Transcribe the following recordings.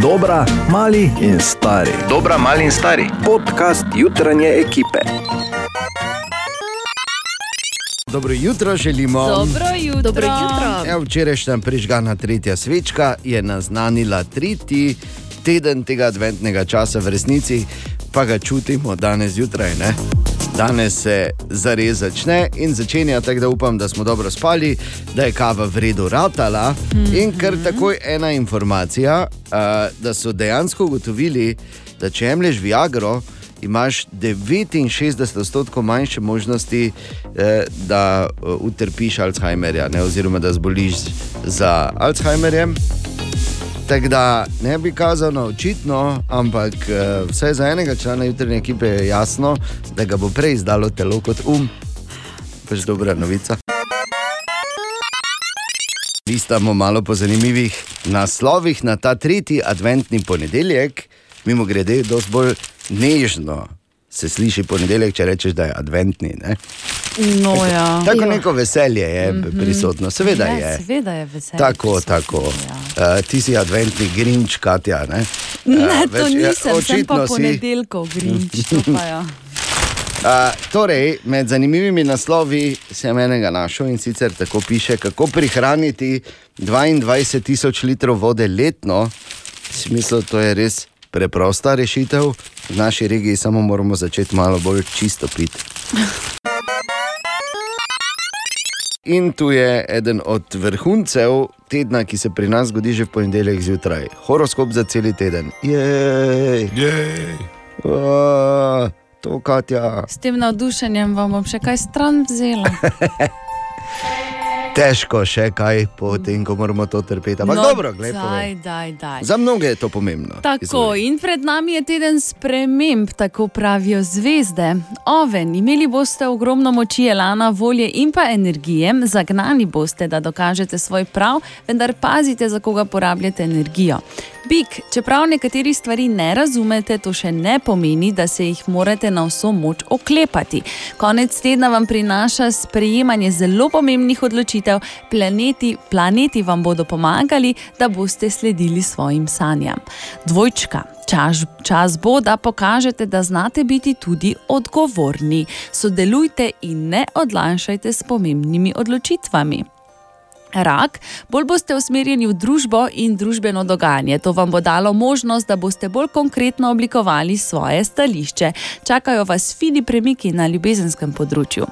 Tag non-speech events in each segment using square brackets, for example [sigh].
Dobra, mali in stari. Dobra, mali in stari. Podcast jutranje ekipe. Dobro jutro želimo. Dobro jutro. Dobro jutro. Ja, včerajšnja prižgana tretja svečka je naznanila tretji teden tega adventnega časa v resnici, pa ga čutimo danes zjutraj. Ne? Danes se zares začne in začenja tako, da upam, da smo dobro spali, da je kava v redu ratala. In ker takoj ena informacija, uh, da so dejansko ugotovili, da če jemliš Viagro, imaš 69% manjše možnosti, eh, da eh, utrpiš Alzheimerja, ne, oziroma da zboliš za Alzheimerjem. Tako da ne bi kazano očitno, ampak eh, vsaj za enega člana jutranje ekipe je jasno, da ga bo prej izdalo telo kot um. Pač dobra novica. Listamo malo po zanimivih naslovih na ta tretji adventni ponedeljek, mimo grede, dosti bolj nežno se sliši ponedeljek, če rečeš, da je adventni. Ne? No, ja. Tako neko veselje je mm -hmm. prisotno, seveda ja, je. Seveda je veselje. Tako, tako. Ja. Uh, ti si adventni grinč, Katja. Ne, Ne, Eh, to več- ja, nisem, sem pa si. ponedeljkov grinč. to pa ja. Uh, [laughs] torej, med zanimivimi naslovi sem enega našel in sicer tako piše, kako prihraniti 22 tisoč litrov vode letno. Smisel, to je res preprosta rešitev, v naši regiji samo moramo začeti malo bolj čisto piti. In tu je eden od vrhuncev tedna, ki se pri nas zgodi že v ponedeljek zjutraj. Horoskop za cel teden. Jej, Jej. uh, to Katja. S tem navdušenjem vam bom še kaj stran vzela. [laughs] Težko še kaj, potem ko moramo to trpeti. Ampak no, dobro, gledaj. Daj, daj, daj. Za mnoge je to pomembno. Tako, Izvoli. in pred nami je teden sprememb, tako pravijo zvezde. Oven, imeli boste ogromno moči, elana, volje in pa energije, zagnani boste, da dokažete svoj prav, vendar pazite, za koga porabljate energijo. Bik, čeprav nekaterih stvari ne razumete, to še ne pomeni, da se jih morate na vso moč oklepati. Konec tedna vam prinaša sprejemanje zelo pomembnih odločitev, planeti, planeti vam bodo pomagali, da boste sledili svojim sanjam. Dvojčka. Čas, čas bo, da pokažete, da znate biti tudi odgovorni. Sodelujte in ne odlašajte s pomembnimi odločitvami. Rak, bolj boste usmerjeni v družbo in družbeno dogajanje. To vam bo dalo možnost, da boste bolj konkretno oblikovali svoje stališče. Čakajo vas fini premiki na ljubezenskem področju.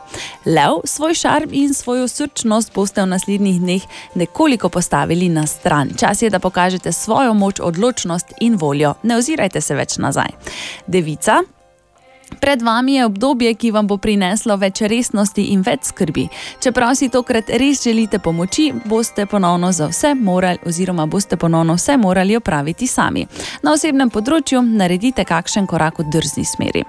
Lev, svoj šarm in svojo srčnost boste v naslednjih dneh nekoliko postavili na stran. Čas je, da pokažete svojo moč, odločnost in voljo. Ne ozirajte se več nazaj. Devica, Pred vami je obdobje, ki vam bo prineslo več resnosti in več skrbi. Čeprav si tokrat res želite pomoči, boste ponovno za vse morali, oziroma boste ponovno vse morali opraviti sami. Na osebnem področju naredite kakšen korak v drzni smeri.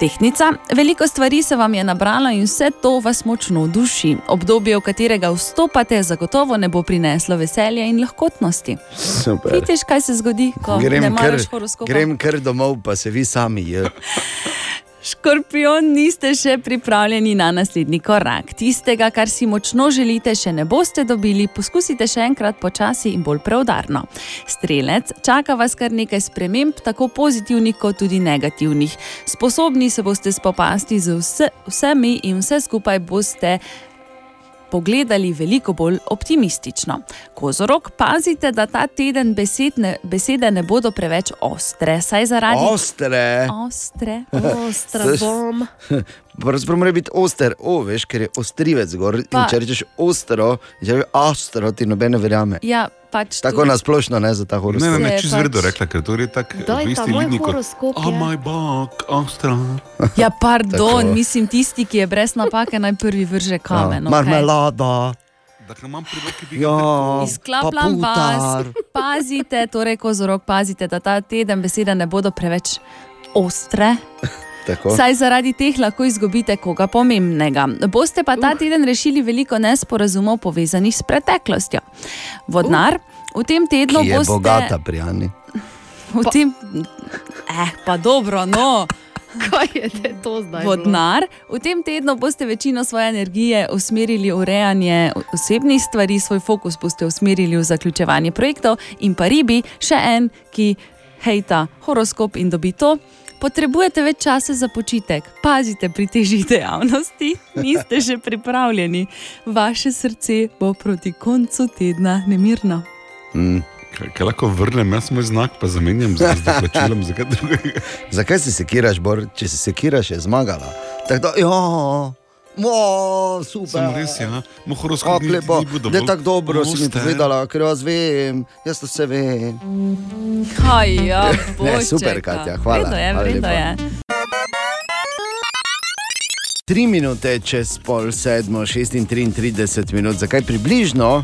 Tehnica, veliko stvari se vam je nabralo in vse to vas močno duši. Obdobje, v katerega vstopate, zagotovo ne bo prineslo veselja in lahkotnosti. Super. Vidiš, kaj se zgodi, ko ne Grem kar, maraš horoskopa? grem kar domov, pa se vi sami. [laughs] Škorpion, niste še pripravljeni na naslednji korak. Tistega, kar si močno želite, še ne boste dobili, poskusite še enkrat počasi in bolj preudarno. Strelec, čaka vas kar nekaj sprememb, tako pozitivnih kot tudi negativnih. Sposobni se boste spopasti z vse, vsemi in vse skupaj boste. Pogledali veliko bolj optimistično. Kozorok, pazite, da ta teden besedne, besede ne bodo preveč ostre, saj zaradi Ostre. ostre. Ostra bom. [laughs] Pravzaprav mora biti oster, o, veš, ker je ostrivec gor. Pa- In če rečeš ostro, če rečeš ostro, ti noben ne verjame. Ja, pač Tako tu- nasplošno, ne za ta Ne, horoskop. ne, ne, Je čisto pač- zredo rekla, ker to je tako isti moj liniji kot horoskop Oh, je." moj bog, ostra. [laughs] Ja, pardon, mislim, tisti, ki je brez napake, naj prvi vrže kamen. Ja, Marmelada. Dakle, imam prilike biti. Ja, Izklapljam pa vas, putar. [laughs] pazite, torej kozorok, pazite, da ta teden besede ne bodo preveč ostre. Tako. Saj zaradi teh lahko izgubite koga pomembnega. Boste pa ta teden rešili veliko nesporazumov povezanih s preteklostjo. Vodnar, v tem tednu Ki je boste. bogata, prijani. V tem... Eh, pa dobro, no. [laughs] Kaj je to zdaj? bilo? vodnar. V tem tednu boste večino svoje energije usmerili v urejanje osebnih stvari, svoj fokus boste usmerili v zaključevanje projektov, in pa ribi, še en, ki hejta horoskop in dobi to. Potrebujete več časa za počitek, pazite pri težjih dejavnosti, niste še pripravljeni. Vaše srce bo proti koncu tedna nemirno. Kaj, kaj lahko vrnem, jaz moj znak pa zamenjam z z doplačilom za kaj drugega. [laughs] Zakaj si sekiraš, Bor? Če si sekiraš, je zmagala. Tako da, ja, mo, super. Sem res, ja. Moj horoskop Kako lepo, da je tako dobro, si mi Boste. povedala, ker jaz vem, jaz to vse vem. Kaj, ja, [laughs] Ne, super, Katja, hvala. Vredno je, vredno je. Tri minute čez pol sedmo, 36 minut, zakaj približno,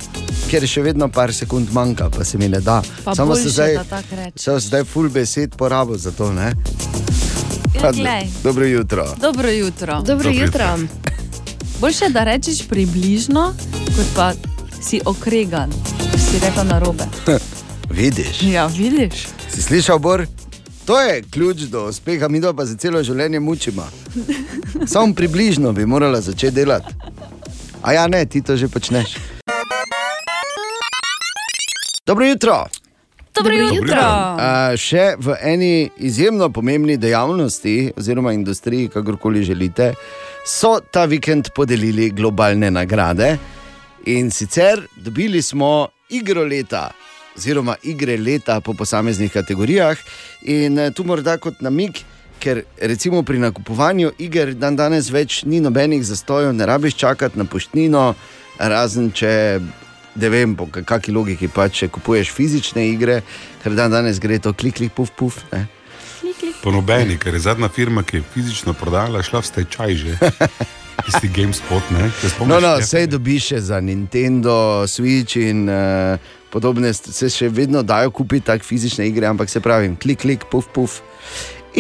ker še vedno par sekund manjka, pa se mi ne da. Pa Samo se zdaj, samo zdaj full besed porabo za to, ne? Ja, glej. Dobro jutro. Dobro jutro. Dobro Dobro jutro. Boljše, da rečeš približno, kot pa si okregan, da si rekel na robe. [laughs] Vidiš, Ja, vidiš. si slišal, Bor? To je ključ do uspeha, mi pa za celo življenje mučimo. [laughs] Samo približno bi morala začeti delati. A ja, ne, ti to že počneš. Dobro jutro. Dobro Dobro jutro. jutro. A, še v eni izjemno pomembni dejavnosti, oziroma industriji, kakorkoli želite, so ta vikend podelili globalne nagrade. In sicer dobili smo igro leta, oziroma igre leta po posameznih kategorijah. In eh, tu morda kot namig, ker recimo pri nakupovanju iger dan danes več ni nobenih zastojev, ne rabiš čakati na poštnino, razen če. Ne vem, po kakšni logiki pa če kupuješ fizične igre, ker dan danes gre to klik, klik, puf, puf. Ne? Po nobeni, ker je zadnja firma, ki je fizično prodala, šla v stečaj že. [laughs] Tisti GameSpot, ne? Spomniš No, no, vse dobiš še za Nintendo, Switch in uh, podobne, se še vedno dajo kupiti tako fizične igre, ampak se pravi, klik, klik, puf, puf.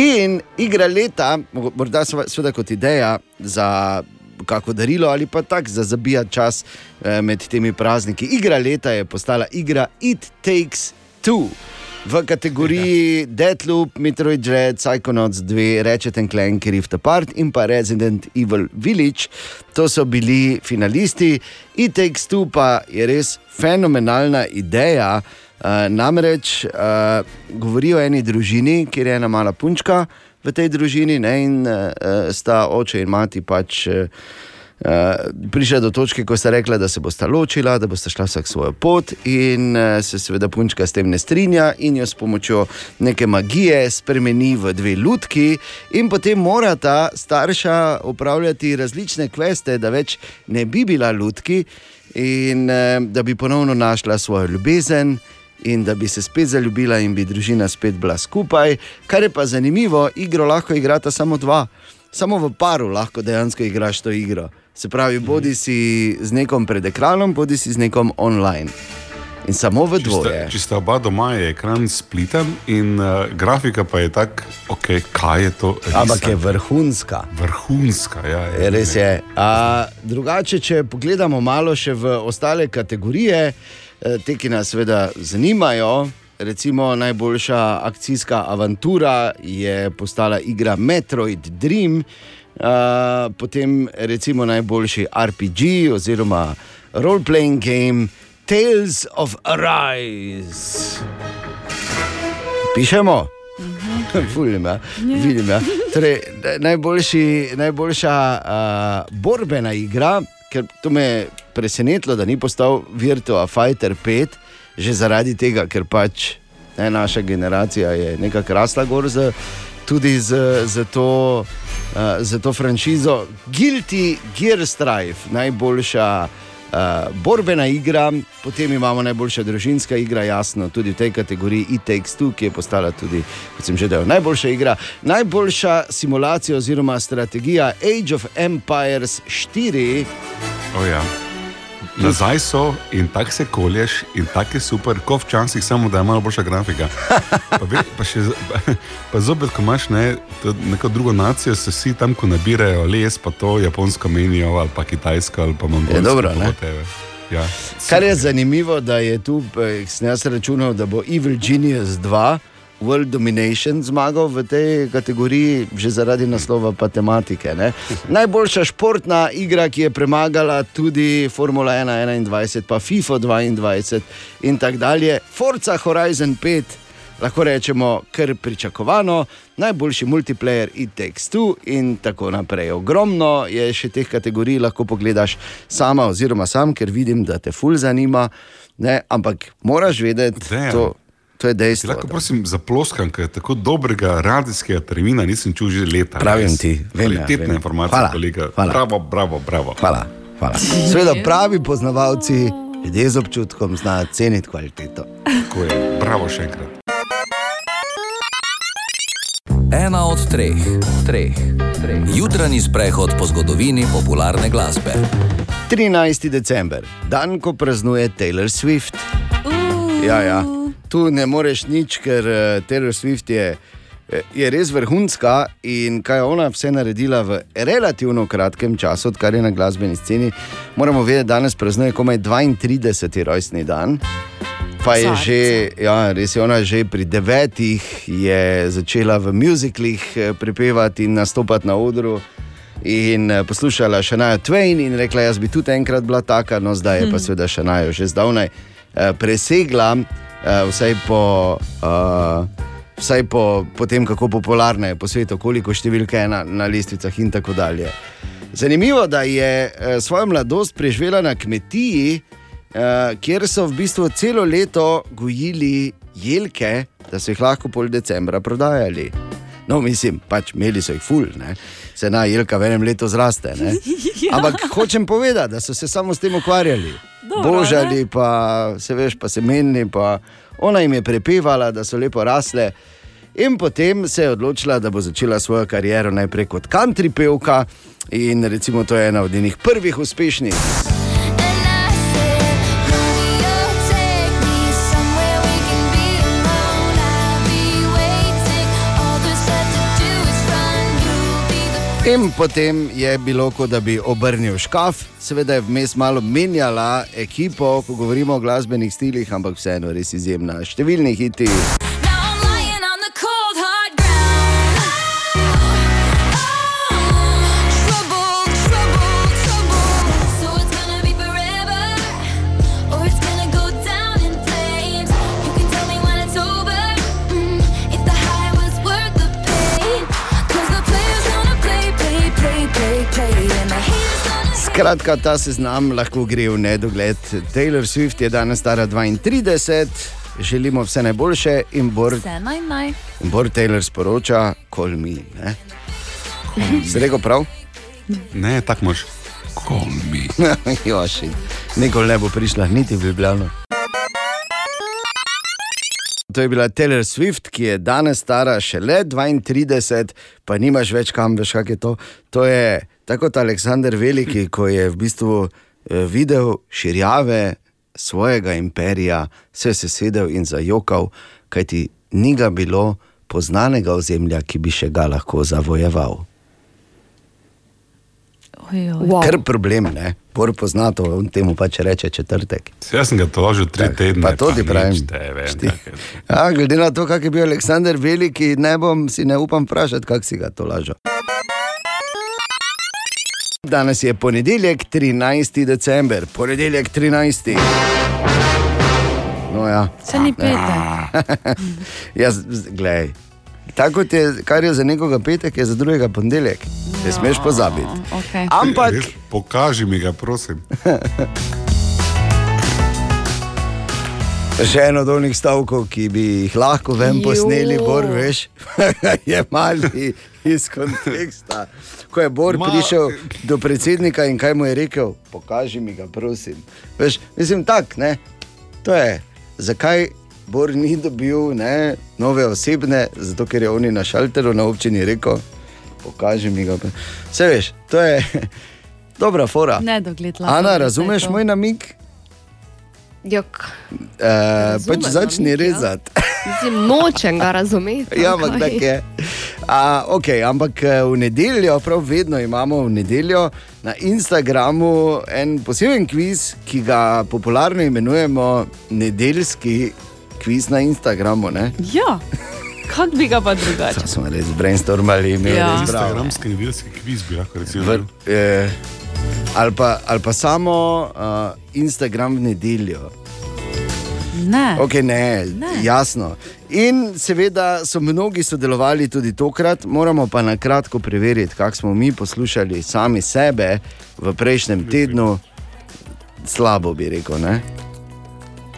In igra leta, mo- morda seveda kot ideja za kako darilo ali pa tako za zabijati čas eh, med temi prazniki. Igra leta je postala igra It Takes Two. V kategoriji Deadloop, Metroid Dread, Psychonauts 2, Ratchet and Clank, Rift Apart in pa Resident Evil Village. To so bili finalisti. It Takes Two pa je res fenomenalna ideja. Uh, namreč uh, govori o eni družini, kjer je ena mala punčka v tej družini, ne, in uh, sta oče in mati pač. Uh, prišla do točke, ko sta rekla, da se bosta ločila, da bosta šla vsak svojo pot, in uh, se seveda punčka s tem ne strinja, in jo s pomočjo neke magije spremeni v dve lutki, in potem morata starša upravljati različne kveste, da več ne bi bila lutki, in uh, da bi ponovno našla svojo ljubezen. In da bi se spet zaljubila, in bi družina spet bila skupaj. Kar je pa zanimivo, igro lahko igrata samo dva, samo v paru lahko dejansko igraš to igro. Se pravi, bodi si z nekom pred ekranom, bodi si z nekom online. In samo v dvoje. če sta oba doma, je ekran spliten in uh, grafika pa je tako, okay, kaj je to? Risa? Ampak je vrhunska. vrhunska. Ja, Je, res je. A, drugače, če pogledamo malo še v ostale kategorije, eh, te, ki nas seveda zanimajo. Recimo najboljša akcijska avantura je postala igra Metroid Dream, uh, potem recimo najboljši RPG oziroma role-playing game Tales of Arise. Pišemo. [laughs] Vidim, ja. Vidim, ja. Torej, na- najboljši, najboljša uh, borbena igra, ker to me je presenetilo, da ni postal Virtua Fighter 5, že zaradi tega, ker pač ne, naša generacija je nekako rasla gor z, tudi z, z, to, uh, z to franšizo. Guilty Gear Strife, najboljša. Uh, borbena igra, potem imamo najboljša družinska igra, jasno, tudi v tej kategoriji E-Takes 2, ki je postala tudi, kot sem že dejal, najboljša igra. Najboljša simulacija oziroma strategija Age of Empires 4. Oh, ja. Nazaj so in tako se kolješ, in tako je super, kot včasih, samo da je malo boljša grafika. Pa, ve, pa, še, pa, pa zopet, ko imaš ne, neko drugo nacijo, se vsi tam, ko nabirajo les, pa to japonsko menijo, ali pa kitajsko, ali pa mongolsko. Je dobro, ne? whatever. Ja. Kar je zanimivo, da je tu, eh, sem jaz računal, da bo Evil Genius 2, World Domination zmagal v tej kategoriji, že zaradi naslova pa tematike. Ne? [laughs] Najboljša športna igra, ki je premagala tudi Formula 1, 21, pa FIFA 22 in tako dalje, Forza Horizon 5. Lahko rečemo, kar pričakovano, najboljši multiplayer It Takes Two in tako naprej. Ogromno je še teh kategorij, lahko pogledaš sama, oziroma sam, ker vidim, da te ful zanima. Ne, ampak moraš vedeti, Dejan. to, to je Ti dejstvo. lahko prosim zaploskam, ker tako dobrega radijskega termina nisem čul že leta. Pravim res. ti, vem, ja, Kvalitetne vem. informacije, Hvala, kolega. hvala. Bravo, bravo, bravo. Hvala. hvala. Sveda pravi poznavalci, ljudje z občutkom znajo ceniti kvaliteto. Tako je. Bravo še enkrat. Ena od treh, treh, treh. Jutranji sprehod po zgodovini popularne glasbe. 13. december, dan, ko praznuje Taylor Swift. Ja, ja. Tu ne moreš nič, ker eh, Taylor Swift je, eh, je res vrhunska in kaj je ona vse naredila v relativno kratkem času, odkar je na glasbeni sceni. Moramo vedeti, da danes praznuje komaj 32. rojstni dan. Pa je že, ja, res je ona že pri devetih je začela v muziklih eh, prepevati in nastopati na odru. In poslušala še najo Twain in rekla, jaz bi tudi enkrat bila taka, no zdaj je pa seveda še najo že zdavnaj presegla, eh, vsaj po. Uh, Vsaj po, po tem, kako popularna je po svetu, koliko številka je na, na listvicah in tako dalje. Zanimivo, da je eh, svojo mladosti preživela na kmetiji, eh, kjer so v bistvu celo leto gojili jelke, da so jih lahko pol decembra prodajali. No, mislim, pač imeli so jih ful, ne? Se ena jelka v enem letu zraste. ne. [laughs] Ampak hočem povedati, da so se samo s tem ukvarjali. Dobro, Božali, pa se veš, pa se menili, pa ona jim je prepevala, da so lepo rasle. In potem se je odločila, da bo začela svojo kariero najprej kot country pevka. In recimo to je ena od njenih prvih uspešnic. In potem je bilo, kot da bi obrnil škaf, seveda je vmes malo menjala ekipo, ko govorimo o glasbenih stilih, ampak vseeno res izjemna. Številni hiti. Skratka, ta seznam lahko gre v nedogled. Taylor Swift je danes stara 32, želimo vse najboljše in Bor, Vse naj naj. Bor Taylor sporoča, kol mi. Si rekel prav? Ne, tako moš. Call me. [laughs] Joši, nikoli ne bo prišla niti v Ljubljano. To je bila Taylor Swift, ki je danes stara šele 32, pa nimaš več kam, veš, kaj je to. To je tako kot Aleksandr Veliki, ko je v bistvu eh, videl širjave svojega imperija, se je sesedel in zajokal, kajti ni ga bilo poznanega ozemlja, ki bi še ga lahko zavojeval. Wow. Ker problem, ne, bolj poznato, on temu pač reče četrtek. Jaz sem ga tolažil tri Tak, tedne. Pa to ti pravim. Šti- kak je to. Ja, glede na to, kak je bil Aleksandr Veliki, ne bom si ne upam vprašati, kako si ga to lažo. Danes je ponedeljek, 13. december, ponedeljek 13. No, ja. Se ni petek. [laughs] Jaz, glej. Tako kot je, kar je za nekoga petek, je za drugega ponedeljek. Ne smeš pozabiti. Okay. Ampak Res, pokaži mi ga, prosim. [laughs] Še en od onih stavkov, ki bi jih lahko vem posneli. Bor, veš, [laughs] je mali iz konteksta. Ko je Bor Ma- prišel do predsednika in kaj mu je rekel, pokaži mi ga, prosim. Veš, mislim, tak, ne. To je, zakaj Bor ni dobil ne, nove osebne, zato ker je oni na šalteru na občini rekel, pokaži mi ga. Vse veš, to je [laughs] dobra fora. Ne dogled lahko. Ana, razumeš moj namik? Jok. E, pač Razumem začni rezati. Mislim, nočem ga razumeti. Ja, ampak tako je. A, okay, ampak eh, v nedeljo, prav vedno imamo v nedeljo na Instagramu en poseben kviz, ki ga popularno imenujemo nedeljski kviz na Instagramu. Ne? Ja, Kako bi ga pa drugače? Smo res brainstormali, imeli Ja. res bravo. Instagramski nedeljski kviz bi lahko eh, ali, pa, ali pa samo uh, Instagram v nedeljo. Ne. Okay, ne, Ne. jasno. In seveda so mnogi sodelovali tudi tokrat, moramo pa na kratko preveriti, kako smo mi poslušali sami sebe v prejšnjem tednu. Slabo bi rekel. Ne?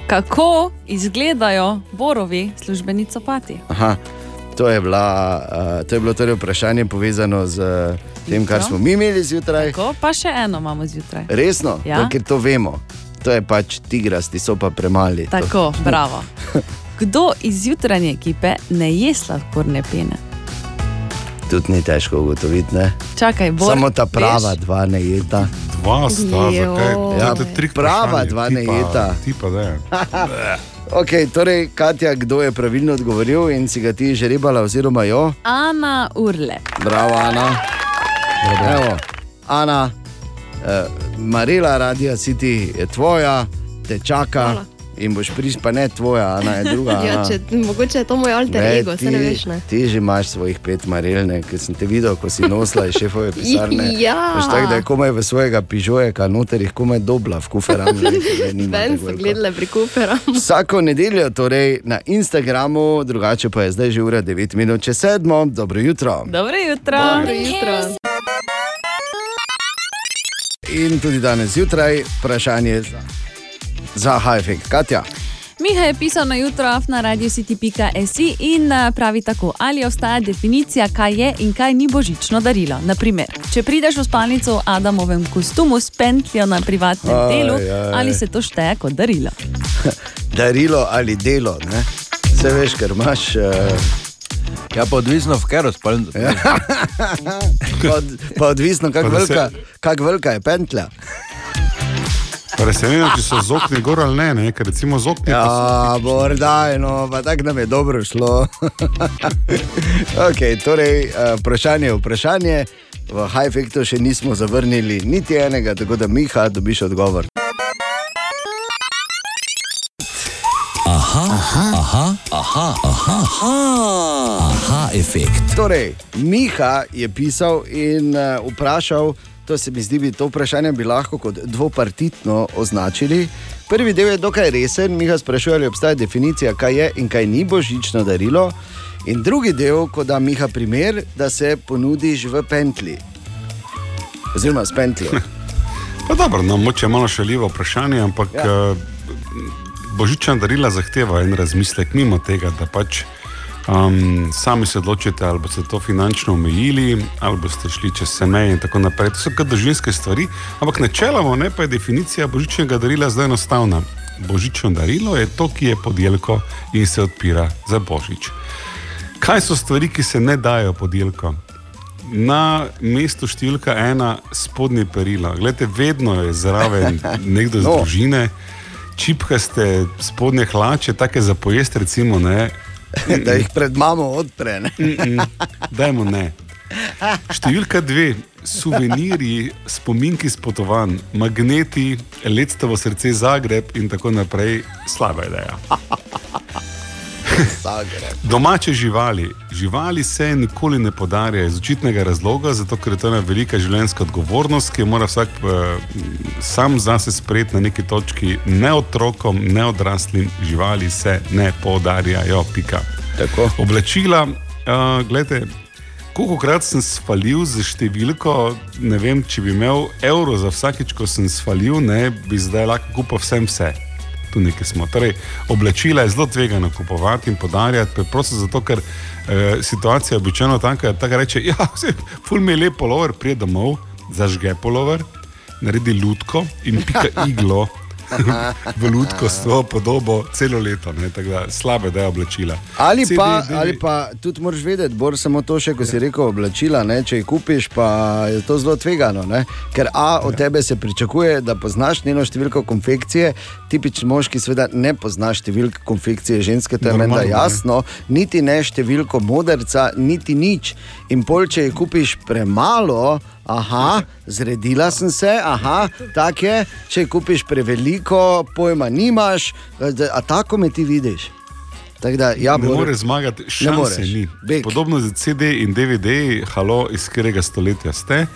Kako izgledajo borovi službeni copati? Aha, to, je bila, uh, to je bilo torej vprašanje povezano z uh, tem, kar smo mi imeli zjutraj. Tako, pa še eno imamo zjutraj. Resno, Ja. ja? ker to vemo. To je pač tigrasti, so pa premali. To- Tako, bravo. [laughs] Kdo iz jutranje ekipe ne je sladkorne pene? Tudi ni težko ugotoviti. Ne? Čakaj, Bor, Samo ta prava veš? dva ne jeta. Dva sta, zakaj? Ja, To je prava dva ne jeta. Ti pa da. [laughs] Okay, torej, Katja, kdo je pravilno odgovoril in si ga ti že rebala, oziroma jo? Ana Urle. Bravo, Ana. Evo, Ana, eh, Marila, radio City je tvoja, te čaka Hvala. In boš prišla, pa ne tvoja, Ana je druga. [laughs] Ja, Ana. če, mogoče je to moj alter Ne, ego, se ne veš. Ne? Ti že imaš svojih pet marelne, ki sem te videl, ko si nosila iz šefove [laughs] pisarne. Ja. Veš tako, da je komaj v svojega pižojeka, noter jih komaj dobla v kuferam. Ven so gledali pri Cooperu. [laughs] Vsako nedeljo, torej na Instagramu, drugače pa je zdaj že ura 9 minut čez 7. Dobro jutro. Dobro jutro. Dobro jutro. In tudi danes zjutraj vprašanje za, za Hajfek. Katja, Miha je pisal na jutro na radiocity.si in eh, pravi tako: ali obstaja definicija, kaj je in kaj ni božično darilo. Naprimer, če prideš v spalnico v Adamovem kostumu s pentljo na privatnem Aj, delu, aj. ali se to šteje kot darilo? [laughs] darilo ali delo. Ne? Vse veš, ker imaš. Uh, Ja, pa odvisno, v katero spalnico. Ja. [laughs] pa, od, pa odvisno, kako se- velika, kak velika je pentlja. Presenečen, če so z okni gor ali ne, ne? ker recimo z okni. pa so- Ja, morda, no, pa tako nam je dobro šlo. [laughs] okay, torej, uh, vprašanje je vprašanje. V Hajfektu še nismo zavrnili niti enega, tako da Miha dobiš odgovor. Aha, aha, aha, aha, aha, aha, efekt. Torej, Miha je pisal in uh, vprašal, to se mi zdi, bi to vprašanje bi lahko kot dvopartitno označili. Prvi del je dokaj resen, Miha sprašuje, ali obstaja definicija, kaj je in kaj ni božično darilo. In drugi del, ko da Miha primer, da se ponudiš v pentli. Oziroma s pentljo. [laughs] Pa dobro, no, moče je malo šaljivo vprašanje, ampak Ja. ja. božična darila zahteva en razmislek mimo tega, da pač um, sami se odločite, ali boste to finančno omejili, ali boste šli čez vse meje in tako naprej. To so kot družinske stvari, ampak načeloma ne pa je definicija božičnega darila zelo enostavna. Božično darilo je to, ki je podjelko in se odpira za božič. Kaj so stvari, ki se ne dajo podjelko? Na mestu številka ena spodnje perila. Glede, vedno je zraven [laughs] nekdo iz No. družine, čipkaste spodnje hlače, take za pojest, recimo, ne. [laughs] da jih pred mamo odpre. Ne? Mm-mm, Dajmo ne. Številka dve, suvenirji, spominki s potovanj, magneti, letstvo srce Zagreb in tako naprej, slaba ideja. Domače živali. Živali se nikoli ne podarjajo iz očitnega razloga, zato ker je to ena velika življenjska odgovornost, ki jo mora vsak eh, sam zase sprejeti na neki točki. Ne otrokom, ne odraslim živali se ne podarjajo. Pika. Tako. Oblačila, uh, gledajte. Koliko krat sem svalil z številko, ne vem, če bi imel evro za vsakič, ko sem svalil, ne bi zdaj lahko kupil vsem vse. Tu nekaj smo. Torej, oblačila je zelo tvegano kupovati in podarjati, preprosto zato, ker eh, situacija je običajno taka, da tako reče: Ja, [laughs] vse, ful mi je lep polover, prije domov, zažge polover, naredi lutko in pika iglo. [laughs] v lutko s to podobo celo leto, ne, da slabe da je oblačila. Ali CD, pa, DVD. ali pa tudi moraš vedeti, bolj samo to, še, ko si rekel, oblačila. Ne? Če jih kupiš, pa je to zelo tvegano. Ne? Ker A od tebe se pričakuje, da poznaš njeno številko konfekcije, tipični moški, seveda ne poznaš številke konfekcije ženske, to je meni Normalno, ne. jasno, niti ne številko modrca, niti nič. In pol, če jih kupiš premalo. Aha, zredila sem se, aha, tako je. Če kupiš preveliko, pojma nimaš, a tako me ti vidiš. Tako da, ja, Ne Bor, more zmagati, moreš. ni. Beg. Podobno z CD in DVD, halo, iz katerega stoletja ste.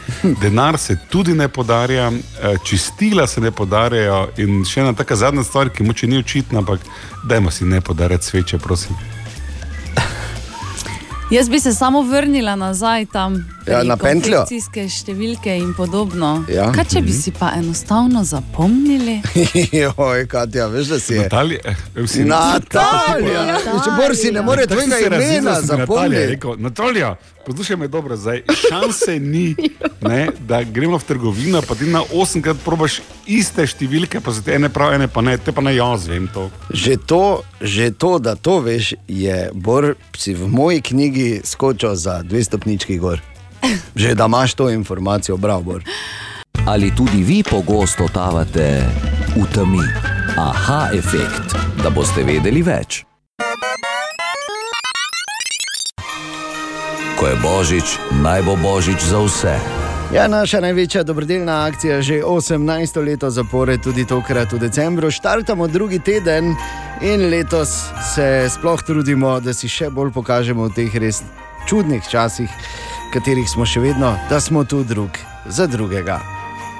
Denar se tudi ne podarja, eh, čistila se ne podarjajo. In še ena taka zadnja stvar, ki moče ni očitna, ampak dajmo si ne podarjati sveče, prosim. Jaz bi se samo vrnila nazaj tam, Ja, pri na pentljo. konfekcijske številke in podobno. Ja. Kaj če bi si pa enostavno zapomnili? [laughs] Joj, Katja, veš, da si je. Natalija, eh, mislim, Natalija! Natalija. Če Bor si ne more si tvojega imena zapomniti. Natalija, poslušaj me dobro, zdaj šanse ni, [laughs] ne, da gremo v trgovino, pa ti na osemkrat probaš iste številke, pa se te ene prav, ene pa ne, te pa ne jaz vem to. Že to, že to, da to veš, je Bor si v moji knjigi skočil za dve stopnički gor. [laughs] Že da imaš to informacijo, bravo, Bor. Ali tudi vi pogosto totavate v temi? Aha, efekt, da boste vedeli več. Ko je božič, naj bo božič za vse. Ja, naša največja dobrodelna akcija že 18 leto zapored, tudi tokrat v decembru. Štartamo drugi teden in letos se sploh trudimo, da si še bolj pokažemo v teh res čudnih časih, v katerih smo še vedno, da smo tu drug za drugega.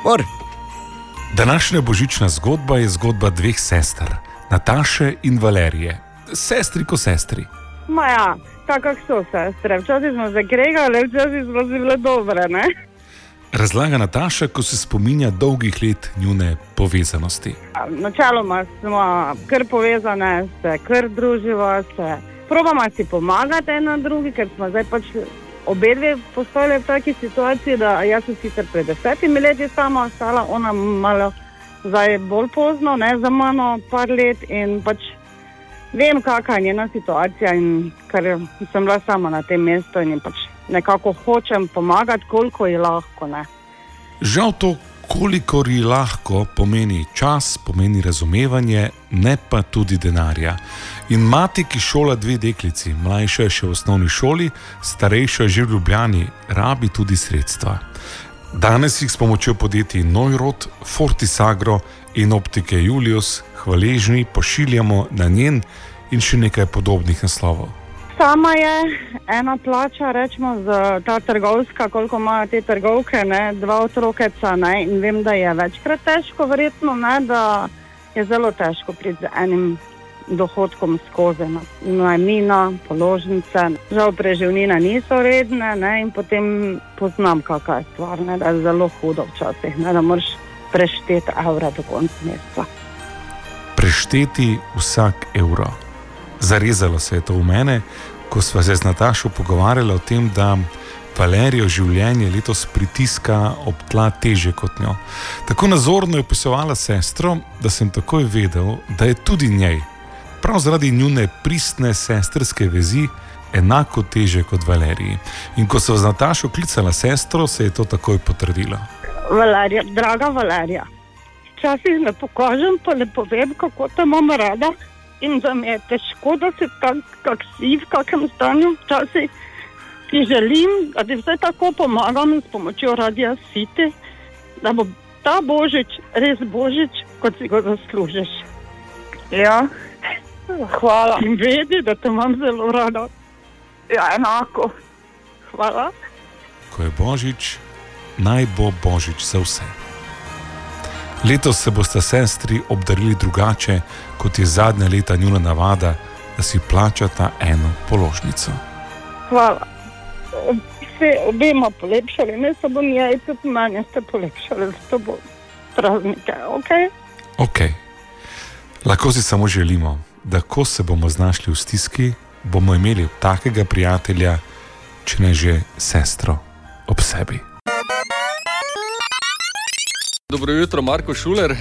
Bor, Današnja božična zgodba je zgodba dveh sester, Nataše in Valerije. Sestri ko sestri. Ma ja, tako kak so sestre. Včasih smo se kregali, včasih smo si bile dobre, ne? Razlaga Nataša, ko se spominja dolgih let njune povezanosti. Načeloma smo kar povezane, se kar druživo, se probamo si pomagati ena drugi, ker smo zdaj pač obe dve postojali v taki situaciji, da jaz sem sicer pred desetimi leti sama ostala, ona malo zdaj bolj pozno, ne za mano, par let in pač vem, kakšna je njena situacija in ker sem bila sama na tem mestu in pač nekako hočem pomagati, koliko je lahko. Ne. Žal to, kolikor ji lahko pomeni čas, pomeni razumevanje, ne pa tudi denarja. In mati, ki šola dve deklici, mlajša je še v osnovni šoli, starejša je že v Ljubljani, rabi tudi sredstva. Danes jih s pomočjo podjetij Neurot, Fortisagro in optike Julius hvaležni pošiljamo na njen in še nekaj podobnih naslovov. Sama je ena plača, rečemo, za ta trgovska, koliko imajo te trgovke, ne, dva otrokeca. Ne, in vem, da je večkrat težko, verjetno, ne, da je zelo težko priti z enim dohodkom skozi. no. Najmina, položnice, žal preživnina niso redne ne, in potem poznam, kakšna je stvar, ne, da je zelo hudo včasih, ne, da moraš prešteti evre do konca meseca. prešteti vsak evro. Zarezalo se je to v mene, ko smo se z Natašo pogovarjali o tem, da Valerijo življenje letos pritiska ob tla teže kot njo. Tako nazorno je opisovala sestro, da sem takoj vedel, da je tudi njej, prav zaradi njune pristne sestrske vezi, enako teže kot Valeriji. In ko so z Natašo klicala sestro, se je to takoj potrdilo. Valerija, draga Valerija, včasih ne pokažem, pa ne povem, kako te imam rada in da mi je težko, da si tak, kak si, v kakem stanju. Včasih ti želim, da ti vse tako pomagam s pomočjo radia siti, da bo ta božič res božič, kot si ga zaslužiš. Ja, hvala. In vedi, da te imam zelo rada. Ja, enako. Hvala. ko je božič, naj bo božič za vse. Letos se boste sestri obdarili drugače, kot je zadnja leta njuna navada, da si plačata eno položnico. Hvala. Vse obema polepšali, ne samo njej, tudi meni ste polepšali, zato bo praznike. Okay? Ok, lahko si samo želimo, da ko se bomo znašli v stiski, bomo imeli takega prijatelja, če ne že sestro ob sebi. Dobro jutro, Marko Šuler.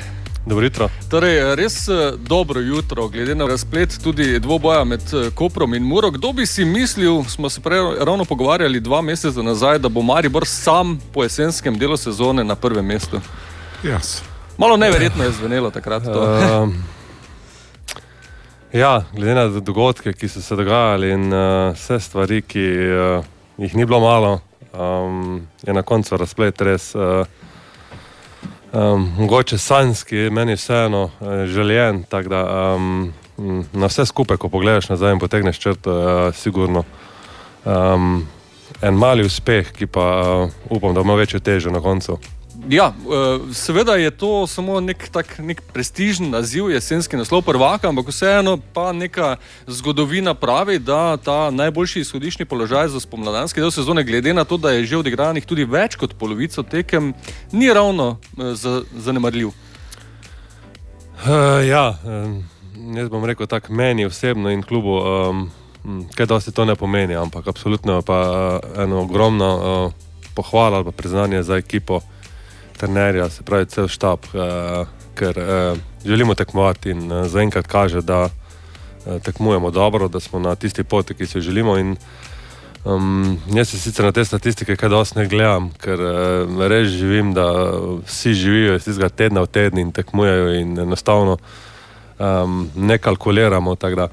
Dobro jutro. Torej, res eh, dobro jutro, glede na razplet tudi dvoboja med eh, Koprom in Muro. Kdo bi si mislil, smo se prej ravno pogovarjali dva meseca nazaj, da bo Maribor sam po jesenskem delu sezone na prvem mestu. Jaz. Malo neverjetno je zvenelo takrat. To. Um, ja, glede na dogodke, ki so se dogajali in uh, vse stvari, ki uh, jih ni bilo malo, um, je na koncu razplet res. Uh, Um, mogoče sanjski, meni vseeno uh, željen, da um, na vse skupaj, ko pogledaš nazaj in potegneš črto, je sigurno um, en mali uspeh, ki pa uh, upam, da ima večjo težo na koncu. Ja, eh, seveda je to samo nek, tak, nek prestižen naziv, jesenski naslov prvaka, ampak vseeno pa neka zgodovina pravi, da ta najboljši izhodišni položaj za spomladanski del sezone, glede na to, da je že odigranih tudi več kot polovico tekem, ni ravno eh, za, zanemarljiv. Uh, ja, um, jaz bom rekel tako, meni osebno in klubu, um, kaj dosti to ne pomeni, ampak absolutno je pa uh, eno ogromno uh, pohvala ali priznanje za ekipo trenerja, se pravi cel štab, uh, ker uh, želimo tekmovati in uh, zaenkrat kaže, da uh, tekmujemo dobro, da smo na tisti poti, ki si jo želimo. In, Um, jaz se sicer na te statistike kaj dosti ne gledam, ker uh, res živim, da vsi živijo iz tistega tedna v teden in tekmujejo in enostavno um, ne kalkuliramo. tako Da,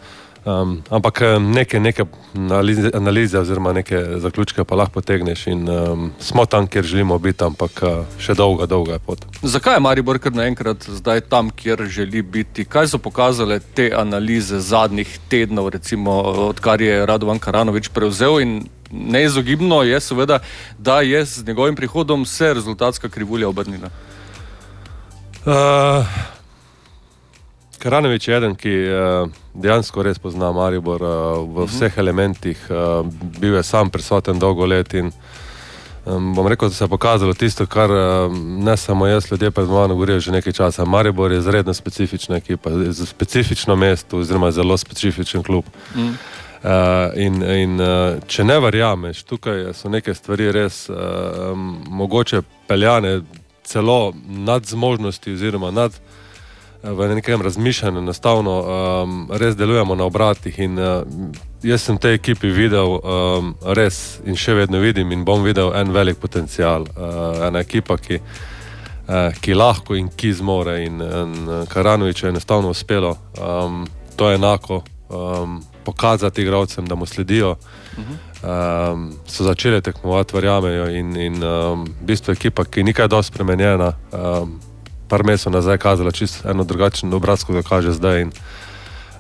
um, ampak eh, neke, neke analize, analize oziroma neke zaključke pa lahko potegneš in um, smo tam, kjer želimo biti, ampak uh, še dolga, dolga je pot. Zakaj je Maribor kar naenkrat zdaj tam, kjer želi biti? Kaj so pokazale te analize zadnjih tednov, recimo, odkar je Radovan Karanovič prevzel? In neizogibno je, seveda, da je z njegovim prihodom se rezultatska krivulja obrnila. Uh, Karanovič je eden, ki uh, dejansko res pozna Maribor uh, v vseh elementih, uh, bil je sam prisoten dolgo let in bom rekel, da se je pokazalo tisto, kar uh, ne samo jaz, ljudje pred mano govorijo že nekaj časa. Maribor je izredno specifična ekipa, specifično mesto oziroma zelo specifičen klub. Mm. Uh, in in uh, če ne verjameš, tukaj so neke stvari res uh, mogoče peljane celo nad zmožnosti oziroma nad v nekem razmišljanju, enostavno um, res delujemo na obratih. In, uh, jaz sem te ekipi videl um, res in še vedno vidim in bom videl en velik potencial. Uh, ena ekipa, ki, uh, ki lahko in ki zmore. In, in Karanovič je enostavno uspelo um, to enako um, pokazati igralcem, da mu sledijo. Um, so začeli tekmovati, verjamejo in, in um, v bistvu ekipa, ki ni kaj dosti spremenjena. Um, par mesecev nazaj kazala čisto eno drugačen obraz, kot ga kaže zdaj. In,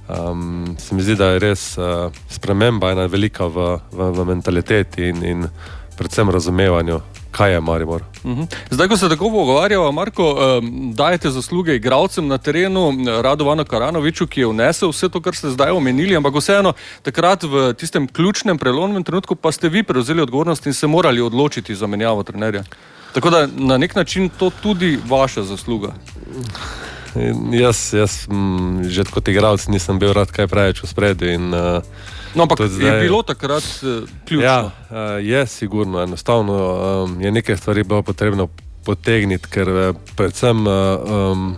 um, se mi zdi, da je res uh, sprememba ena velika v, v, v mentaliteti in, in predvsem razumevanju, kaj je Maribor. Mhm. Zdaj, ko se tako pogovarjamo, Marko, um, dajete zasluge igralcem na terenu, Radovanu Karanoviču, ki je vnesel vse to, kar ste zdaj omenili, ampak vseeno takrat v tistem ključnem prelomnem trenutku pa ste vi prevzeli odgovornost in se morali odločiti za menjavo trenerja. Tako da na nek način to tudi vaša zasluga. Jaz, jaz m, že kot igralec nisem bil rad kaj preveč v spredju. In, uh, No, ampak tudi je bilo takrat uh, ključno. Ja, uh, je sigurno, enostavno um, je nekaj stvari bilo potrebno potegniti, ker uh, predvsem uh, um,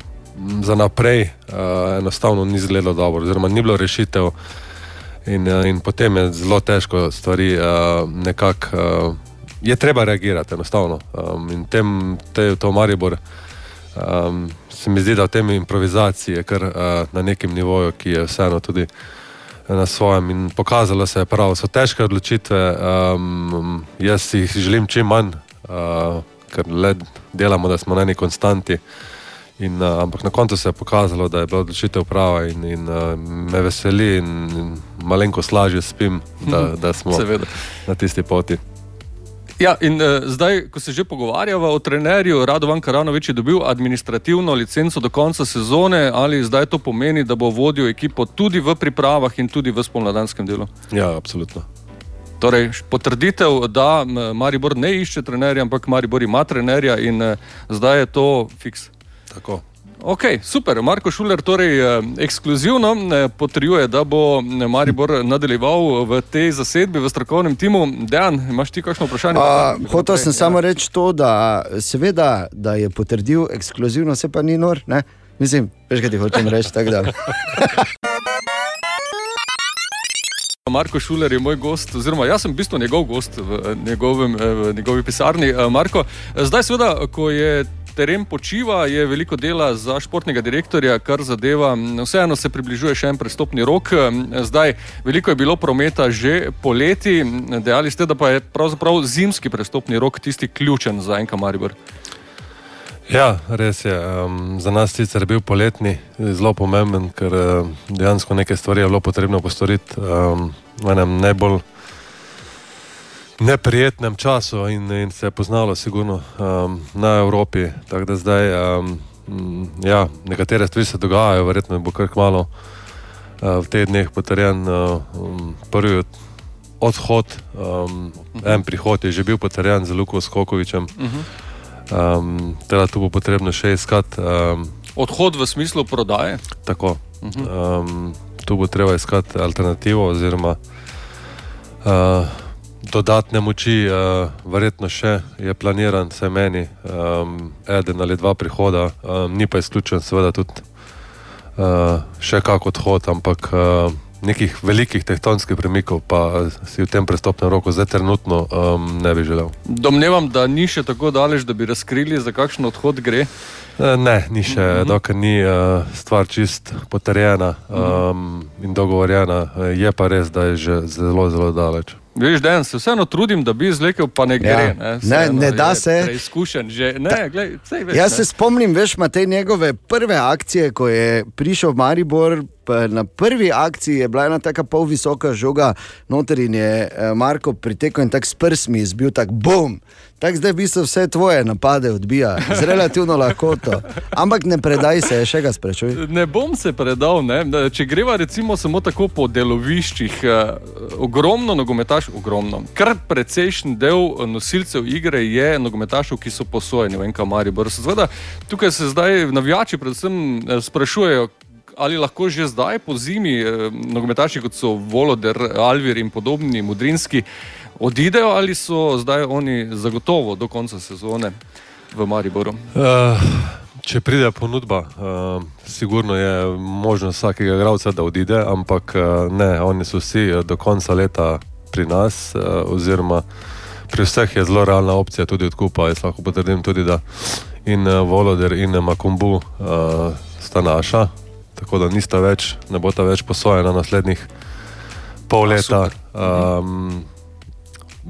za naprej uh, enostavno ni izgledalo dobro, oziroma ni bilo rešitev. In, uh, in potem je zelo težko stvari uh, nekako. Uh, je treba reagirati enostavno. Um, in tem, te, to Maribor. Um, se mi zdi, da v tem improvizaciji je kar uh, na nekem nivoju, ki je vseeno tudi na svojem in pokazalo se je prav. So težke odločitve, um, jaz si jih želim čim manj, uh, ker le delamo, da smo na neki konstanti. In, uh, ampak na koncu se je pokazalo, da je bila odločitev prava in, in uh, me veseli in, in malenkost lažje spim, da, [laughs] da smo Seveda. na tisti poti. Ja, in uh, zdaj, ko se že pogovarjava o trenerju, Radovan Karanovič je dobil administrativno licenco do konca sezone, ali zdaj to pomeni, da bo vodil ekipo tudi v pripravah in tudi v spomladanskem delu? Ja, absolutno. Torej, potrditev, da Maribor ne išče trenerja, ampak Maribor ima trenerja in uh, zdaj je to fiks. Tako. Ok, super. Marko Šuler torej eh, ekskluzivno eh, potrjuje, da bo eh, Maribor nadaljeval v tej zasedbi, v strokovnem timu. Dejan, imaš ti kakšno vprašanje? A, hotel sem samo reči to, da seveda, da je potrdil ekskluzivno, se pa ni nor. Ne? Mislim, veš, kaj ti hočem reči. [laughs] Marko Šuler je moj gost, oziroma jaz sem v bistvu njegov gost v, njegovem, v njegovi pisarni. Marko, zdaj seveda, ko je teren počiva, je veliko dela za športnega direktorja, kar zadeva, vseeno se približuje še en prestopni rok. Eh, Zdaj, veliko je bilo prometa že poleti, dejali ste, da pa je pravzaprav zimski prestopni rok tisti ključen za enka Maribor. Ja, res je. Um, za nas sicer je bil poletni zelo pomemben, ker uh, dejansko nekaj stvari je bilo potrebno postoriti um, v enem najbolj neprijetnem času in, in se je poznalo, sigurno, um, na Evropi. Tako da zdaj, um, mm, ja, nekatere stvari se dogajajo, verjetno bo kar kmalo uh, v teh dneh potrjen uh, um, prvi od- odhod. Um, en prihod je že bil potrjen z Luko Skokovičem. Um, teda tu bo potrebno še iskati. Um, Odhod v smislu prodaje. tako. Um, tu bo treba iskati alternativo, oziroma uh, dodatne moči, uh, verjetno še je planiran, se meni, um, eden ali dva prihoda, um, ni pa izključen, seveda tudi uh, še kak odhod, ampak uh, nekih velikih tektonskih premikov pa si v tem prestopnem roku zdaj trenutno um, ne bi želel. Domnevam, da ni še tako daleč, da bi razkrili, za kakšen odhod gre. Ne, ni še, mm -hmm. dokler ni uh, stvar čist potrjena um, in dogovorjena, je pa res, da je že zelo, zelo daleč. Veš, da se vseeno trudim, da bi izlekel, pa ne gre. Ja. Ne, Ne, ne da se. Preizkušen že. Ne, glej, sej veš, Jaz ne. se spomnim, veš, te njegove prve akcije, ko je prišel v Maribor. Na prvi akciji je bila ena tako pol visoka žoga, noter in je eh, Marko pritekel in tako s prsmi izbil, tako bom. Tako zdaj v bistvu vse tvoje napade odbija z relativno lahkoto. Ampak ne predaj se, še ga sprašuj. Ne bom se predal, ne. Če greva recimo samo tako po deloviščih, eh, ogromno nogometašov, ogromno, kar precejšen del eh, nosilcev igre je nogometašov, ki so posojeni v Maribor. Seveda, tukaj se zdaj navijači predvsem sprašujejo, ali lahko že zdaj po zimi eh, nogometaši, kot so Voloder, Alvir in podobni, Mudrinski, odidejo ali so zdaj oni zagotovo do konca sezone v Mariboru. Uh, če pride ponudba, uh, sigurno je možnost vsakega igralca, da odide, ampak uh, ne, oni so vsi do konca leta pri nas, uh, oziroma pri vseh je zelo realna opcija tudi odkupa. Jaz lahko potrdim tudi, da in uh, Voloder in Makumbu uh, sta naša, tako da nista več, ne bo ta več posojena naslednjih pol leta. Um,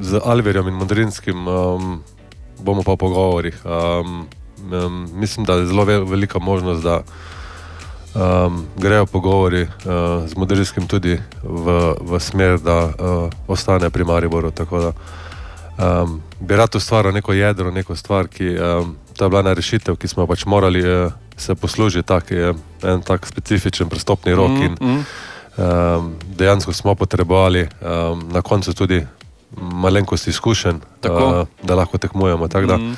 z Alverjem in Modrinskim um, bomo pa v pogovorih. Um, um, mislim, da je zelo ve velika možnost, da um, grejo pogovori uh, z Modrinskim tudi v, v smer, da uh, ostane pri Mariboru. Tako da um, bi rad ustvaril neko jedro, neko stvar, ki um, to je bila ena rešitev, ki smo pač morali uh, se poslužiti, tak je en tak specifičen prestopni rok. In, Mm, mm. Um, dejansko smo potrebovali um, na koncu tudi malenkost izkušenj, Tako. uh, da lahko tekmujemo. tako Da, Mm.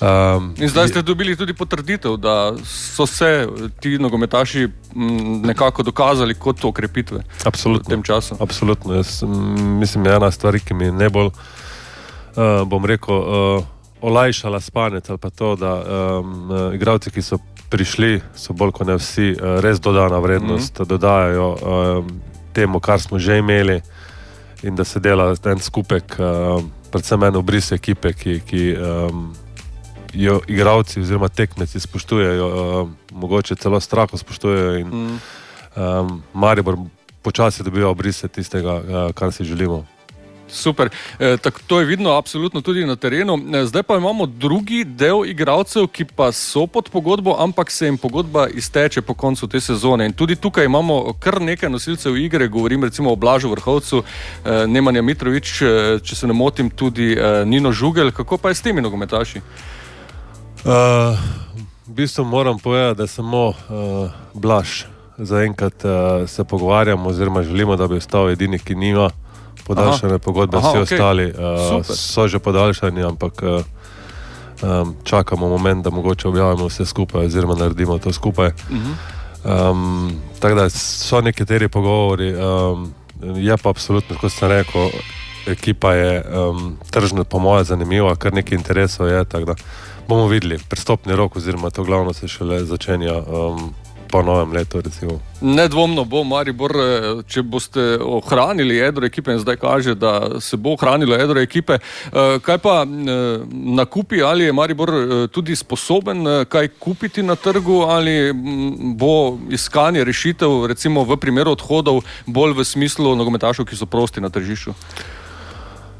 um, In zdaj ste dobili tudi potrditev, da so se ti nogometaši mm, nekako dokazali kot okrepitve v Absolutno. tem času. Absolutno. Jaz, mm, mislim, da je ena stvar, ki mi najbolj, uh, bom rekel, uh, olajšala spanec ali pa to, da um, uh, igravci, ki so prišli, so bolj kot ne vsi, uh, res dodana vrednost, mm -hmm. dodajajo um, temu, kar smo že imeli in da se dela en skupek, um, predvsem en obris ekipe, ki. ki um, Jo igravci oziroma tekmeci spoštujejo, uh, mogoče celo strahom spoštujejo. In, Mm. um, Maribor počasi dobiva obrise tistega, uh, kar si želimo. Super, e, tak, to je vidno absolutno tudi na terenu. E, zdaj pa imamo drugi del igralcev, ki pa so pod pogodbo, ampak se jim pogodba izteče po koncu te sezone. In tudi tukaj imamo kar nekaj nosilcev igre, govorim recimo o Blažu Vrhovcu, e, Nemanja Mitrovič, e, če se ne motim, tudi e, Nino Žugel. Kako pa je s temi nogometaši? Uh, v bistvu moram povedati, da samo uh, Blaž. Zaenkrat uh, se pogovarjamo, oziroma želimo, da bi ostal edini, ki nima podaljšane pogodbe, Aha, vsi okej. ostali uh, Super. so že podaljšani, ampak uh, um, čakamo moment, da mogoče objavimo vse skupaj, oziroma naredimo to skupaj. Um, tako da so nekateri pogovori, um, je pa absolutno, kot sem rekel, ekipa je um, tržno, po mojem, zanimiva, kar nekaj interesov je. Bomo videli, prestopni rok, oziroma to glavno se šele začenja um, po novem letu. Recimo. Nedvomno bo Maribor, eh, če boste ohranili jedro ekipe, in zdaj kaže, da se bo ohranilo jedro ekipe. Eh, Kaj pa eh, nakupi, ali je Maribor tudi sposoben kaj kupiti na trgu, ali mm, bo iskanje rešitev, recimo v primeru odhodov, bolj v smislu nogometašov, ki so prosti na tržišču?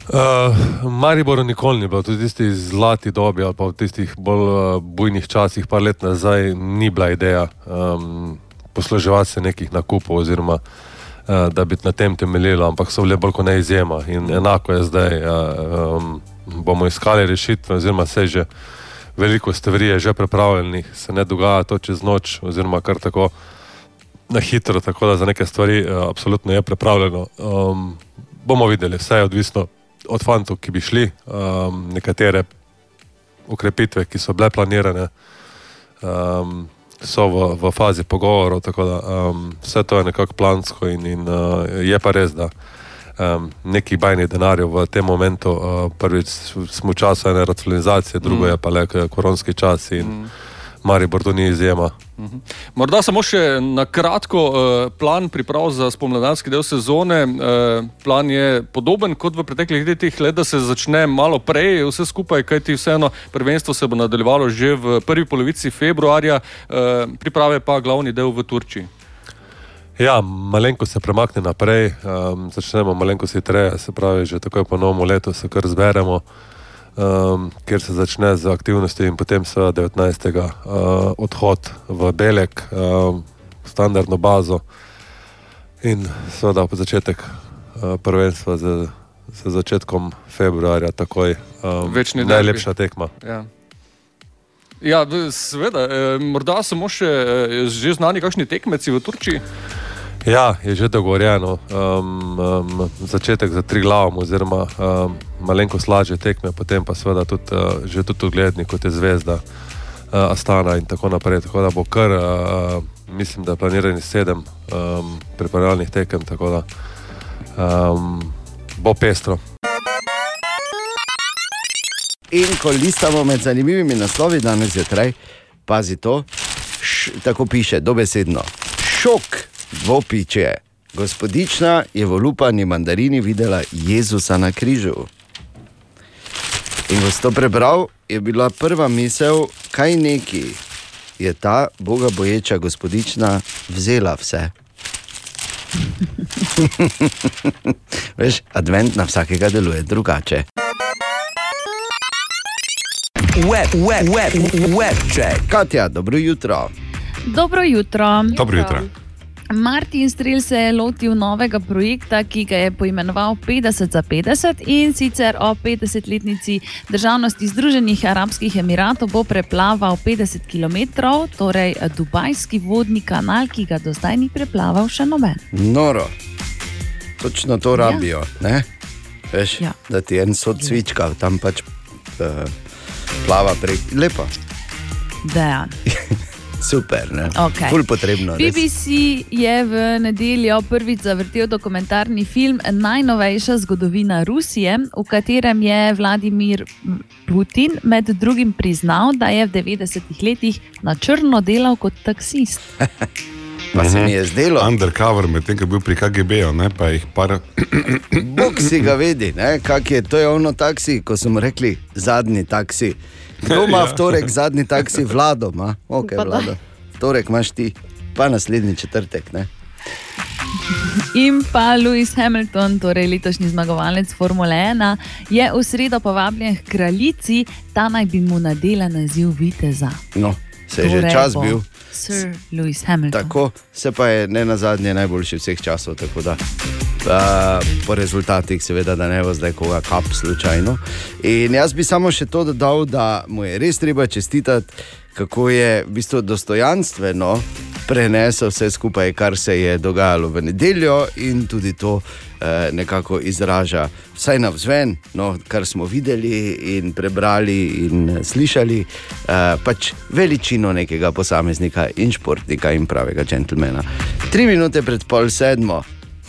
Uh, Maribor nikoli ni bilo, tudi v tistih zlatih dobi ali pa v tistih bolj uh, bujnih časih, pa let nazaj, ni bila ideja um, posluževati se nekih nakupov oziroma uh, da bi na tem temeljilo, ampak so bile bolj kot ne izjema in enako je zdaj. Uh, um, bomo iskali rešitve, oziroma se že veliko stvari je že pripravljenih, se ne dogaja to čez noč, oziroma kar tako na hitro, tako da za neke stvari uh, absolutno je pripravljeno. Um, bomo videli, vse je odvisno od fantov, ki bi šli, um, nekatere ukrepitve, ki so bile planirane. Um, So v, v fazi pogovorov, tako da um, vse to je nekako plansko, in, in uh, je pa res, da um, nekih bajnih denarjev v tem momentu, uh, prvič smo v času ene racionalizacije, drugo Mm. je pa le koronski čas in Maribor to ni izjema. Morda samo še na kratko eh, plan priprav za spomladanski del sezone. Eh, plan je podoben kot v preteklih letih, le da se začne malo prej vse skupaj, kajti vseeno prvenstvo se bo nadaljevalo že v prvi polovici februarja, eh, priprave pa glavni del v Turčiji. Ja, malenko se premakne naprej, um, začnemo malenko hitreje, se pravi, že takoj po novem letu se kar zberemo, um, kjer se začne z aktivnostjo in potem seveda 19. Uh, odhod v Belek, um, standardno bazo in seveda začetek uh, prvenstva z, z začetkom februarja takoj um, Večni derbi. najlepša tekma. Ja. Ja, seveda, eh, morda samo še eh, že znani kakšni tekmeci v Turčiji. Ja, je že dogovorjeno. Um, um, začetek za tri glavom, oziroma um, malenkost lažje tekme, potem pa seveda tudi, uh, že tudi ugledni, kot je Zvezda, uh, Astana in tako naprej. Tako da bo kar, uh, mislim, da je planiranih sedem um, pripravljalnih tekem, tako da um, bo pestro. In ko listamo med zanimivimi naslovi danes zjutraj, pazi to, š, tako piše, dobesedno. Šok, dvopiče. Gospodična je v lupani mandarini videla Jezusa na križu. In ko si to prebral, je bila prva misel, kaj neki je ta boga boječa gospodična vzela vse. Veš, advent na vsakega deluje drugače. Web, web, web, web check. Katja, dobro jutro. Dobro jutro. Dobro jutro. Martin Strel se je lotil novega projekta, ki ga je poimenoval 50 za 50 in sicer o 50-letnici državnosti Združenih arabskih emiratov bo preplaval 50 km, torej Dubajski vodni kanal, ki ga do zdaj ni preplaval še noben. Noro. Točno to rabijo. Ja. Veš, Ja. Da ti en sod cvička, tam pač uh, plava prek. Lepo, Dejan. [laughs] super. Ne? Okej. Ful potrebno. res. BBC je v nedeljo prvič zavrtel dokumentarni film Najnovejša zgodovina Rusije, v katerem je Vladimir Putin med drugim priznal, da je v 90-ih letih na črno delal kot taksist. [laughs] Pa se mi je zdelo, Undercover, medtem ko je bil pri KGB-ju, ne pa jih par. Bog si ga vedi, ne? kak je to je ono taksi, ko smo rekli zadnji taksi. Kdo ima Ja. v torek zadnji taksi, vlado ima, ok, Pa vlado. V torek imaš ti, pa naslednji četrtek. Ne? In pa Lewis Hamilton, torej letošnji zmagovalec Formule 1, je v sredo povabljen k kraljici, ta naj bi mu nadela naziv viteza. No, se je že Torej čas bo bil. Sir Lewis Hamilton. Tako se pa je ne na zadnje najboljši vseh časov. tako Da, po rezultatih, seveda, da ne bo zdaj koga kap slučajno. In jaz bi samo še to dodal, da mu je res treba čestitati, kako je v bistvu dostojanstveno prenesel vse skupaj, kar se je dogajalo v nedeljo, in tudi to eh, nekako izraža, vsaj na vzven, no, kar smo videli in prebrali in slišali, eh, pač veličino nekega posameznika in športnika in pravega džentlmena. Tri minute pred pol sedmo.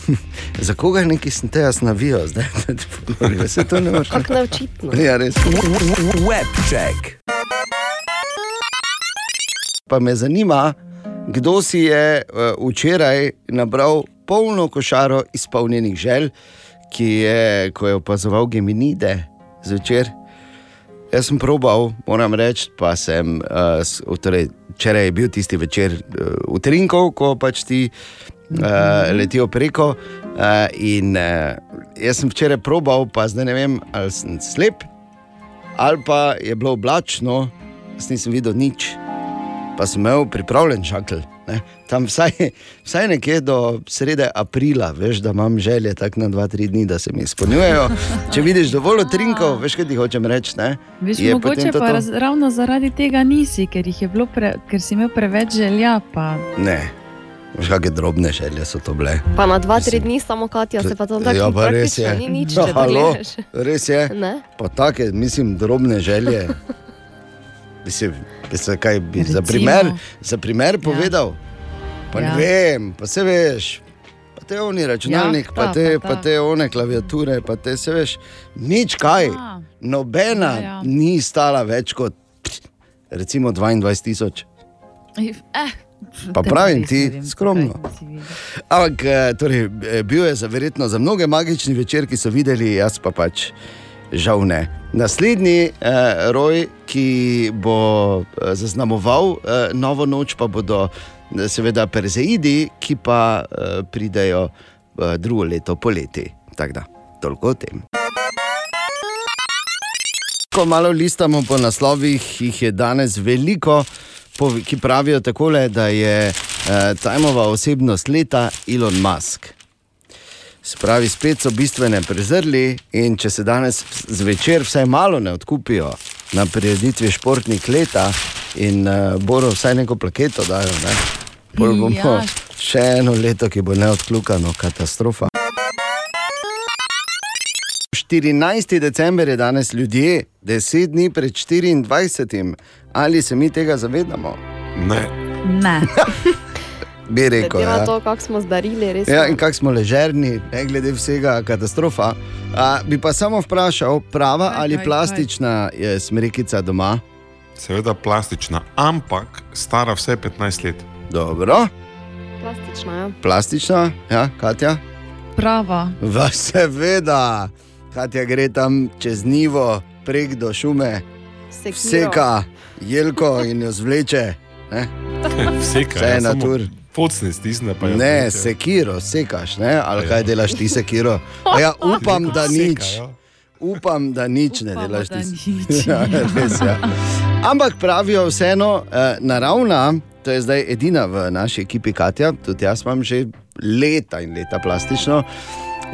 [laughs] Za koga neki sem te jaz navijal, zdaj [laughs] se to ne moreš. Kako neočitno. Ja, res. Web check. Pa me zanima, kdo si je uh, včeraj nabral polno košaro izpolnjenih želj, ki je, ko je opazoval Geminide zvečer. Jaz sem probal, moram reči, pa sem, uh, torej, včeraj je bil tisti večer uh, utrinkov, ko pač ti uh, letijo preko. Uh, in uh, jaz sem včeraj probal, pa zdaj ne vem, ali sem slep, ali pa je bilo oblačno, jaz nisem videl nič, pa sem imel pripravljen šakl. Ne? Tam vsaj, vsaj nekje do srede aprila, veš, da imam želje tako na 2-3 dni, da se mi izpolnjujejo. Če vidiš dovolj utrinkov, veš, kaj ti hočem reči. ne? Veš, Je mogoče to pa raz, ravno zaradi tega nisi, ker, pre, ker si imel preveč želja. Pa... Ne, veš, kakšne drobne želje so to bile. Pa na dva, tri dni samo Katja se pa tam tako Ja, pa res je. ni nič, Ja, halo, gledaš. res je. Ne? Pa take, mislim, drobne želje. Bi se, bi se kaj bi za primer, za primer povedal? Pa ja. Ja. ne vem, pa se veš. Pa te oni računalnik, ja, ta, pa, te, pa pa ta. te one klaviature, pa te se veš, nič kaj. A. Nobena Ja, ja. ni stala več kot recimo 22 tisoč. Eh, Pa pravim ti, vem, skromno. Ampak eh, torej, eh, bil je za verjetno za mnoge magični večer, ki so videli, jaz pa pač žal ne. Naslednji eh, roj, ki bo eh, zaznamoval eh, novo noč, pa bodo eh, seveda perzeidi, ki pa eh, pridejo eh, drugo leto poleti. Tako da, toliko o tem. Ko malo listamo po naslovih, jih je danes veliko, ki pravijo takole, da je uh, Tajmova osebnost leta Elon Musk. Spravi, spet so bistvene prezrli, in če se danes zvečer vsaj malo ne odkupijo na prireditvi športnik leta in uh, bodo vsaj neko plaketo dajo, ne? Pol bomo Ja. še eno leto, ki bo neodkljukano, katastrofa. 14. december je danes ljudje, 10 dni pred 24. Ali se mi tega zavedamo? Ne, Ne. [laughs] Bi rekel. Glede na Ja. to, kako smo zdarili, res. Ja, in kako smo ležerni, ne glede vsega, katastrofa. A, bi pa samo vprašal, prava Kaj, ali kaj, plastična je smrekica doma? seveda plastična, ampak stara vse 15 let. Dobro, Plastična, ja. plastična, ja, Katja. Prava. Va, seveda, Katja gre tam čez nivo, prek do šume, Sekiro. seka jelko in jo zvleče. Ne, Vseka, Vse je ja, natur. Pocne stisne pa jo ne vleče. sekiro, sekaš, ne? ali Ja. kaj delaš ti sekiro. A Ja, upam, da Seka, nič. ja. Upam, da nič ne Upamo, delaš ti. [laughs] Ja, res, ja. Ampak pravijo vseeno, eh, naravna, to je zdaj edina v naši ekipi Katja, tudi jaz imam že leta in leta plastično.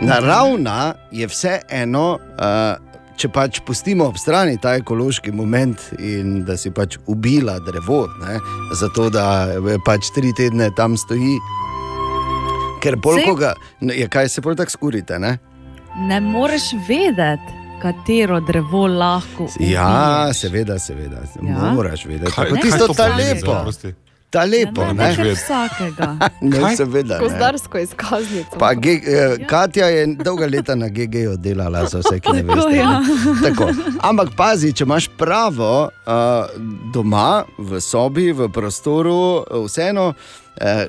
Naravna je vseeno, eh, če pač pustimo ob strani ta ekološki moment in da si pač ubila drevo, ne, zato da eh, pač tri tedne tam stoji. Ker bolj Saj- koga, je kaj se bolj tako skurite, ne? Ne moreš vedeti, katero drevo lahko. Ja, ubiješ. seveda, seveda. Ja. Moraš vedeti. Kaj- Tako kaj tisto to ta lepo. Ta lepo, ja, ne? ne, ne vsakega. [laughs] Ne, seveda. Ne. Gozdarsko izkaznico. Pa, ge, eh, Katja je dolga leta na GG-ju delala, za vse, ki ne [laughs] Tako, veste. ja. Tako. Ampak pazi, če imaš pravo uh, doma, v sobi, v prostoru, eh, vseeno uh,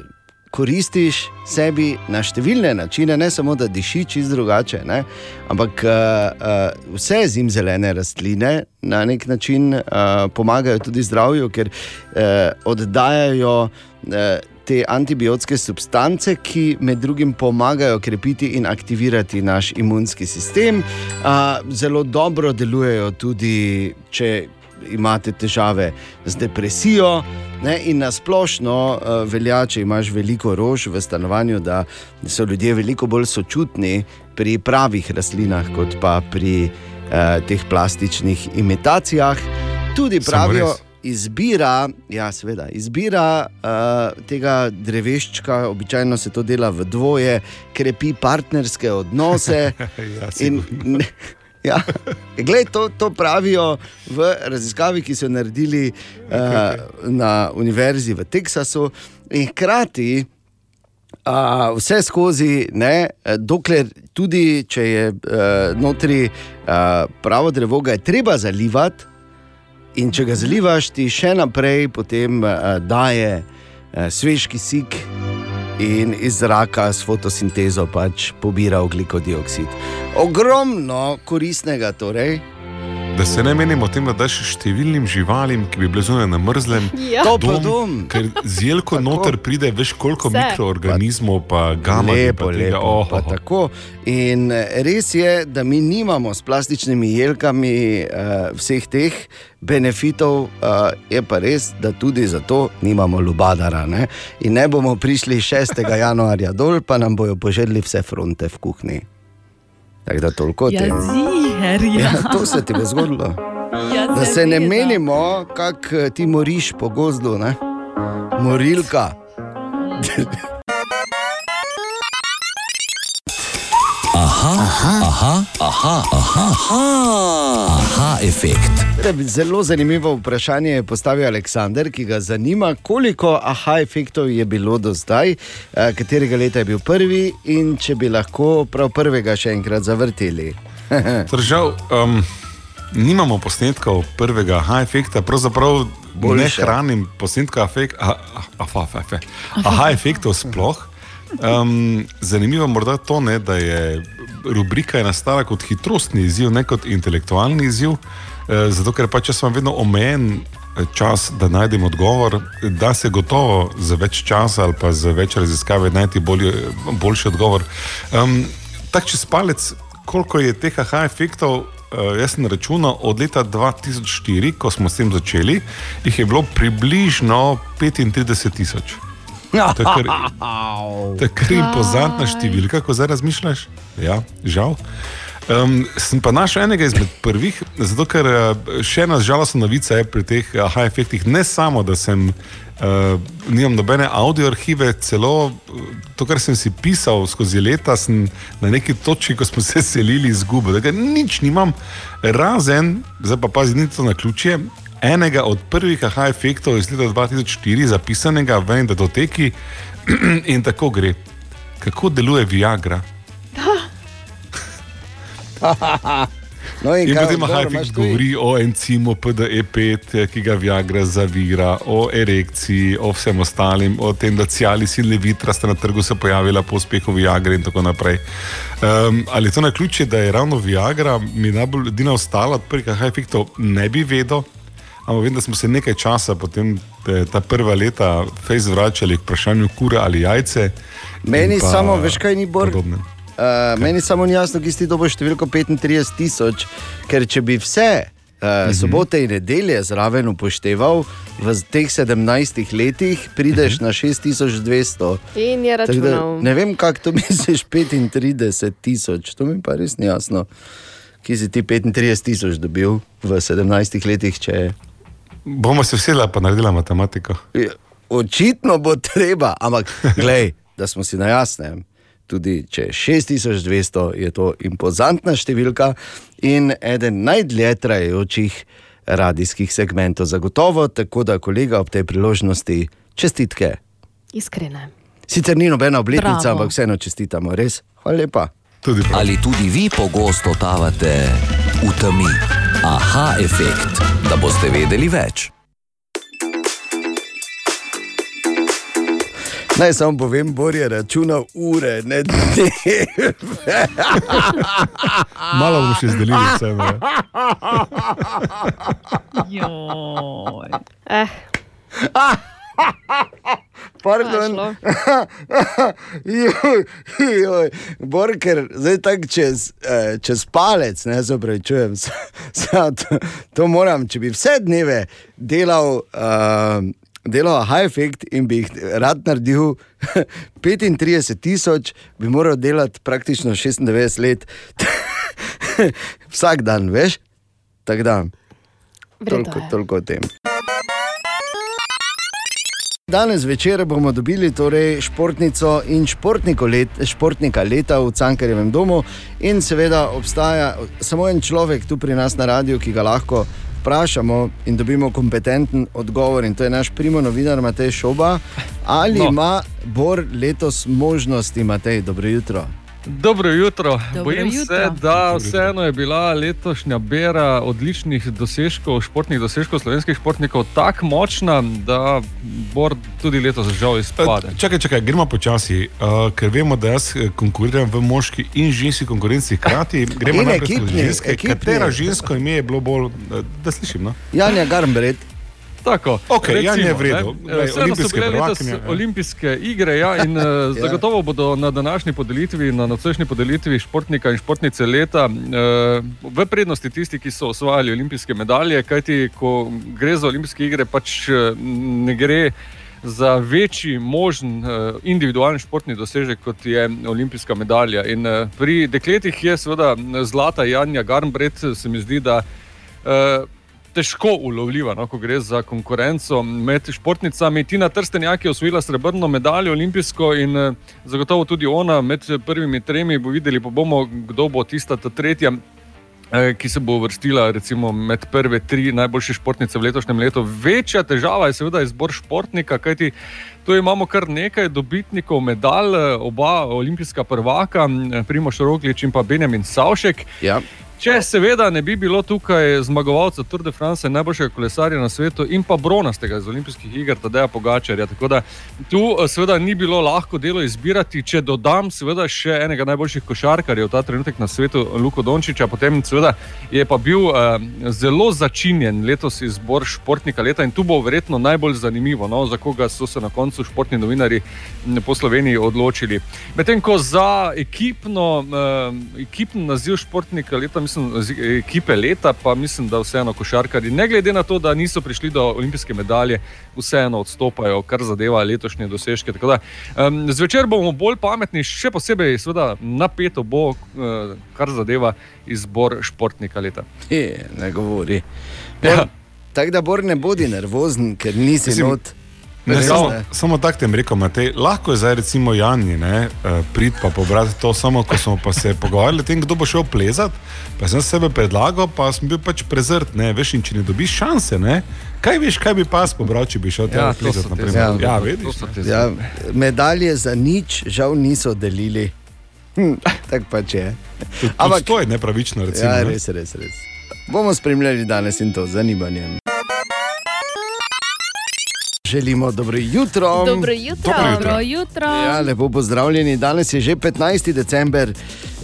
koristiš sebi na številne načine, ne samo da diši čist drugače, ne? ampak uh, uh, vse zimzelene rastline na nek način uh, pomagajo tudi zdravju, ker uh, oddajajo. Uh, Te antibiotske substance, ki med drugim pomagajo krepiti in aktivirati naš imunski sistem, a, zelo dobro delujejo tudi, če imate težave z depresijo. Ne, in na splošno uh, velja, če imaš veliko rož v stanovanju, da so ljudje veliko bolj sočutni pri pravih rastlinah, kot pa pri uh, teh plastičnih imitacijah. Tudi pravijo, izbira, ja, seveda, izbira uh, tega dreveščka, običajno se to dela v dvoje, krepi partnerske odnose. [laughs] Ja, In, sigurno. ne, ja, [laughs] gled, to, to pravijo v raziskavi, ki so jo naredili uh, na univerzi v Teksasu, in hkrati. Uh, vse skozi, ne, eh, dokler tudi če je uh, notri uh, pravo drevo, ga je treba zalivati, in če ga zalivaš, ti še naprej potem uh, daje uh, svež kisik in iz zraka s fotosintezo pač pobira oglikov dioksid. Ogromno koristnega, torej. Da se ne menimo o tem, da daš številnim živalim, ki bi bile zunaj na mrzlem, Ja. To pa dom. ker z jelko noter pride veš koliko Vse. mikroorganizmov, pa gama. Lepo, pa tega, lepo. oh, pa tako. In eh, res je, da mi nimamo s plastičnimi jelkami uh, vseh teh benefitov, uh, je pa res, da tudi zato nimamo lubadara. Ne? In ne bomo prišli 6. januarja dol, pa nam bojo poželjeli vse fronte v kuhinji. Tako da toliko o Ja, tem. ziher, ja. Ja, to se ti bo zgodilo. Ja, Da se ne menimo, kako ti moriš po gozdu, ne? morilka. Aha, aha, aha, aha, aha, aha, aha efekt. Torej, Zelo zanimivo vprašanje je postavil Aleksandr, ki ga zanima, koliko aha efektov je bilo do zdaj, eh, katerega leta je bil prvi in če bi lahko prav prvega še enkrat zavrteli. [laughs] Torej, žal, um, nimamo posnetkov prvega aha efekta, pravzaprav ne Boljše. hranim posnetka afek, aha, aha, aha, aha efektov sploh. Um, zanimivo je morda to, ne, da je rubrika je nastala kot hitrostni izziv, ne kot intelektualni izziv, eh, zato ker pač jaz imam vedno omejen eh, čas, da najdem odgovor, da se gotovo za več časa ali pa za več raziskave najti bolje, boljši odgovor. Um, tak čez palec, koliko je teh aha efektov, uh, jaz sem računal od leta 2004, ko smo s tem začeli, jih je bilo približno 35 tisoč. To je kar, [laughs] kar impozantna številka, ko zdaj razmišljaš. Ja, žal. Um, sem pa našel enega izmed prvih, zato ker eh, še ena žalostna novica je pri teh aha efektih. Ne samo, da sem, uh, nimam nobene audio arhive, celo eh, to, kar sem si pisal skozi leta, sem na neki točki, ko smo se selili, izgubil. Da Nič nimam, razen, zdaj pa pazi, ni to na ključje. Enega od prvih aha efektov iz leta 2004, zapisanega v eni datoteki, [clears throat] in tako gre. Kako deluje Viagra? [laughs] No, In kaj potem tu? govori o encimu PDE5, ki ga Viagra zavira, o erekciji, o vsem ostalim, o tem, da cialis in levitra sta na trgu se pojavila po uspehu Viagre in tako naprej. Um, ali je to na ključe, da je ravno Viagra mi najbolj edina ostala od prvih Hajfiktov, ne bi vedel. Ampak vem, da smo se nekaj časa, potem te, ta prva leta, fejs vračali k vprašanju kure ali jajce. Meni in samo, veš kaj ni Bor? podobne. Uh, meni samo ni jasno, ki si ti dobo številko 35 tisoč, ker če bi vse uh, Mhm. sobote in nedelje zraven upošteval, v teh 17 letih prideš Mhm. na 6200. In je Tako Da, računal. ne vem, kako to [laughs] misliš, 35 tisoč, to mi pa res ni jasno. Kje si ti 35 tisoč dobil v 17 letih, če Bomo se vsela pa naredila matematiko. je. Očitno bo treba, ampak glej, da smo si na jasnem. Tudi če je 6200, je to impozantna številka in eden najdlje trajajočih radijskih segmentov, zagotovo. Tako da, kolega, ob tej priložnosti čestitke. Iskrene. Sicer ni nobena obletnica, Bravo. ampak vseeno čestitamo, res. Hvala lepa. Tudi prav. Ali tudi vi pogosto totavate v temi? Aha efekt, da boste vedeli več. Naj samo povem, Bor je računal ure, ne dneve. Malo bomo še izdelili [laughs] vse. Joj. Eh, Pardon. [laughs] Joj, joj. Bor, ker zdaj tako čez, eh, čez palec, ne se upravičujem. [laughs] To, to moram, če bi vse dneve delal. Uh, Delal high effect in bi jih rad naredil [laughs] 35 tisoč, bi moral delati praktično 96 let, [laughs] vsak dan, veš? Tako da, Vredo toliko, toliko o tem. Danes večer bomo dobili torej športnico in let, športnika leta v Cankarjevem domu. In seveda obstaja samo en človek tu pri nas na radiju, ki ga lahko vprašamo in dobimo kompetenten odgovor. In to je naš primo novinar Matej Šoba. Ali no. No. ima Bor letos možnosti, Matej, dobro jutro? Dobro jutro. Dobro Bojim jutro. se, da vseeno je bila letošnja bera odličnih dosežkov, športnih dosežkov slovenskih športnikov tako močna, da bo tudi letos žal izpade. Eh, Čakaj, čakaj, gremo počasi, uh, ker vemo, da jaz eh, konkuriram v moški in ženski konkurenci hkrati. Gremo In najprej skozi ekipni, ženske. ekipni. Katera žensko ime je bilo bolj, eh, da slišim? No? Janja Garmbred. Tako, Okej, Jan je v redu. ne. Glej, Vseeno so olimpijske bile letos ja. olimpijske igre ja, in uh, [laughs] zagotovo bodo na današnji podelitvi, na nocojšnji podelitvi športnika in športnice leta uh, v prednosti tisti, ki so osvajali olimpijske medalje, kajti ko gre za olimpijske igre, pač eh, ne gre. Za večji možen uh, individualni športni dosežek, kot je olimpijska medalja. In pri dekletih je seveda zlata Janja Garnbret, se mi zdi, da uh, težko ulovljiva, no, ko gre za konkurenco med športnicami. Tina Trstenjak je osvojila srebrno medaljo olimpijsko in eh, zagotovo tudi ona med prvimi tremi bo videli, pa bomo, kdo bo tista ta tretja. eh, Ki se bo uvrstila recimo, med prve tri najboljše športnice v letošnjem letu. Večja težava je seveda izbor športnika, kajti tu imamo kar nekaj dobitnikov medalj, eh, oba olimpijska prvaka, Primoš Roglič in pa Benjamin Savšek. Ja. Če seveda ne bi bilo tukaj zmagovalca Tour de France, najboljšega kolesarja na svetu in pa bronastega iz olimpijskih iger, Tadeja Pogačarja. Tako da tu eh, seveda ni bilo lahko delo izbirati. Če dodam seveda še enega najboljših košarkarjev ta trenutek na svetu, Luko Dončiča, potem seveda je pa bil eh, zelo začinjen letos izbor športnika leta in tu bo verjetno najbolj zanimivo, no, za koga so se na koncu športni novinari po Sloveniji odločili. Medtem ko za ekipno, eh, ekipni naziv športnika leta, mislim, z ekipe leta, pa mislim, da vseeno košarkari, ne glede na to, da niso prišli do olimpijske medalje, vseeno odstopajo, kar zadeva letošnje dosežke. Tako Da, um, zvečer bomo bolj pametni, še posebej seveda, napeto bo, uh, kar zadeva izbor športnika leta. Je, ne govori. Ja. Ja. Tako da Bor ne bodi nervozen, ker nisi Mislim, not. Ne, Res, samo, ne. samo tako tem rekel, Matej, lahko je zdaj recimo Jani, ne, eh, prid pa pobrati to, samo ko smo pa se pogovarjali o tem, kdo bo šel plezati, pa sem sebe predlagal, pa sem bil pač prezrt, ne, veš, in če ne dobiš šanse, ne, kaj veš, kaj bi pas pobral, če bi šel Ja, tja plezati, te naprimer. zadeve. Ja, To vidiš. ne. Ja, medalje za nič, žal niso delili. Hm, Tako pač je. Ampak- to je nepravično, recimo. Ja, ne. res, res, res. Bomo spremljali danes in to z zanimanjem. Želimo dobro jutro. Dobro jutro. Dobro Dobro jutro. Ja, lepo pozdravljeni. Danes je že 15. december.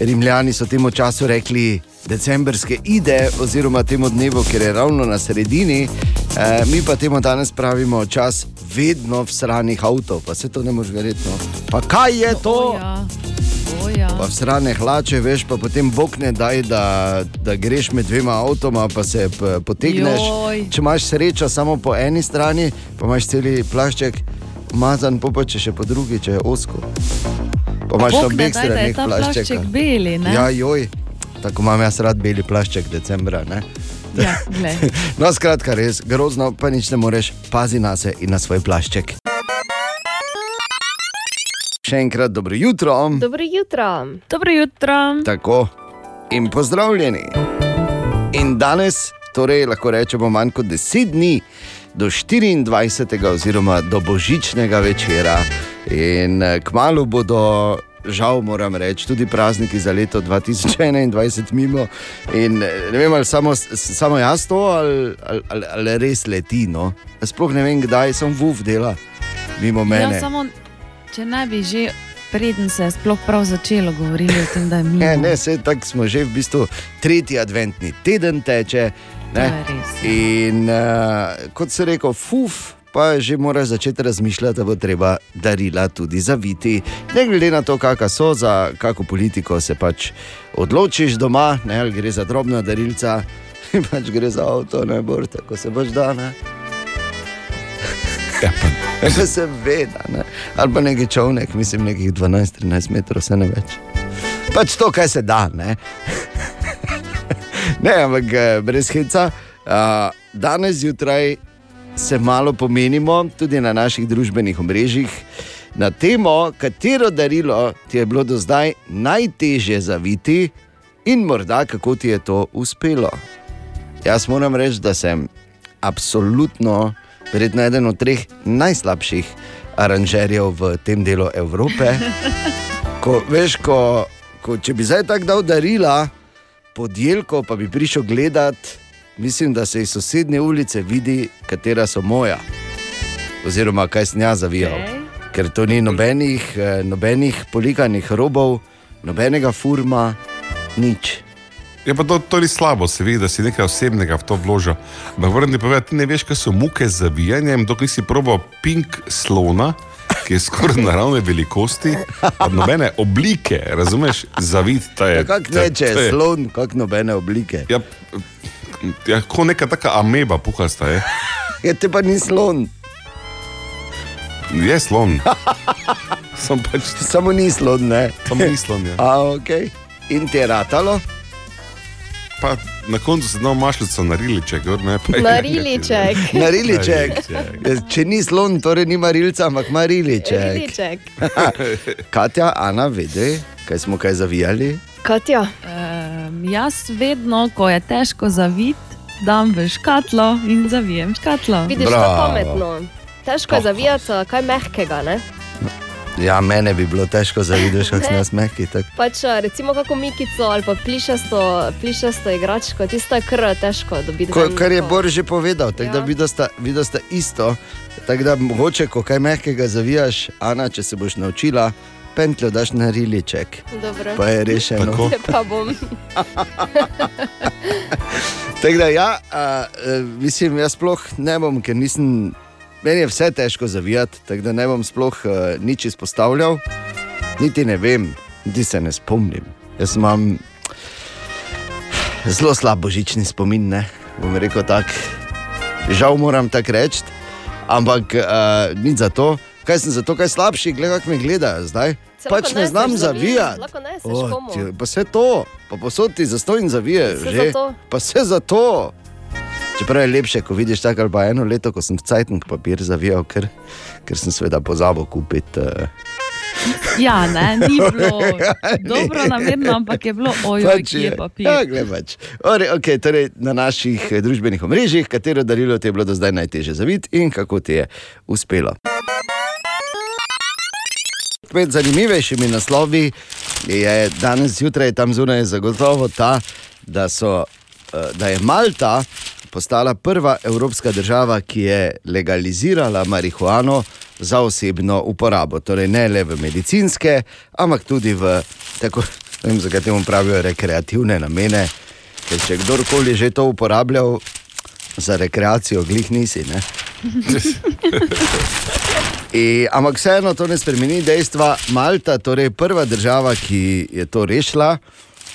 Rimljani so temu času rekli decembrske ide, oziroma temu dnevu, ker je ravno na sredini. E, mi pa temu danes pravimo čas vedno v sranih avtov, pa se to ne moreš verjeti. No. Pa kaj je to? O, ja. O, ja. Pa srane hlače, veš, pa potem bog ne daj, da, da greš med dvema avtoma, pa se potegneš. Joj. Če imaš srečo samo po eni strani, pa imaš celi plašček umazan, pa, če še po drugi, če je osko. Pa imaš na Bog ne obeh daj, da je straneh ta plašček. beli, ne? Ja, joj, tako imam jaz rad beli plašček decembra. Ne? ja. [laughs] No, skratka, res grozno, pa nič ne moreš, pazi na se in na svoj plašček. Še enkrat dobro jutro. Dobro jutro. Dobro jutro. Tako in pozdravljeni. In danes, torej lahko rečemo, manj kot 10 dni do 24. oziroma do božičnega večera. In eh, kmalu bodo, žal moram reči, tudi prazniki za leto 2021 mimo. In eh, ne vem, ali samo, samo jaz to, ali, ali, ali, ali res leti. No? Sploh ne vem, kdaj sem vuf dela mimo mene. Ja, samo, če ne bi že preden se je sploh prav začelo govoriti o tem, da je mimo. Ne, ne, vse tako smo že v bistvu tretji adventni teden teče. Ne? res. In uh, kot se reče, fuf. Pa že moraš začeti razmišljati, da bo treba darila tudi zaviti. Ne glede na to, kakšna so, za kakšno politiko se pač odločiš doma, ne, ali gre za drobna darilca, [laughs] pač gre za avto, ne bo tako se boš da. Ja, pa, [laughs] Ja, Seveda, ne. ali pa neki čovnek, mislim, nekih 12-13 metrov, se ne več. Pač to, kar se da. Ne, [laughs] ne ampak eh, brez heca. Uh, danes zjutraj se malo pomenimo tudi na naših družbenih omrežjih na temo, katero darilo ti je bilo do zdaj najtežje zaviti in morda kako ti je to uspelo. Jaz moram reči, da sem absolutno, verjetno eden od treh najslabših aranžerjev v tem delu Evrope. [laughs] Ko, veš, ko ko, če bi zdaj tako dal darila pod jelko, pa bi prišel gledat, mislim, da se iz sosednje ulice vidi, katera so moja. Oziroma, kaj sem jaz zavijal. Okay. Ker to ni nobenih, eh, nobenih polikanih robov, nobenega furma, nič. Je pa to, ni slabo, se vidi, da si nekaj osebnega v to vložil. Ampak ti povedati, ti ne veš, kaj so muke z zavijanjem, dokler nisi probal pink slona, ki je skoraj [laughs] naravne velikosti, nobene oblike, razumeš, zavita je. Ja, Kako ne, če je slon, kako nobene oblike. Ja, ja, kot neka taka ameba puhasta je. Je te pa ni slon. Je slon. Sam pač, Samo ni slon, ne. samo ni slon. Ja. A, okay. In ti je ratalo, Pa na koncu se dal mašljico na riliček, gor, ne pa nariliček. Nariliček. Če ni slon, torej ni marilca, ampak mariliček. Mariliček. [laughs] Katja, Ana, vede, kaj smo kaj zavijali? Katja, Um, jaz vedno, ko je težko zaviti, dam v škatlo in zavijem škatlo. vidiš, to Bravo. pametno. Težko je zavijati kaj mehkega, ne? Ja, mene bi bilo težko zavideti, kako sem jaz mehki. tak. Pač recimo kako mikico ali pa plišasto, plišasto igračko, tisto je kar težko dobiti. Ko, kar je Bor že povedal, tako da Ja. videl sta, videl sta isto. Tako da mogoče, ko kaj mehkega zavijaš, Ana, če se boš naučila, pentljo daš na riliček, Dobro. pa je rešeno. Tako. Pa bom. [laughs] Tako da, ja, a, a, mislim, jaz sploh ne bom, ker nisem. Meni je vse težko zavijati, tako da ne bom sploh uh, nič izpostavljal, niti ne vem, niti se ne spomnim. Jaz imam zelo slab božični spomin, ne bom rekel tako. Žal moram tako reči, ampak uh, nič za to. Kaj sem zato, kaj slabši, gledaj, kako me gledajo zdaj. Se pač ne znam za zavijati. Pa vse to, pa posod ti za to in zaviješ. Vse že. zato. Pa vse za to. Čeprav je lepše, ko vidiš tako ali pa eno leto, ko sem Cajtnik papir zavijal, ker, ker sem seveda pozabil kupiti. Uh, Ja, ne, ni [laughs] bilo dobro namerno, ampak je bilo ojoj, pač ki je papir. Ja, glej pač. Ore, okay, torej, na naših eh, družbenih omrežjih, katero darilo ti je bilo do zdaj najtežje zaviti in kako ti je uspelo. Med zanimivejšimi naslovi je danes zjutraj tam zunaj zagotovo ta, da, so, eh, da je Malta postala prva evropska država, ki je legalizirala marihuano za osebno uporabo. Torej ne le v medicinske, ampak tudi v tako, [laughs] ne vem, zakaj temu pravijo rekreativne namene. Ker če kdorkoli že to uporabljal za rekreacijo, glih nisi. [laughs] I, ampak vseeno to ne spremeni dejstva. Malta, torej prva država, ki je to rešila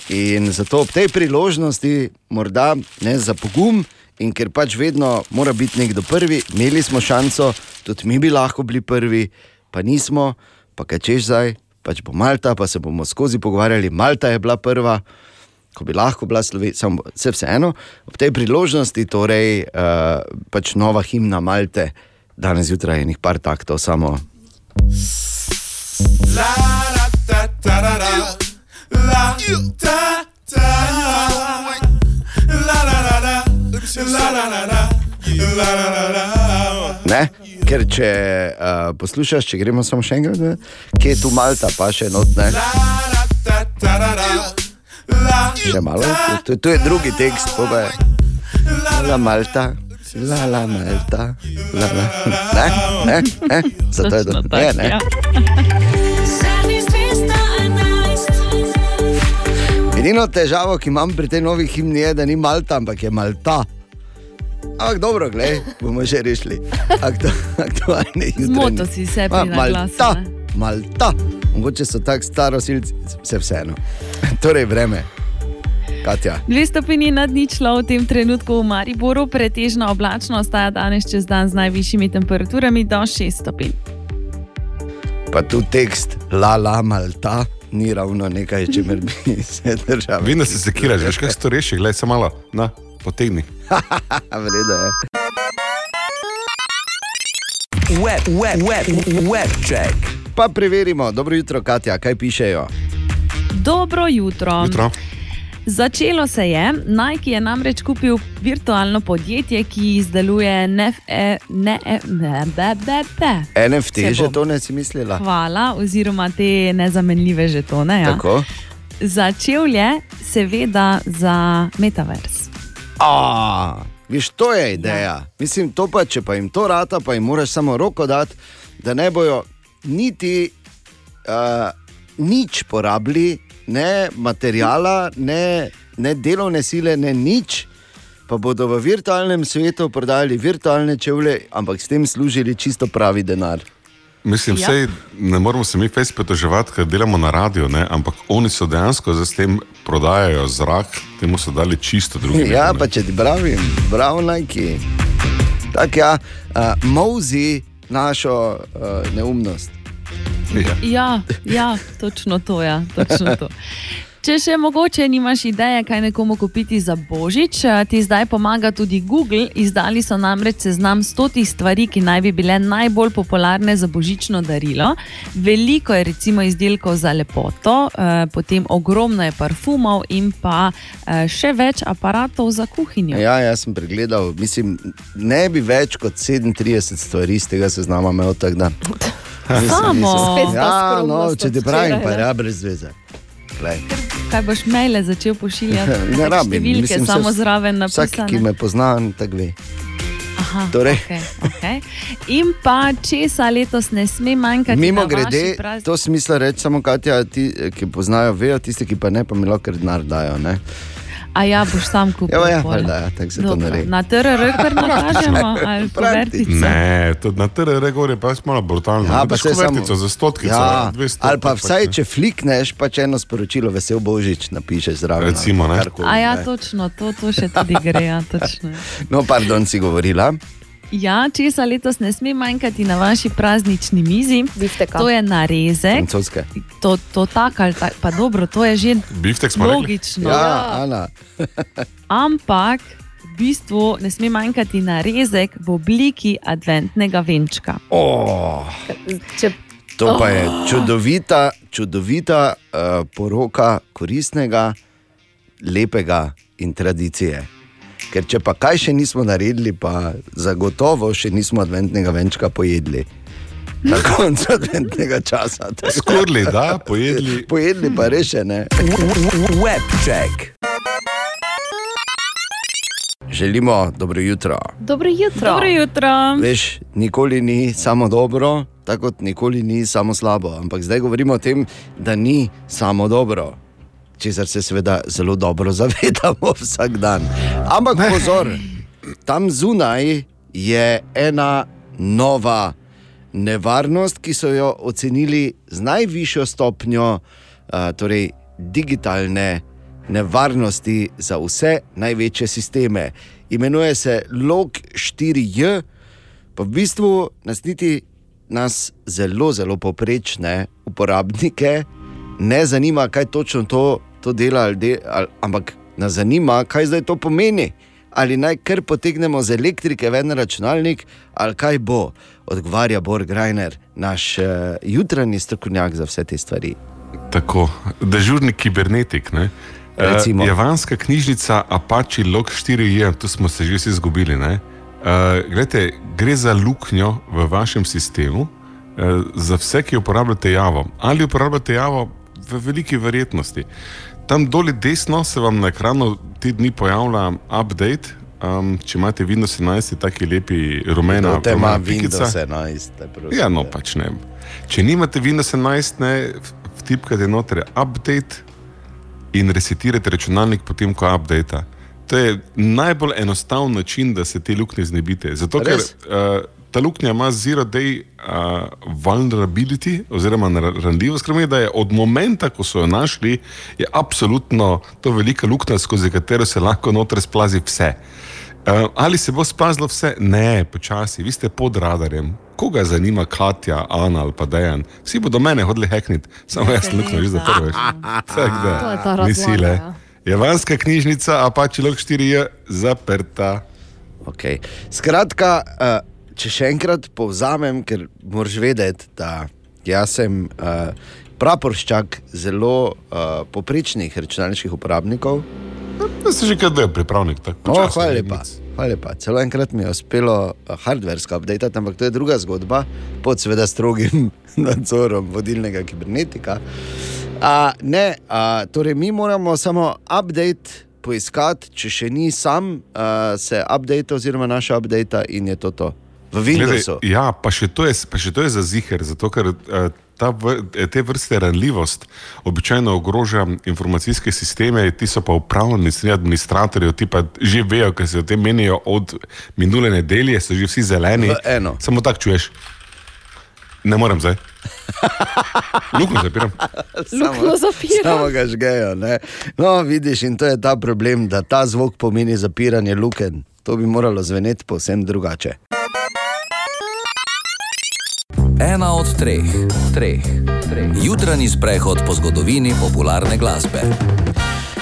in zato ob tej priložnosti, morda ne za pogum, in ker pač vedno mora biti nekdo prvi, imeli smo šanso, tudi mi bi lahko bili prvi, pa nismo, pa kaj češ zdaj, pač bo Malta, pa se bomo skozi pogovarjali. Malta je bila prva. Ko bi lahko bila Slovenija, samo vse vseeno, ob tej priložnosti, torej uh, pač nova himna Malte, danes zjutraj je nekaj par taktov, samo ne. Ker če uh, poslušaš, če gremo samo še enkrat, ne, kje je tu Malta, pa še not ne. Še malo, to, to je drugi tekst, pa je. La Malta, la la Malta, la la. Ne, ne, ne, zato je to. Točno Ne, ne. Edino težavo, ki imam pri tej novi himni, je, da ni Malta, ampak je Malta. Ampak dobro, gledaj, bomo že rešili. Aktu, aktualne jutri. Zmotil si se naglasu, Malta? Malta. Mogoče so tako starosilci, vse vseeno. Torej, vreme. Katja. Dve stopinji nad ničlo v tem trenutku v Mariboru, pretežno oblačno ostaja danes čez dan z najvišjimi temperaturami do 6 stopinj. Pa tu tekst La La Malta ni ravno nekaj, čemer bi [laughs] se držal. Da se sekiraš, veš, kaj se to reši, gledaj, samo malo, na, potegni. [laughs] Vredo je. Web, web, web, web check. Pa preverimo, dobro jutro, Katja, kaj pišejo. Dobro jutro. Jutro. Začelo se je, Nike je namreč kupil virtualno podjetje, ki izdeluje nef, e, ne, e, ne, be, be, be. NFT Se že bom. to ne si mislila? Hvala, oziroma te nezamenljive žetone. Ja. Tako. za čevlje, seveda za metavers. A, viš, to je ideja. Mislim, to pa, če pa jim to rata, pa jim moraš samo roko dati, da ne bojo niti uh, nič porabili, ne materijala, ne, ne delovne sile, ne nič. Pa bodo v virtualnem svetu prodajali virtualne čevlje, ampak s tem služili čisto pravi denar. Mislim, Ja. ja. ne moramo se mi fejs pritoževati, ker delamo na radio, ne? ampak oni so dejansko za s tem prodajajo zrak, temu so dali čisto druge. Ja, pa če ti pravim, bravo, Nike. Tako ja, uh, mozi našo uh, neumnost. Ja, ja, točno to. Ja, točno to. Če še mogoče nimaš ideje, kaj nekomu kupiti za božič, eh, ti zdaj pomaga tudi Google. Izdali so namreč seznam stotih stvari, ki naj bi bile najbolj popularne za božično darilo. Veliko je recimo izdelkov za lepoto, eh, potem ogromno je parfumov in pa eh, še več aparatov za kuhinjo. Ja, jaz sem pregledal, mislim, ne bi več kot 37 stvari z tega seznama imel tako da. [laughs] Samo. Ja, no, če ti od pravim, včeraj, pa ja, brez veze. Glej. Kaj boš maile začel pošiljati? [laughs] Ne rabim, Številke mislim, samo saj zraven Vsak, ki napisane. me pozna, tako ve. Aha, Torej. okay, okay. In pa česa letos ne sme manjkati. Mimo grede, to smisla reči samo Katja, ti, ki poznajo, vejo, tisti, ki pa ne, pa mi lahko denar dajo. Ne? A ja, boš sam kupil. Ja, ja, valjda, ja, tako se to Dobro, naredi. Na TRR kar nakažemo, [laughs] ali po vertici. Ne, to na TRR gor je pa res malo brutalno. Ja, pa samo- vrtico za stotkico, Ja, dve stotki. ali pa vsaj, ne. če flikneš, pa če eno sporočilo, vesel božič, napišeš zraven. Recimo, ne. A ja, točno, to, to še tudi gre. Ja, točno. [laughs] No, pardon, si govorila. Ja, česa letos ne sme manjkati na vaši praznični mizi. Bifteka. To je narezek. Francoske. To, to tak ali tak, pa dobro, to je že Biftek logično. Ja, Ana. [laughs] Ampak v bistvu ne sme manjkati narezek v obliki adventnega venčka. Oh, Če, to pa je Oh. čudovita, čudovita uh, poroka koristnega, lepega in tradicije. Ker če pa kaj še nismo naredili, pa zagotovo še nismo adventnega venčka pojedli. Na koncu adventnega časa. Skurli, da, pojedli. Pojedli pa rešene. Webcheck. Želimo dobro jutro. dobro jutro. Dobro jutro. Veš, nikoli ni samo dobro, tako kot nikoli ni samo slabo. Ampak zdaj govorimo o tem, da ni samo dobro. Česar se seveda zelo dobro [laughs] zavedamo vsak dan. Ampak pozor, tam zunaj je ena nova nevarnost, ki so jo ocenili z najvišjo stopnjo, uh, torej digitalne nevarnosti za vse največje sisteme. Imenuje se Log 4J, pa v bistvu nas niti nas zelo, zelo poprečne uporabnike ne zanima, kaj točno to, to dela, ali de, ali, ampak nas zanima, kaj zdaj to pomeni. Ali naj kar potegnemo z elektrike ven na računalnik, ali kaj bo, odgovarja Borg Grajner, naš uh, jutranji strokovnjak za vse te stvari. Tako, dežurni kibernetik. Ne? Eh, Recimo. Javanska knjižnica Apache Log 4J, tu smo se že vsi izgubili. Uh, glede, gre za luknjo v vašem sistemu, uh, za vse, ki uporabljate Javo. Ali uporabljate Javo v veliki verjetnosti. Tam dolje desno se vam na ekranu te dni pojavlja update. Um, če imate Windows 11, je taki lepi rumena, Kdo te ima rumena pikica. Windows 11, te prosim, Ja, no pač ne. Če nimate Windows 11, ne, vtipkate noter update in resetirate računalnik potem, ko update. To je najbolj enostaven način, da se te luknje znebite. Zato, ker uh, ta luknja ima zero day uh, vulnerability, oziroma ranljivost, kar pomeni, da je od momenta, ko so jo našli, je absolutno to velika luknja, skozi katero se lahko noter splazi vse. Uh, ali se bo splazilo vse? Ne, počasi, vi ste pod radarjem. Koga zanima Katja, Ana ali pa Dejan? Vsi bodo mene hodili hekniti, samo jaz sem luknjo že zaprl. [laughs] Tako da, ni sile. ja. Javanska knjižnica Apache Log 4 je zaprta. Okay. Skratka, uh, če še enkrat povzamem, ker moraš vedeti, da jaz sem uh, praporščak zelo uh, poprečnih računalniških uporabnikov. Da si že del pripravnik. tako počasi, hvala lepa. Hvala lepa. Celo enkrat mi je uspelo uh, hardversko update, ampak to je druga zgodba, pod seveda strogim [laughs] nadzorom vodilnega kibernetika. A, ne, a, torej mi moramo samo update poiskati, če še ni sam, a, se update oziroma naša update in je to to. V Windowsu. Glede, ja, pa še, to je, pa še to je za ziger, zato ker eh, ta, eh, te vrste ranljivost običajno ogroža informacijske sisteme, ti so pa upravljeni strani administratorjev, ti pa že vejo, ker se o tem menijo od minule nedelje, so že vsi zeleni. Samo tako čuješ. Ne morem zdaj. [laughs] Luknjo zapiram. Luknjo zapira. Samo ga žgejo. Ne? No, vidiš, in to je ta problem, da ta zvok pomeni zapiranje luken. To bi moralo zveneti povsem drugače. Ena od treh, treh, treh. Jutranji sprehod po zgodovini popularne glasbe.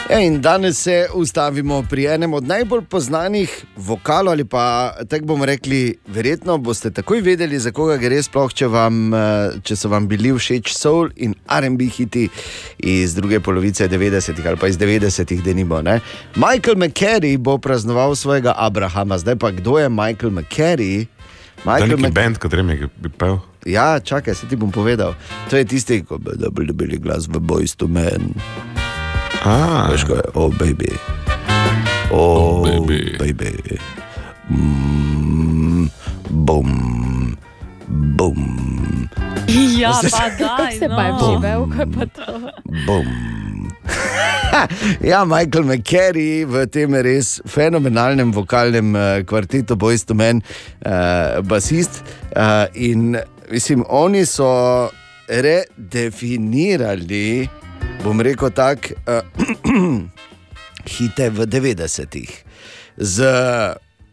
E, in danes se ustavimo pri enem od najbolj znanih vokalov, ali pa tako bomo rekli, verjetno boste takoj vedeli, za koga gre, sploh če, vam, eh, če so vam bili všeč soul in RB hiti iz druge polovice 90-ih ali pa iz 90-ih, da nimo. Ne? Michael McCarry bo praznoval svojega Abrahama, zdaj pa kdo je Michael McCarry? Michael neki Mc- bend, katerem je bi pel. Ja, čakaj, se ti bom povedal. To je tisti, ki bi dobili bili glas v Boys to Men. Ah, Veš, ko je, oh, baby. Oh, baby. baby. Mm, bum, bum, Ja, pa Kako daj. se pa je no. vživel, ko je pa to. bum. [laughs] ja, Michael McCarry v tem res fenomenalnem vokalnem uh, kvartetu Boys to Men, uh, basist. Uh, in mislim, oni so redefinirali, bom rekel tako, uh, [clears throat] hite v 90-ih. Z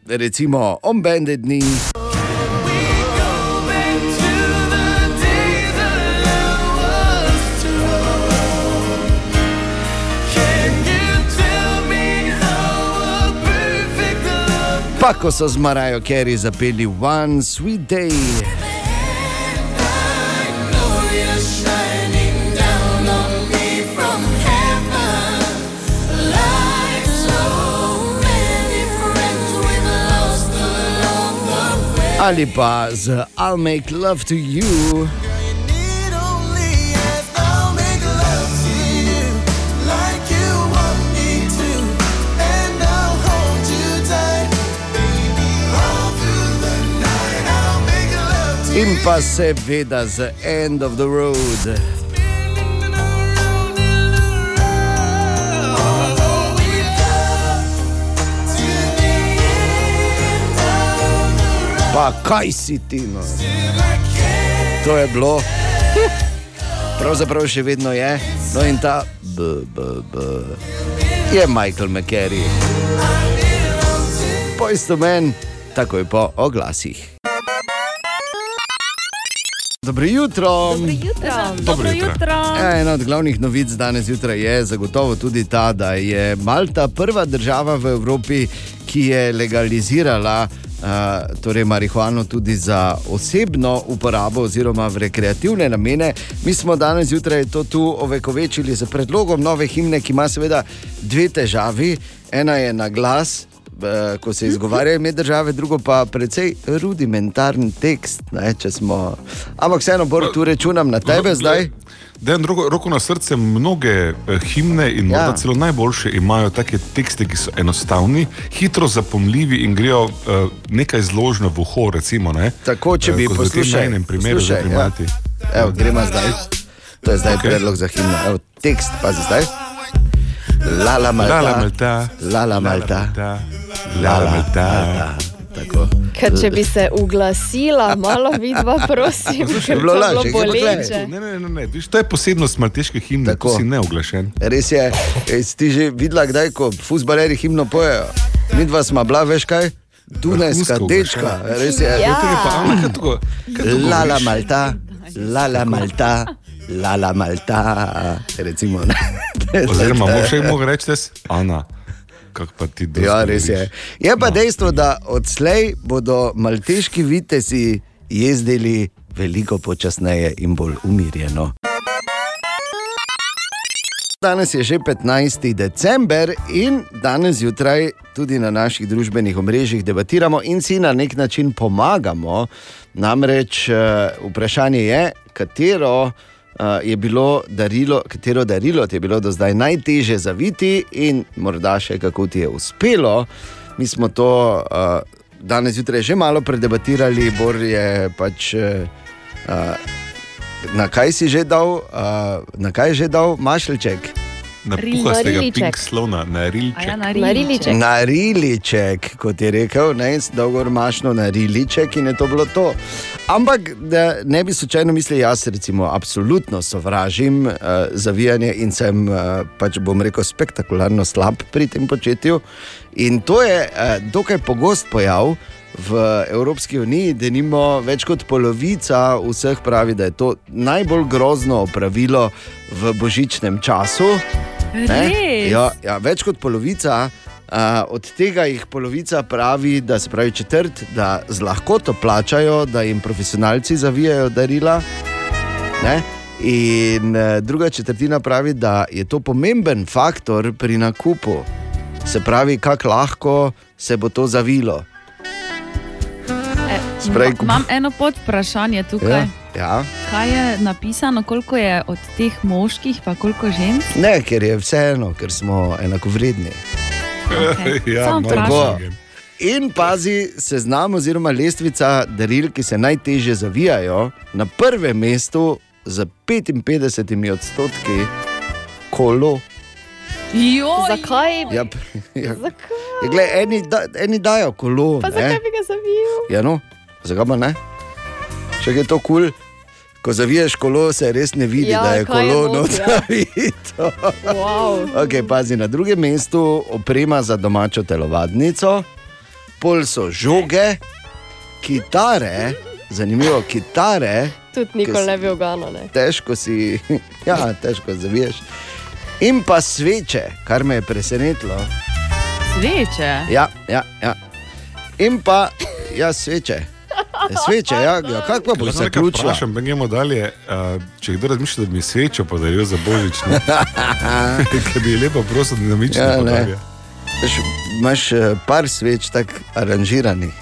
recimo Ombended Knee. Pa ko so z Marajo Kerry zapeli One Sweet Day. Ali pa z I'll Make Love to You. In pa seveda End of the Road. Pa kaj si ti, no? To je bilo. Pravzaprav še vedno je. No in ta B, B, B. je Michael McCarry. Pojstomen, takoj po oglasih. Dobro jutro. Dobro jutro. Dobro jutro. Ja, ena od glavnih novic danes zjutraj je zagotovo tudi ta, da je Malta prva država v Evropi, ki je legalizirala uh, torej marihuano tudi za osebno uporabo oziroma v rekreativne namene. Mi smo danes zjutraj to tu ovekovečili z predlogom nove himne, ki ima seveda dve težavi. Ena je na glas, eh, ko se izgovarjajo ime države, drugo pa precej rudimentaren tekst. Ne, smo... Ampak vseeno, Bor, tu računam na tebe zdaj. Da, roko, roko na srce, mnoge eh, himne in Ja. morda celo najboljše imajo take tekste, ki so enostavni, hitro zapomljivi in grejo uh, nekaj zložno v uho. Recimo, ne? Tako, če Eh, bi kot v tem poslušal. enem primeru za primati. Ja. Evo, gremo zdaj. To je zdaj okay. Predlog za himno. Evo, tekst, pazi zdaj. Lala Malta. Lala Malta. Lala Malta. Lala Malta. Tako. Ker če bi se uglasila, [laughs] malo vidva, prosim, ker bilo to lažje, bilo boleče. Ne, ne, ne, ne. Viš, to je posebnost malteške himne, Tako. ko si neoglašen. Res je, ej, si ti že videla, kdaj, ko futbaleri himno pojejo. Mi dva smo bila, veš kaj? Dunajska dečka, res je. Ja. Lala? Malta, Lala Malta, Lala Malta. Recimo. Oziroma, moš še mogel reči, da si Ana. Kak pa ti dosti Ja, res je. Je pa No. dejstvo, da odslej bodo malteški vitesi jezdili veliko počasneje in bolj umirjeno. Danes je že 15. december in danes zjutraj tudi na naših družbenih omrežjih debatiramo in si na nek način pomagamo. Namreč eh, vprašanje je, katero je bilo darilo, katero darilo ti je bilo do zdaj najtežje zaviti in morda še kako ti je uspelo. Mi smo to uh, danes zjutraj že malo predebatirali, Bor je pač. Uh, uh, na kaj si že dal, uh, na kaj je že dal mašljček? Na puhastega riliček. pink slona, na rilček. A ja, na riliček. riliček. Na riliček, kot je rekel, ne, dolgo mašno na riliček in je to bilo to. Ampak da ne bi slučajno mislili, jaz recimo absolutno sovražim uh, zavijanje in sem, uh, pač bom rekel, spektakularno slab pri tem početju. In to je uh, dokaj pogost pojav. V Evropski uniji, da nimo več kot polovica vseh pravi, da je to najbolj grozno opravilo v božičnem času. Ja, ja, več kot polovica. Uh, od tega jih polovica pravi, da se pravi četrt, da z lahkoto plačajo, da jim profesionalci zavijajo darila. Ne? In uh, druga četrtina pravi, da je to pomemben faktor pri nakupu. Se pravi, kako lahko se bo to zavilo. Sprej, ma- Imam eno podvprašanje tukaj. Ja, ja. Kaj je napisano, koliko je od teh moških, pa koliko žensk? Ne, ker je vseeno, ker smo enakovredni. Okay. [laughs] Ja, bolj. In pazi, seznam oziroma lestvica daril, ki se najtežje zavijajo, na prvem mestu z 55 odstotki kolo. Joj, Zakaj? Ja, [laughs] ja, Zakaj? ja, gled, eni, da, eni dajo kolo. Pa ne. zakaj bi ga zavil? Ja, no, zakaj pa ne? Če je to kul, cool, ko zaviješ kolo, se res ne vidi, Ja, da je kolo not ja. [laughs] zavito. Wow. Okay, pazi, na drugem mestu oprema za domačo telovadnico, pol so žoge, kitare, zanimivo, kitare, Tudi nikoli ne bi ogano. Ne. težko si, [laughs] ja, težko zaviješ. In pa sveče, kar me je presenetilo. sveče. Ja, ja, ja. In pa, ja, sveče. Sveče, ja, ja kako pa bo nekaj zaključila? Vprašam, pa gremo dalje. Uh, če kdo razmišlja, da bi mi svečo podaril za božič, ne? [laughs] ker bi je lepo prosil, da namične Ja, ja, ne. Veš, Imaš eh, par sveč tako aranžiranih.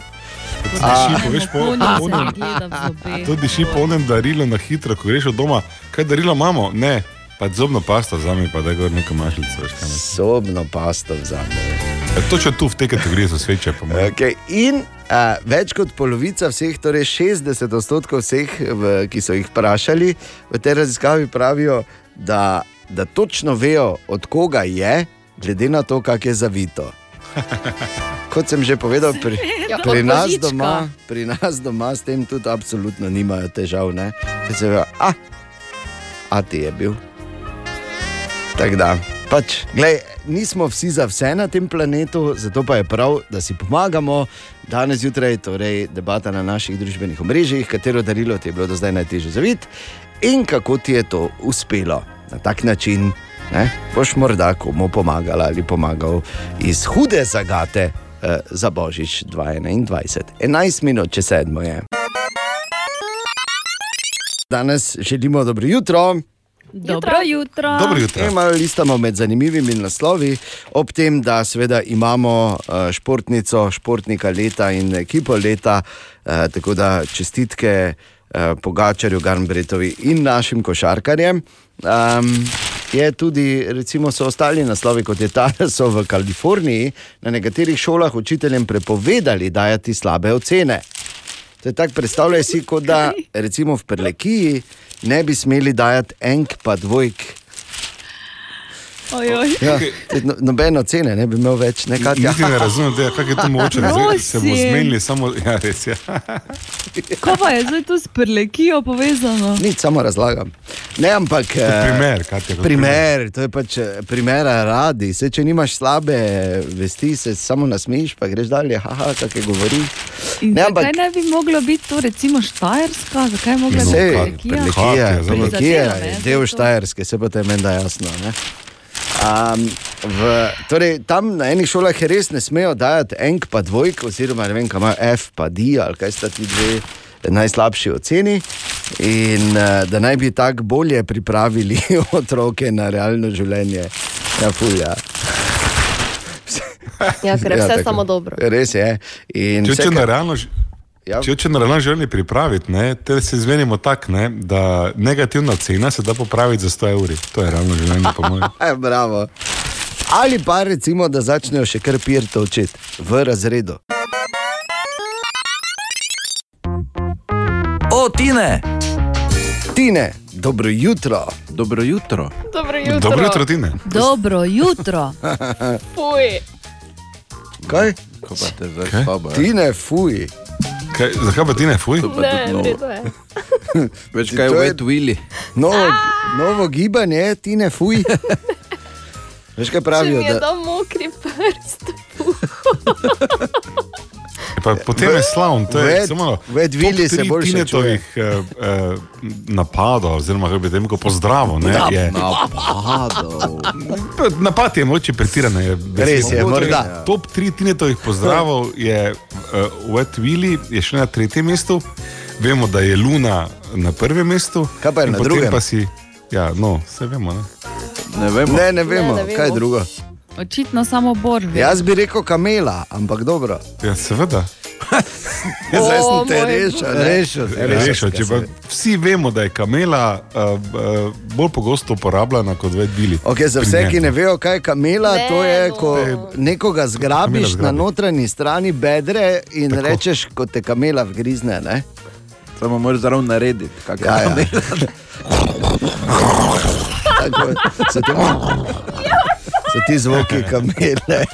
Po, veš, po, [laughs] se mi to diši onem darilu na hitro, ko greš od doma. Kaj darilo imamo? Ne, pa zobno pasto za me, pa da gor neko mašljico. Sobno pasto vzame. E, Točno tu v tej kategoriji so sveče. Okay. In uh, več kot polovica vseh, torej 60 odstotkov vseh, v, ki so jih vprašali, v tej raziskavi pravijo, da, da točno vejo, od koga je, glede na to, kak je zavito. [laughs] Kot sem že povedal, pri, Ja, pri, nas, doma, pri nas doma s tem tudi absolutno nimajo težav. Ne? Ker se vejo, a, a ti je bil. Tako da, pač, glej, nismo vsi za vse na tem planetu, zato pa je prav, da si pomagamo. Danes zjutraj je torej debata na naših družbenih omrežjih, katero darilo ti je bilo do zdaj najtežje zaviti in kako ti je to uspelo. Na tak način ne, boš morda komu pomagal ali pomagal iz hude zagate eh, za Božič 2021. 11 minut, če sedmo je. Danes želimo dobro jutro. Dobro jutro. Dobro jutro. In malo listamo med zanimivimi naslovi, ob tem, da seveda imamo eh, športnico, športnika leta in ekipo leta, eh, tako da čestitke eh, Pogačarju, Garnbretovi in našim košarkarjem. Um, je tudi, recimo, so ostali naslovi, kot je ta, da [laughs] so v Kaliforniji na nekaterih šolah učiteljem prepovedali dajati slabe ocene. To je tako, predstavljaj si, kot da recimo v Prelekiji ne bi smeli dajati enk pa dvojk. Ojoj. Ja, no, nobeno cene ne bi imel več, nekaj Niti ne razumem, kako je to mogoče. Zdaj se bo zmenili samo, ja, res je. Kaj pa je zdaj to s prlekijo povezano? Nič, samo razlagam. Ne, ampak. Eh, primer, Katja, kot Primer, to je pač eh, primera radi. Se, če nimaš slabe vesti, se samo nasmejiš, pa greš dalje, haha, kaj govori. In Ne, zakaj ampak- ne bi moglo biti to recimo Štajerska, zakaj je mogla biti Vse, prlekija? prelekija, Katja, zelo prelekija prizadela, je ne, del zato. Štajerske, se pa te meni da jasno. Ne? Um, v, torej, tam na enih šolah je res ne smejo dajati enk pa dvojk, oziroma ne vem, kaj ima F pa D ali kaj sta ti dve najslabši oceni. In uh, da naj bi tako bolje pripravili [laughs] otroke na realno življenje. Ja, fulja. Ja, ker je Ja, vse tako. samo dobro. Res je. In Če, vse, če kar- na realno, ž- Ja. Če če naravno želimo pripraviti, ne, te se zmenimo tako, ne, da negativna cena se da popraviti za 100 evri. To je ravno življenje, po mojem. [laughs] E, bravo. Ali pa recimo, da začnejo še kar pirto učiti v razredu. O, Tine! Tine, dobro jutro. Dobro jutro. Dobro jutro. Dobro jutro, Tine. Dobro jutro. Fuj. Kaj? Ko pa te zdaj je. Tine, fuj. Kaj, zakaj pa fuj? Pa Ne, tudi v novo. redu [laughs] je. [laughs] Veš kaj je wet willy? Novo, novo gibanje, Tine, fuj. Veš kaj Če pravijo? mi je Da, dal mokri prst. Pa, potem je slavn, to je samo wet willy se boljše Tinetovih eh, eh, napadov, oziroma kako bi temu rekel, pozdravov. Ne, je, Napadov. napad je moče pretirane. je. Res je, morda. Top 3 Tinetovih pozdravov je uh, Wet Willy, je še na tretjem mestu. Vemo, da je Luna na prvem mestu. Kaj pa je na drugem? Pa si, ja, no, vse vemo. Ne? Ne vemo. ne, ne vemo, Ne, ne vemo. kaj je drugo. Očitno samo bor. ve. Jaz bi rekel kamela, ampak dobro. Ja, seveda. [laughs] Zdaj sem te rešil. Rešil. Rešil Rešil, sem če pa se. vsi vemo, da je kamela uh, uh, bolj pogosto uporabljena kot Willy. Okay, za vse, ki ne vejo, kaj je kamela, Ne, to je, no. ko nekoga zgrabiš zgrabi. na notranji strani bedre in Tako. rečeš, kot te kamela vgrizne. Ne? Samo moraš zraven narediti. kakor Ja, ja. kamela. Tako, so, ti, so ti zvoki [laughs] kamele.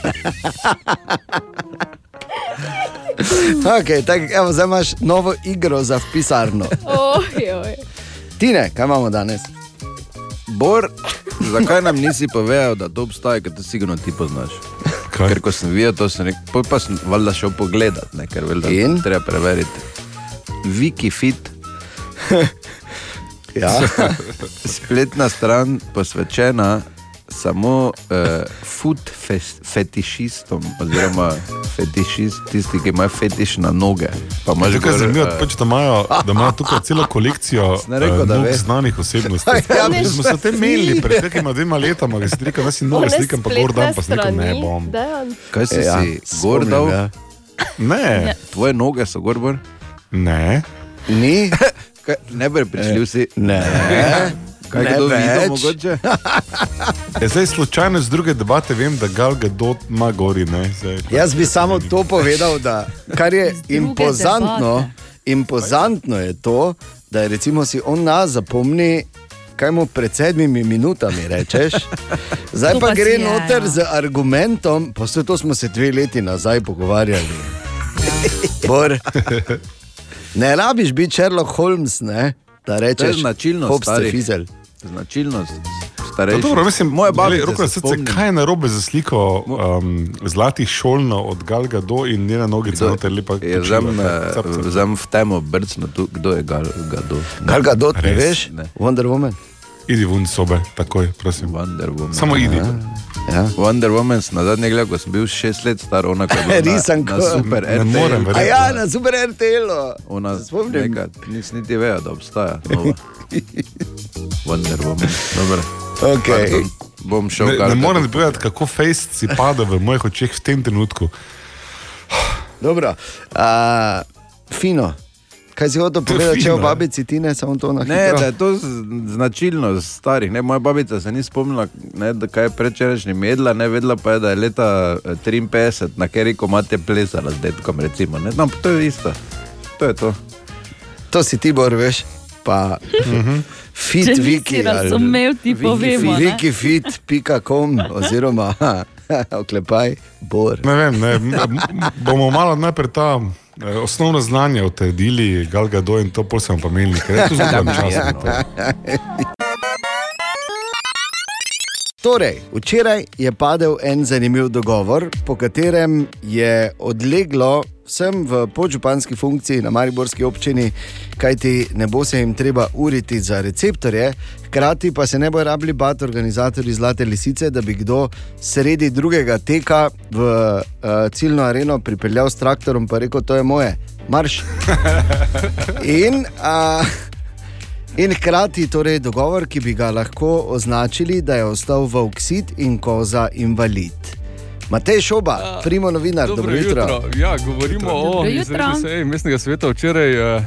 Okay, tak, evo, zdaj imaš novo igro za pisarno. Ojoj. Tine, kaj imamo danes? Bor, zakaj nam nisi povedal, da to obstaja, ker to sigurno ti poznaš? Kaj? Ker ko sem videl, to sem rekel, pol pa sem valjda šel pogledat, ne, ker valjda In? treba preveriti. Wikifit, Ja. [laughs] spletna stran posvečena samo uh, food fetišistom, oziroma fetišist, tisti, ki imajo fetiš na noge. Pa imaš Tukaj je gor, zanimivo, eh, pač, da, imajo, da imajo tukaj celo kolekcijo [laughs] ne rekel, eh, da nog ve. znanih osebnosti. [laughs] Ja, Mi smo se o tem imeli pred nekima dvema letoma, da si rekel, da si noge One slikam, pa gor dan, pa si rekel, ne bom. Dejan. Kaj si Ja, si gor dal? ja. Ne, Tvoje noge so gor, ne. Ni? [laughs] Kaj, ne bi prišli vsi. Ne. Kaj ne kdo več. videl, mogoče? [laughs] Ja, zdaj slučajno iz druge debate vem, da Gal Gadot ima gori. Ne, zdaj, Jaz bi samo to povedal, da kar je impozantno, impozantno je to, da je recimo si on nas zapomni. Kaj mu pred sedmimi minutami rečeš? [laughs] Zdaj pa pa gre je, noter ja. z argumentom, pa se to smo se dve leti nazaj pogovarjali. [laughs] Bor, ne rabiš biti Sherlock Holmes, ne? da je rečeš, značilnost hop ste fizel. Značilnost starejših. dobro, mislim, moja glej, babica roko na se srce, kaj je narobe za sliko um, zlatih šolno od Gal Gadot in njena nogica, noter lepa. je Vzem, ne, eh, v temo brcno, tu, kdo je Gal Gadot. Gal Gadot, ne Res? veš? Ne. Wonder Woman. Idi ven iz sobe, takoj, prosim. Wonder Woman. Samo idi. Ja. Wonder Woman sem na zadnje gledal, ko sem bil šest let star, ona ko je bila [laughs] na, Risanko. na super RTL. morem A ja, na super RTL-u. Ona Se spomnim. nekaj, nis niti vejo, da obstaja. nova. [laughs] Wonder Woman. Dobro. Okay. Pardon, Bom šel Ne, ne morem povedati, kako fejst si pada v mojih očeh v tem trenutku. Dobro, uh, fino. Kaj si hotel povedati, če o babici Tine, samo to na Ne, da je to z- značilnost starih. Ne, moja babica se ni spomnila, ne, da kaj je predčerajšnjim jedla, ne vedela pa je, da je leta eh, 53 na keri komate plesala z detkom. Recimo, ne, no, to je isto. To je to. To si ti bor, veš. Pa fit Če wiki. nisi razumel, ti povemo. ne. Wikifit.com oziroma [laughs] oklepaj bor. Ne vem, ne, bomo malo najprej ta eh, osnovno znanje utrdili, Gal Gadot in to pol sem pa imeli, ker je to zelo časno. Torej, včeraj je padel en zanimiv dogovor, po katerem je odleglo vsem v podžupanski funkciji na Mariborski občini, kajti ne bo se jim treba uriti za receptorje, hkrati pa se ne bo rabili bati organizatorji Zlate lisice, da bi kdo sredi drugega teka v uh, ciljno areno pripeljal s traktorom in rekel: To je moje, marš. [laughs] In uh, In hkrati torej dogovor, ki bi ga lahko označili, da je ostal volksit in koza invalid. Matej Šoba, primo novinar, dobro, dobro jutro. Ja, govorimo o jutro. izredni seji mestnega sveta včeraj. eh,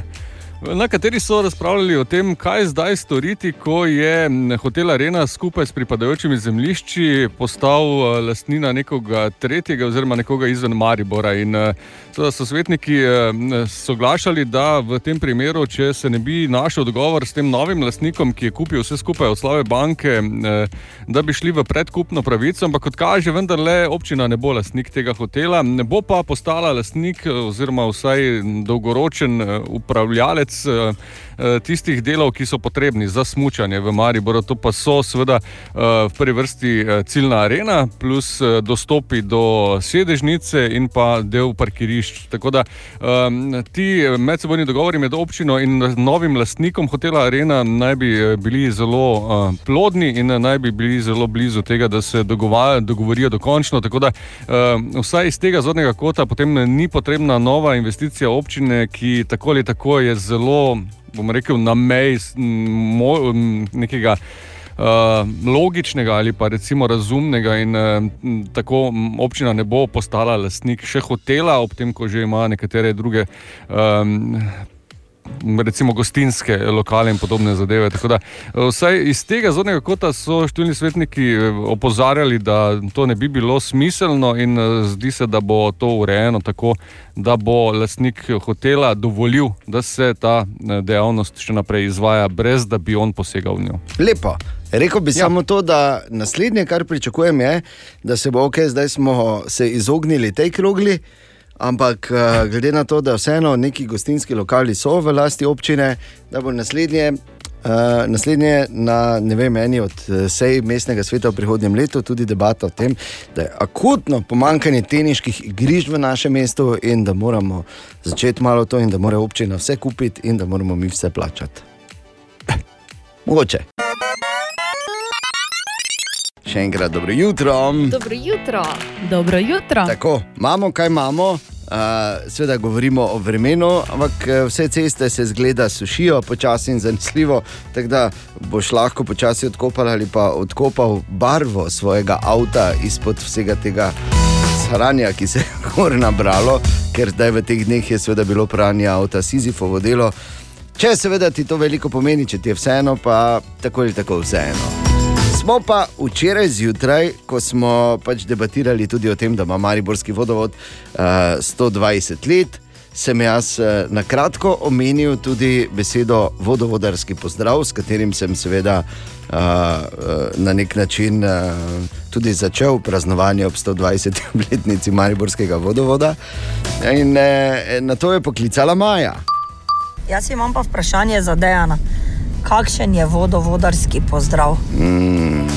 Na kateri so razpravljali o tem, kaj zdaj storiti, ko je m, hotel Arena skupaj s pripadajočimi zemljišči postal eh, lastnina nekoga tretjega oziroma nekoga izven Maribora. In eh, seveda so svetniki eh, soglašali, da v tem primeru, če se ne bi našel dogovor s tem novim lastnikom, ki je kupil vse skupaj od Slave banke, eh, da bi šli v predkupno pravico, ampak kot kaže, vendarle občina ne bo lastnik tega hotela, ne bo pa postala lastnik eh, oziroma vsaj dolgoročen eh, upravljalec eh, eh, tistih delov, ki so potrebni za smučanje v Mariboru. To pa so seveda eh, v prvi vrsti ciljna arena, plus dostopi do sedežnice in pa del parkirišč. Tako da um, ti medsebojni dogovori med občino in novim lastnikom hotela Arena naj bi bili zelo plodni in naj bi bili zelo blizu tega, da se dogovorijo dokončno. Tako da uh, vsaj iz tega zornega kota potem ni potrebna nova investicija občine, ki tako ali tako je zelo, bom rekel, na meji nekega. Uh, logičnega ali pa recimo razumnega, in uh, tako občina ne bo postala lastnik še hotela, ob tem, ko že ima nekatere druge. Um, Recimo gostinske lokale in podobne zadeve. Tako Da, eh, vsaj iz tega zornega kota so številni svetniki eh, opozarjali, da to ne bi bilo smiselno, in eh, zdi se, da bo to urejeno tako, da bo lastnik hotela dovolil, da se ta dejavnost še naprej izvaja, brez da bi on posegal v njo. Lepo. Rekel bi ja. samo to, da naslednje, kar pričakujem, je, da se bo ok, zdaj smo se izognili tej krogli. Ampak eh, glede na to, da vseeno neki gostinski lokali so v lasti občine, da bo naslednje, uh, naslednje na ne vem, eni od eh, sej mestnega sveta v prihodnjem letu tudi debata o tem, da je akutno pomankanje teniških igrišč v našem mestu in da moramo začeti malo to in da mora občina vse kupiti in da moramo mi vse plačati. [laughs] Mogoče. Še enkrat dobro jutro. Dobro jutro. Dobro jutro. Tako, imamo, kaj imamo. Uh, Sveda govorimo o vremenu, ampak eh, vse ceste se zgleda sušijo počasi in zanesljivo, tako da boš lahko počasi odkopal ali pa odkopal barvo svojega avta izpod vsega tega sranja, ki se je gor nabralo, ker zdaj v teh dneh je seveda bilo pranje avta Sizifovo delo. Če seveda ti to veliko pomeni, če ti je vseeno, pa tako ali tako vseeno. Smo pa včeraj zjutraj, ko smo pač debatirali tudi o tem, da ima Mariborski vodovod uh, 120 let, sem jaz uh, na kratko omenil tudi besedo vodovodarski pozdrav, s katerim sem seveda uh, uh, na nek način uh, tudi začel praznovanje ob 120. [laughs] obletnici Mariborskega vodovoda. In uh, na to je poklicala Maja. Jaz imam pa vprašanje za Dejana. Kakšen je vodovodarski pozdrav? Mm.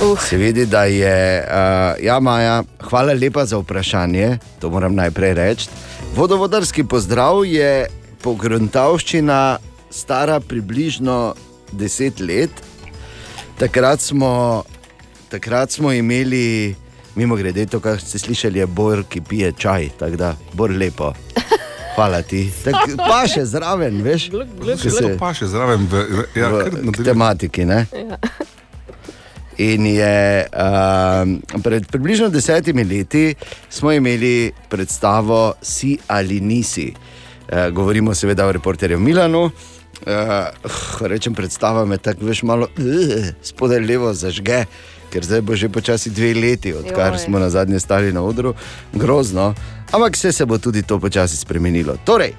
Uh. Se vidi, da je, uh, ja, Maja, hvala lepa za vprašanje, to moram najprej reči. Vodovodarski pozdrav je pogruntavščina stara približno 10 let. Takrat smo, takrat smo imeli, mimo grede, to, kar ste slišali, je bor, ki pije čaj, tako da bor lepo. Hvala ti. Tak, pa še zraven, veš, Če se pa še zraven, v, ja, kar v tematiki. Ne? In je um, pred približno desetimi leti smo imeli predstavo Si ali nisi. Uh, govorimo seveda o reporterju Milanu. Uh, rečem, predstava me tako veš malo uh, spodaj levo zažge, ker zdaj bo že počasi dve leti, odkar smo na zadnje stali na odru. Grozno. Ampak vse se bo tudi to počasi spremenilo. Torej,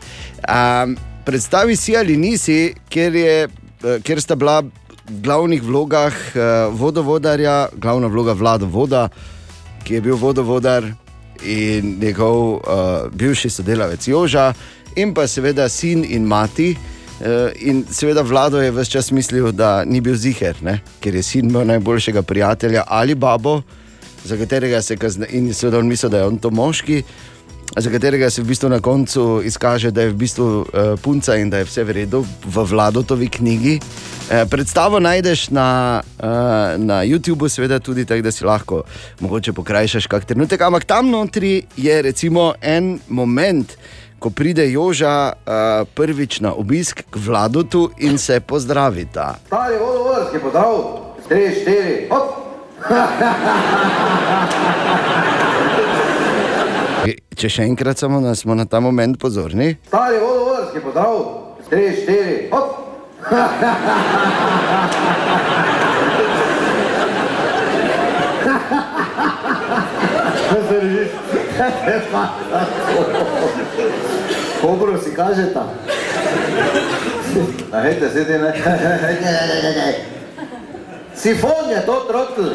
um, predstavi si ali nisi, kjer, je, eh, kjer sta bila v glavnih vlogah uh, vodovodarja, glavna vloga vlada voda, ki je bil vodovodar in njegov uh, bivši sodelavec Joža, in pa seveda sin in mati. Uh, in seveda vlado je vse čas mislil, da ni bil ziger, ne? ker je sin imel najboljšega prijatelja ali babo, za katerega se kazne, in seveda on misli, da je on to moški, za katerega se v bistvu na koncu izkaže, da je v bistvu uh, punca in da je vse v redu v vladotovi knjigi. Eh, Predstavo najdeš na, uh, na YouTubu, seveda tudi tako, da si lahko mogoče pokrajšaš kak trenutek. Ampak tam notri je recimo en moment, ko pride Joža uh, prvič na obisk k vladotu in se pozdravita. Stari vodovodski podav, tri, štiri, hop. [laughs] Če še enkrat samo da smo na ta moment pozorni. Stari vodovodski pozdrav, tri, štiri, hop! Kaj se režiš? Kobro si kažeta. A hejte, sedi ne. Sifon je to trotl.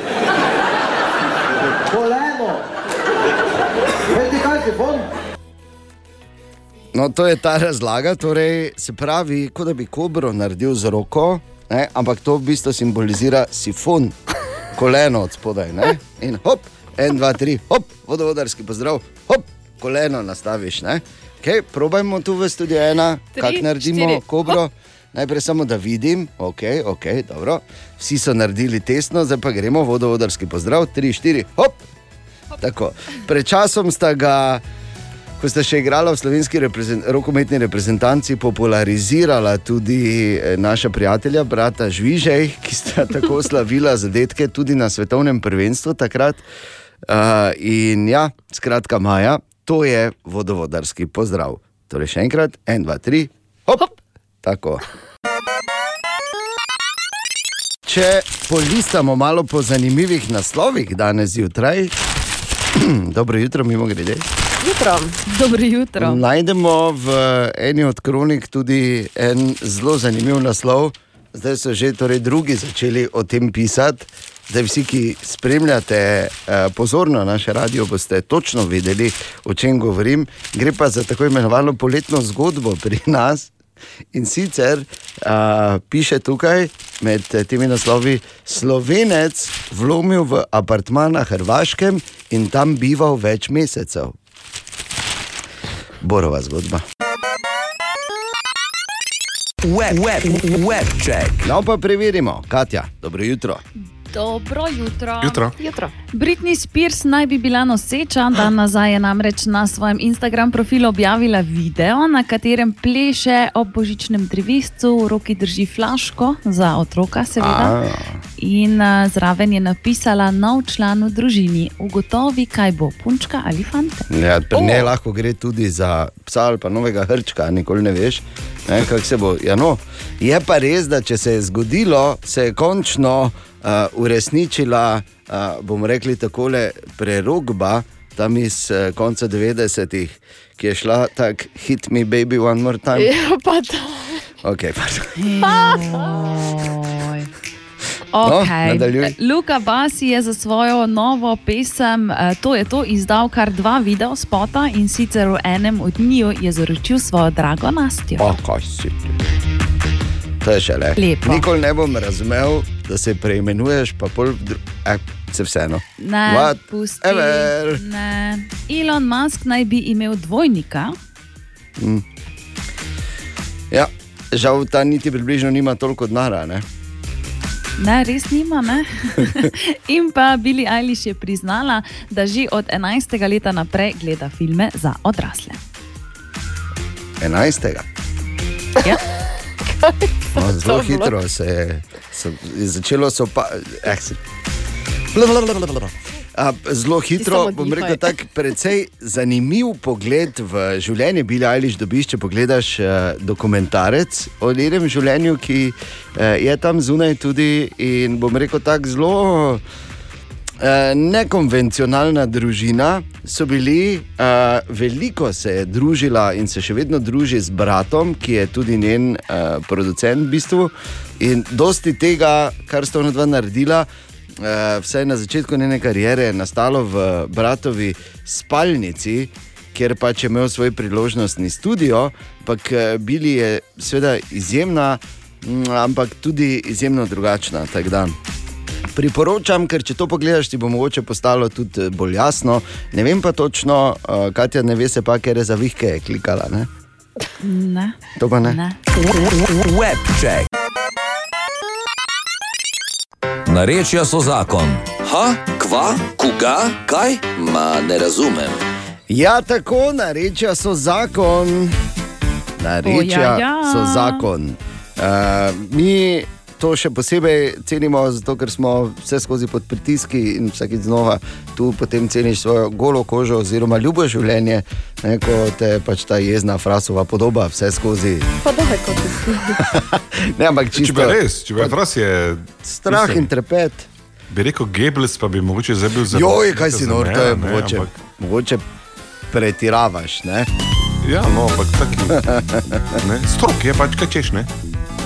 Koleno. Vedi kaj sifon? No, to je ta razlaga, torej se pravi, kot da bi kobro naredil z roko, ne, ampak to v bistvu simbolizira sifon, koleno od spodaj. Ne, in hop, en, dva, tri, hop, vodovodarski pozdrav, hop, koleno nastaviš. Ne. Okay, probajmo tu v studiu ena, kako naredimo štiri, kobro. Najprej samo da vidim, ok, ok, dobro. Vsi so naredili tesno, zdaj pa gremo, vodovodarski pozdrav, tri, štiri, hop. Tako. Pred časom sta ga, ko sta še igrala v slovenski reprezent, rokometni reprezentanci, popularizirala tudi eh, naša prijatelja, brata Žvižej, ki sta [laughs] tako slavila zadetke tudi na svetovnem prvenstvu takrat. Uh, in ja, skratka, Maja, to je vodovodarski pozdrav. Torej, še enkrat, en, dva, tri, hop. hop. Tako. Če polistamo malo po zanimivih naslovih danes zjutraj, [clears throat] dobro jutro, mimo grede. Jutro. Dobro jutro. Najdemo v eni od kronik tudi en zelo zanimiv naslov. Zdaj so že torej drugi začeli o tem pisati. Zdaj, vsi, ki spremljate eh, pozorno naše radio, boste točno vedeli, o čem govorim. Gre pa za tako imenovano poletno zgodbo pri [laughs] nas. In sicer uh, piše tukaj med eh, temi naslovi: Slovenec vlomil v apartma na Hrvaškem in tam bival več mesecev. Borova zgodba. Web, web, web check. No, pa preverimo, Katja, dobro jutro. Dobro jutro. Jutro. Jutro. Britney Spears naj bi bila noseča, dan nazaj je namreč na svojem Instagram profilu objavila video, na katerem pleše ob božičnem drevescu, v roki drži flaško za otroka, seveda. In uh, zraven je napisala nov član v družini, ugotovi, kaj bo punčka ali fante. Ja, pri njej lahko gre tudi za psa ali pa novega hrčka, nikoli ne veš, ne, kako se bo. Ja, no. Je pa res, da če se je zgodilo, se je končno uh, uresničila, uh, bomo rekli tako, prerogba tam iz uh, konca 90-ih, ki je šla tako: hit me, baby, one more time. Ja, pa to. Okay, pardon. Okay. nadaljuj. Luka Basi je za svojo novo pesem To je to izdal kar dva video spota in sicer v enem od njiju je zaročil svojo drago Nastjo. O, kaj si ti. To je šele. Lepo. Nikoli ne bom razumel, da se preimenuješ, pa pol, dru- eh, se vseeno. Ne, What pusti. ever. Ne. Elon Musk naj bi imel dvojnika. Mm. Ja, žal ta niti približno nima toliko denarja. ne. Ne, res nima. Ne? [laughs] In pa Billie Eilish je priznala, da že od 11. leta naprej gleda filme za odrasle. 11. Ja. [laughs] No, [laughs] zelo hitro se je so, je začelo, so pa. Eh, se, Zelo hitro, bom rekel, tak precej zanimiv pogled v življenje. Bili Ališ dobiš, če pogledaš uh, dokumentarec o njenem življenju, ki uh, je tam zunaj tudi. In bom rekel, tako zelo nekonvencionalna družina. So bili, uh, veliko se je družila in se še vedno druži z bratom, ki je tudi njen uh, producent v bistvu. In dosti tega, kar sta ona dva naredila, uh, vsaj na začetku njene kariere, je nastalo v bratovi spalnici. Ker pač je imel svoj priložnostni studio, ampak eh, Bili je seveda izjemna, mm, ampak tudi izjemno drugačna. tak dan. Priporočam, ker če to pogledaš, ti bo mogoče postalo tudi eh, bolj jasno. Ne vem pa točno, uh, Katja ne ve se pa, ker je za vihke je klikala. Ne? Ne. To pa ne. ne. Webček. Narečja so zakon. Ha, kva, koga, kaj? Ma ne razumem. Ja, tako narečja so zakon. Narečja O, ja, ja. so zakon. Uh, mi to še posebej cenimo, zato ker smo vse skozi pod pritiski in vsakeč znova tu potem ceniš svojo golo kožo oziroma ljubo življenje, ne, ko te pač ta jezna frasova podoba vse skozi. Pa daj, kot si. [laughs] Ne, ampak Če bi res, če bi res je. strah in trepet. Bi rekel Goebbels, pa bi mogoče zdaj bil zelo. Joj, kaj si nor, to je ne, mogoče, ampak- mogoče pretiravaš. Ne? Ja, no, ampak taki. [laughs] ne, Strok je pač, kaj češ, ne?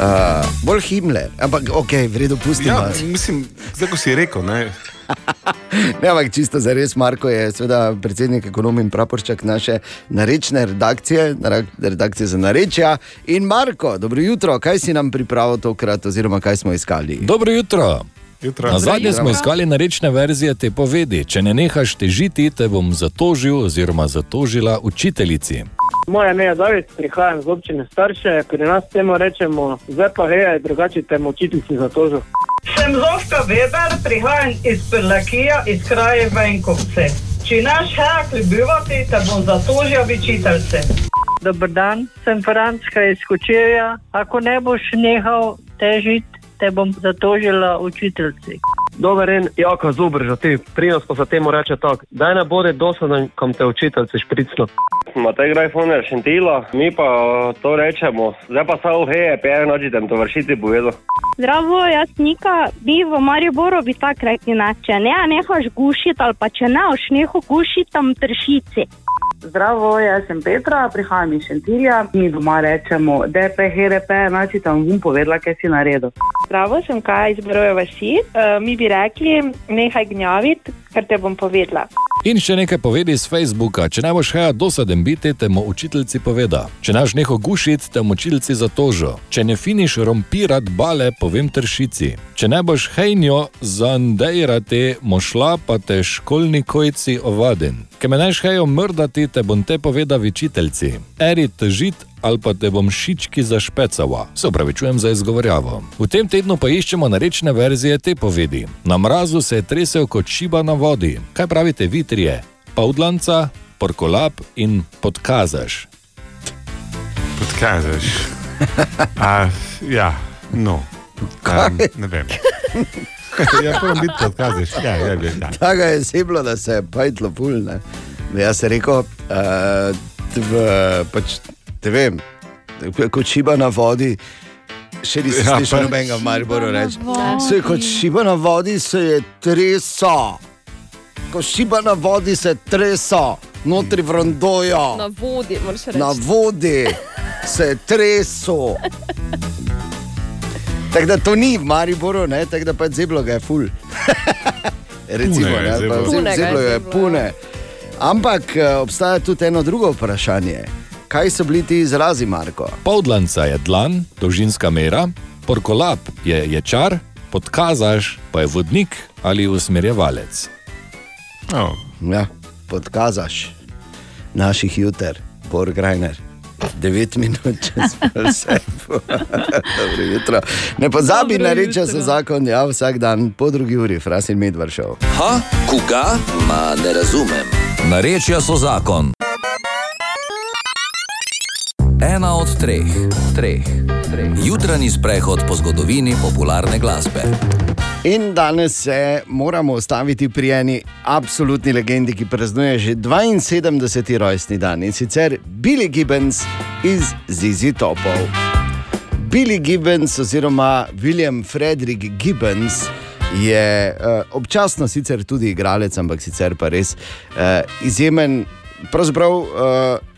Uh, bolj Himmler, ampak ok, v redu, pustimo. Ja, mislim, zdaj ko si rekel, ne. [laughs] Ne, ampak čisto za res, Marko je seveda predsednik ekonomije in praporčak naše narečne redakcije, redakcije za narečja. In Marko, dobro jutro, kaj si nam pripravil tokrat, oziroma kaj smo iskali? Dobro jutro. Jutro. Na zadnje smo iskali narečne verzije te povedi. Če ne nehaš težiti, te bom zatožil oziroma zatožila učiteljici. Moje ime je David, prihajam iz občine Starše, pri nas temu rečemo, zdaj pa heja, drugače temu učiteljici za to že. Sem Zofka Weber, prihajam iz Prlakija, iz kraja Venkovce. Če naš hak ljubivati, te bom zatožil učiteljce. Dobar dan, sem Frančka iz Kočevja. Ako ne boš nehal težiti, te bom zatožila učiteljci. Dober en, jako zubr, že ti, prinos pa se temu reče tako, daj ne bodi dosaden, kam te učiteljci špricno. Matej Grajfoner Šentila, mi pa to rečemo, zdaj pa samo heje, pej noči, da to vršiti bojedo. Zdravo, jaz Nika, bi v Mariboru bi tako rekli, ne? če ne nehaš gušiti ali pa če ne boš nehal gušiti tam tršici. Zdravo, jaz sem Petra, prihajam iz Šentirja. Mi doma rečemo, da je PHRP, znači tam bom povedala, kaj si naredil. Zdravo, sem Kaja iz Broje vasi. Uh, mi bi rekli, nehaj gnjaviti, ker te bom povedala. In še nekaj povedi iz Facebooka. Če ne boš heja dosaden biti, te mu učiteljci poveda. Če naš neho gušiti, te mu učiteljci zatožo. Če ne finiš rompirat bale, povem tršici. Če ne boš hejnjo zandejrati, mošla pa te školni kojci ovaden. Ker me neš hejo mrdati, te bom te povedal učiteljci. Eri težit ali pa te bom šički zašpecala. Se upravičujem za izgovorjavo. V tem tednu pa iščemo narečne verzije te povedi. Na mrazu se je tresel kot šiba na vodi. Kaj pravite vi trije? Pavdlanca, porkolap in podkazaš. Podkažeš. A, ja, no. Um, ne vem. [laughs] ja, prvo biti podkažeš. Ja, ja, ja. ja. Tako je seblo, da se je pajtlo pulne. Jaz sem rekel, uh, v, pač, te vem, kot šiba na vodi. Še nisem Ja, ja, slišal nobenega v Mariboru reči. Se je kot šiba na vodi se je treso. Kot šiba na vodi se treso, notri v rondojo. Na vodi, moraš reči. Na vodi se je treso. Tako da to ni v Mariboru, ne? tako da pač zeblo ga je ful. [laughs] Recimo, Pune je ne, pa zeblo. zeb- Pune ga je zeblo je zeblo, pune. Ampak eh, obstaja tudi eno drugo vprašanje. Kaj so bili ti izrazi, Marko? Pavdlanca je dlan, dolžinska mera, porkolap je ječar, podkazaš pa je vodnik ali usmerjevalec. Oh. Ja, podkazaš naših juter, Bor Grajner. 9 minut čez vse. [laughs] Dobro jutro. Ne pozabi, Dobro nareče jutro. se zakon, ja, vsak dan po drugi uri, Frasin Medvar šel. Ha, koga? Ma ne razumem. Narečja so zakon. Ena od treh, treh, treh. Jutranji sprehod po zgodovini popularne glasbe. In danes se moramo ustaviti pri eni absolutni legendi, ki praznuje že 72. rojstni dan in sicer Billy Gibbons iz Zizi Topov. Billy Gibbons oziroma William Frederick Gibbons je uh, občasno sicer tudi igralec, ampak sicer pa res uh, izjemen. Pravzaprav uh,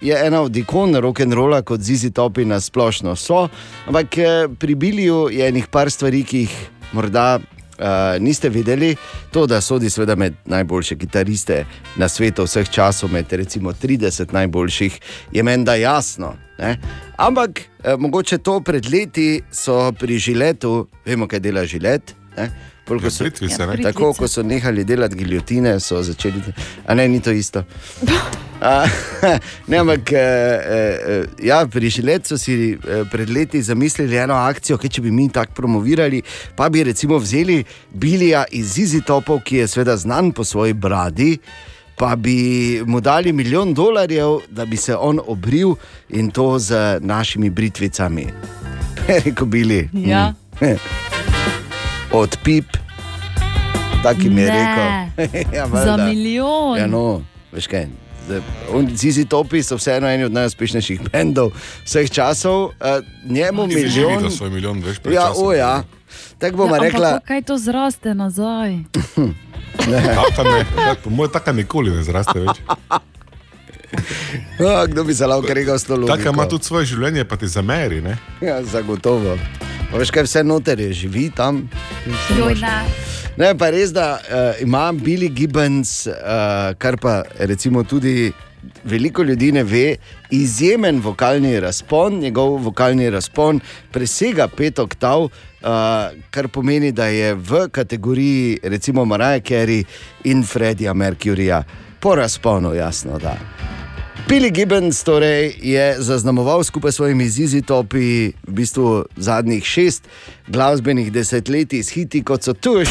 je ena od ikon rock'n'rolla, kot Zizi Topi na splošno so, ampak eh, pri Billyju je enih par stvari, ki jih morda Uh, niste videli to, da sodi seveda med najboljše kitariste na svetu vseh časov, med recimo 30 najboljših, je meni da jasno. Ne? Ampak eh, mogoče to pred leti so pri žiletu, vemo, kaj dela žilet. Ne? Ko so, Plitvice, ne? tako, ko so nehali delati giljotine, so začeli. A ne, ni to isto. [laughs] A, [laughs] ne, ampak eh, eh, ja, pri Žiletu so si eh, pred leti zamislili eno akcijo, ki če bi mi tako promovirali, pa bi recimo vzeli Bilija iz Zizi Topov, ki je seveda znan po svoji bradi. Pa bi mu dali milijon dolarjev, da bi se on obril in to z našimi britvicami. [laughs] Rekel Bili. Ja. Od pip. Taki mi je Ne. rekel. [laughs] ja, Za valjda. milijon. Ja, no, veš kaj. Zizi Topi so vseeno eni od najuspešnejših [laughs] bendov vseh časov, uh, njemu Ti si že milijon. videl svoj milijon, veš, pred Ja, časom. o ja. Tako bomo ja, rekla. Kaj to zraste nazaj? [laughs] Ne, tak, po mojem, taka nikoli ne zraste več. Oh, kdo bi se lahko rekel s to logiko? Taka ima tudi svoje življenje, pa ti zameri. Ne? Ja, zagotovo. Pa veš kaj, vse noter je, živi tam. Joj, ne. Pa res, da uh, ima Billy Gibbons, uh, kar pa recimo tudi veliko ljudi ne ve, izjemen vokalni razpon. Njegov vokalni razpon presega pet oktav, uh, kar pomeni, da je v kategoriji recimo Mariah Carey in Freddija Mercuryja po razponu, jasno. Da. Billy Gibbons torej je zaznamoval skupaj s svojimi zizi topi v bistvu zadnjih šest glasbenih desetletij s hiti kot so Tuš.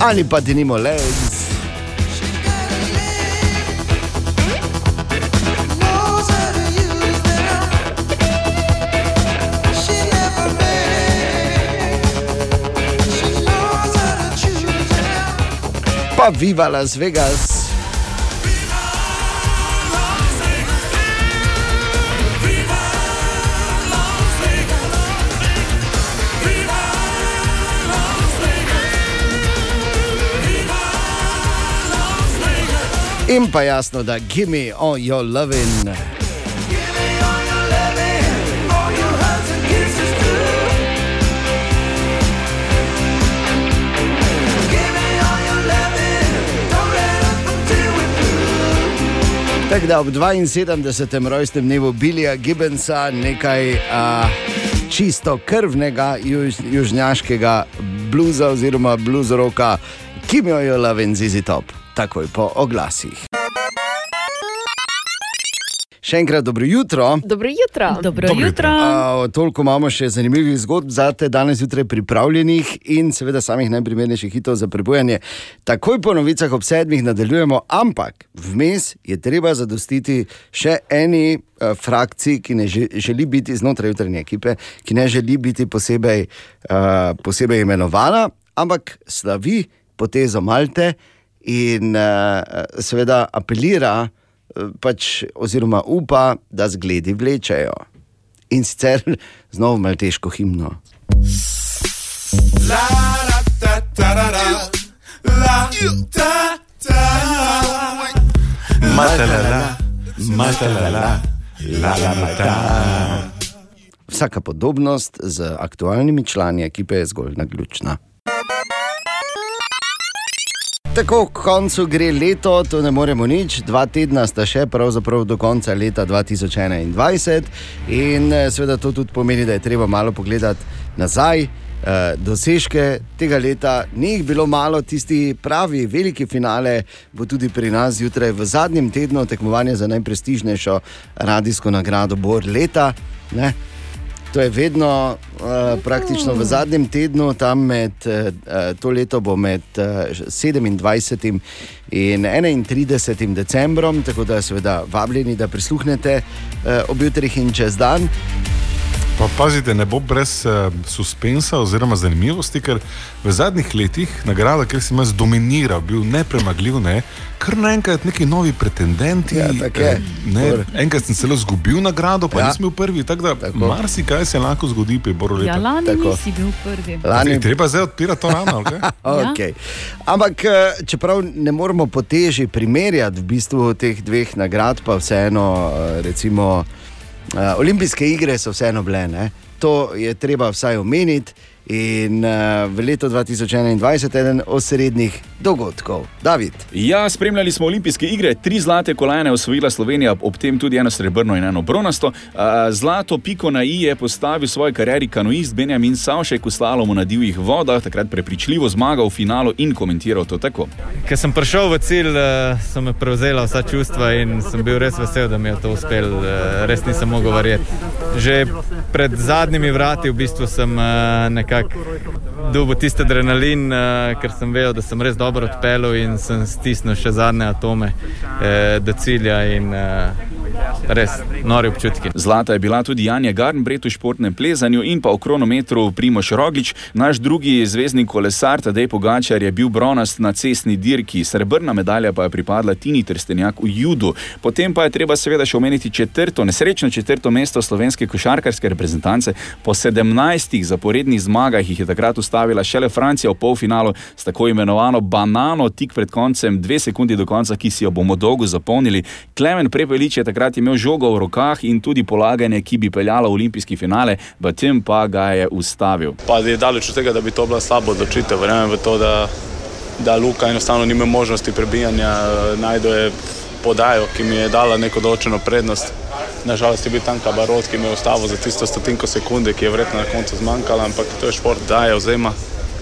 Ali pa ti nimo legs. Pa viva Las Vegas. In pa jasno, da gimme all your loving. Tako da ob 72. rojstnem dnevu Bilija Gibbonsa nekaj a, čisto krvnega juž, južnjaškega bluza oziroma bluzroka, ki mi jo lovim zizi top, takoj po oglasih. Še enkrat dobro jutro. Dobro jutro. Dobro jutro. Uh, toliko imamo še zanimivih zgodb za te danes zjutraj pripravljenih in seveda samih najprimernejših hitov za prebujanje. Takoj po novicah ob sedmih nadaljujemo, ampak vmes je treba zadostiti še eni uh, frakciji, ki ne že, želi biti znotraj jutranje ekipe, ki ne želi biti posebej, uh, posebej imenovana, ampak slavi potezo Malte in uh, seveda apelira pač, oziroma upa, da zgledi vlečejo. In sicer [laughs] z novo malteško himno. La la ta ta ra ra. La ta ta. Matalala, matalala, la la la ta. Vsaka podobnost z aktualnimi člani ekipe je zgolj naključna. Tako k koncu gre leto, to ne moremo nič, dva tedna sta še, pravzaprav do konca leta 2021, in eh, seveda to tudi pomeni, da je treba malo pogledati nazaj. eh, Dosežke tega leta ni jih bilo malo, tisti pravi, veliki finale bo tudi pri nas zjutraj v zadnjem tednu tekmovanja za najprestižnejšo radijsko nagrado Bor leta. Ne? To je vedno uh, praktično v zadnjem tednu, tam med uh, to leto bo med uh, 27. in 31. decembrom, tako da seveda vabljeni, da prisluhnete uh, ob jutrih in čez dan. Pa pazite, ne bo brez uh, suspensa oziroma zanimivosti, ker v zadnjih letih nagrada, ker si imaš dominiral, bil nepremagljiv, ne, kar naenkrat neki novi pretendenti. Ja, tako eh, ne, Bor. enkrat sem celo izgubil nagrado, pa Ja. ja. nisem bil prvi. Tako da marsikaj se lahko zgodi pri Boru leta. Ja, lani nisi bil prvi. Lani... Treba zdaj odpirati to rano, kaj? [laughs] Okay. Ampak, eh, čeprav ne moremo po teži primerjati v bistvu teh dveh nagrad, pa vseeno, eh, recimo, olimpijske igre so vseeno bile. To je treba vsaj omeniti. In uh, v letu 2021 je eden osrednjih dogodkov. David. Ja, spremljali smo olimpijske igre, tri zlate kolajne osvojila Slovenija, ob tem tudi eno srebrno in eno bronasto. A, Zlato piko na i je postavil v svoji karieri kanuist Benjamin Savšek v slalomu na divjih vodah, takrat prepričljivo zmagal v finalu in komentiral to tako. Ker sem prišel v cilj, eh, so me prevzela vsa čustva in sem bil res vesel, da mi je to uspelo. eh, Res nisem mogel verjeti. Že pred zadnjimi vrati v bistvu sem eh, nekako jak dubo tisti adrenalin, uh, ker sem vedel, da sem res dobro odpeljal in sem stisnil še zadnje atome uh, do cilja in uh, res nori občutki. Zlata je bila tudi Janja Garnbret v športnem plezanju in pa v kronometru Primoš Roglič. Naš drugi zvezdni kolesar Tadej Pogačar je bil bronast na cestni dirki, srebrna medalja pa je pripadla Tini Trstenjak v judu. Potem pa je treba seveda še omeniti četrto, nesrečno četrto mesto slovenske košarkarske reprezentance. Po 17 zaporednih zmagah jih je takrat ustavila šele Francija v polfinalu s tako imenovano banano tik pred koncem, dve sekundi do konca, ki si jo bomo dolgo zapolnili. Klemen Prepelič je takrat imel žogo v rokah in tudi polaganje, ki bi peljalo v olimpijski finale, v tem pa ga je ustavil. Pa je daleč od tega, da bi to bila slaba odločitev. Verjamem v to, da, da Luka enostavno nima možnosti prebijanja, najdo je podajo, ki mi je dala neko določeno prednost. Nažalost je bil tam kabarot, ki me je ustavil za tisto stotinko sekunde, ki je verjetno na koncu zmanjkala, ampak to je šport, daje, vzema.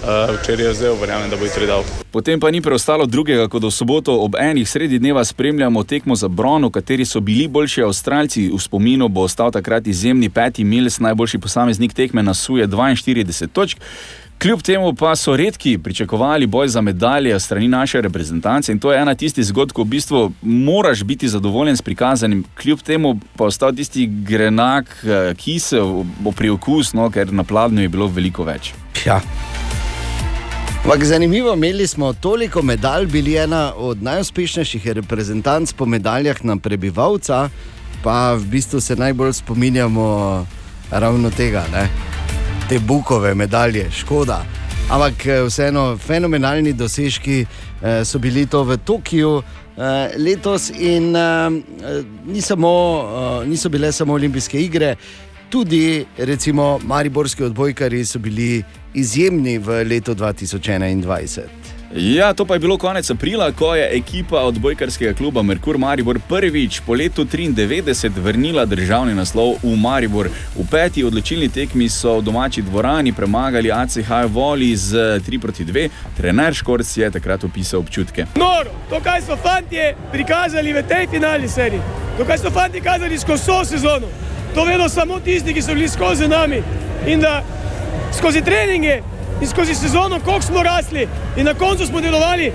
Uh, včeraj je vzel, verjamem, da bo jutri dal. Potem pa ni preostalo drugega, kot da v soboto ob enih sredi dneva spremljamo tekmo za bron, v kateri so bili boljši Avstralci. V spominu bo ostal takrat izjemni peti Mills, najboljši posameznik tekme na suje 42 točk. Kljub temu pa so redki pričakovali boj za medalje strani naše reprezentance in to je ena tistih zgodb, ko v bistvu moraš biti zadovoljen s prikazanim, kljub temu pa ostal tisti grenak, eh, kisel, priokus, no, ker na pladnju je bilo veliko več. Ja. Ampak zanimivo, imeli smo toliko medalj, bili ena od najuspešnejših reprezentanc po medaljah na prebivalca, pa v bistvu se najbolj spominjamo ravno tega, ne? Te bukove medalje, škoda. Ampak eh, vseeno, fenomenalni dosežki eh, so bili to v Tokiu. eh, Letos in eh, ni samo, eh, niso bile samo olimpijske igre, tudi recimo mariborski odbojkari so bili izjemni v letu 2021. Ja, to pa je bilo konec aprila, ko je ekipa odbojkarskega kluba Merkur Maribor prvič po letu 93 vrnila državni naslov v Maribor. V peti odločilni tekmi so v domači dvorani premagali ACH Voli z 3 proti 2. Trener Škorc je takrat opisal občutke. Noro, to, kaj so fanti prikazali v tej finalni seriji, to, kaj so fanti kazali skozi vso sezono, to vedo samo tisti, ki so bili skozi nami. In da skozi treninge in skozi sezono, koliko smo rasli, in na koncu smo delovali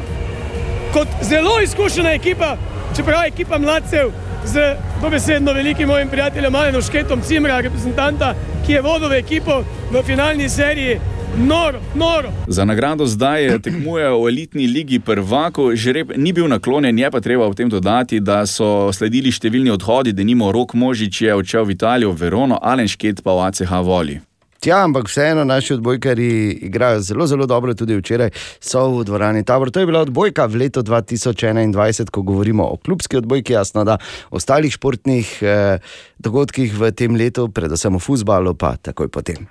kot zelo izkušena ekipa, čeprav ekipa mladcev z dobesedno velikim mojim prijateljem Alenom Šketom, Cimra, reprezentanta, ki je vodil ekipo v finalni seriji. Noro, noro. Za nagrado zdaj tekmujejo v elitni ligi prvako. Žreb ni bil naklonjen, je pa treba v tem dodati, da so sledili številni odhodi, da nimo Rok Možič je odšel v Italijo, v Verono, Alen Šket pa v ACH Voli. Tja, ampak vseeno naši odbojkari igrajo zelo, zelo dobro, tudi včeraj so v dvorani Tabor. To je bila odbojka v letu 2021, ko govorimo o klubski odbojki, jasno, da o ostalih športnih eh, dogodkih v tem letu, predvsem v futbalu, pa takoj potem.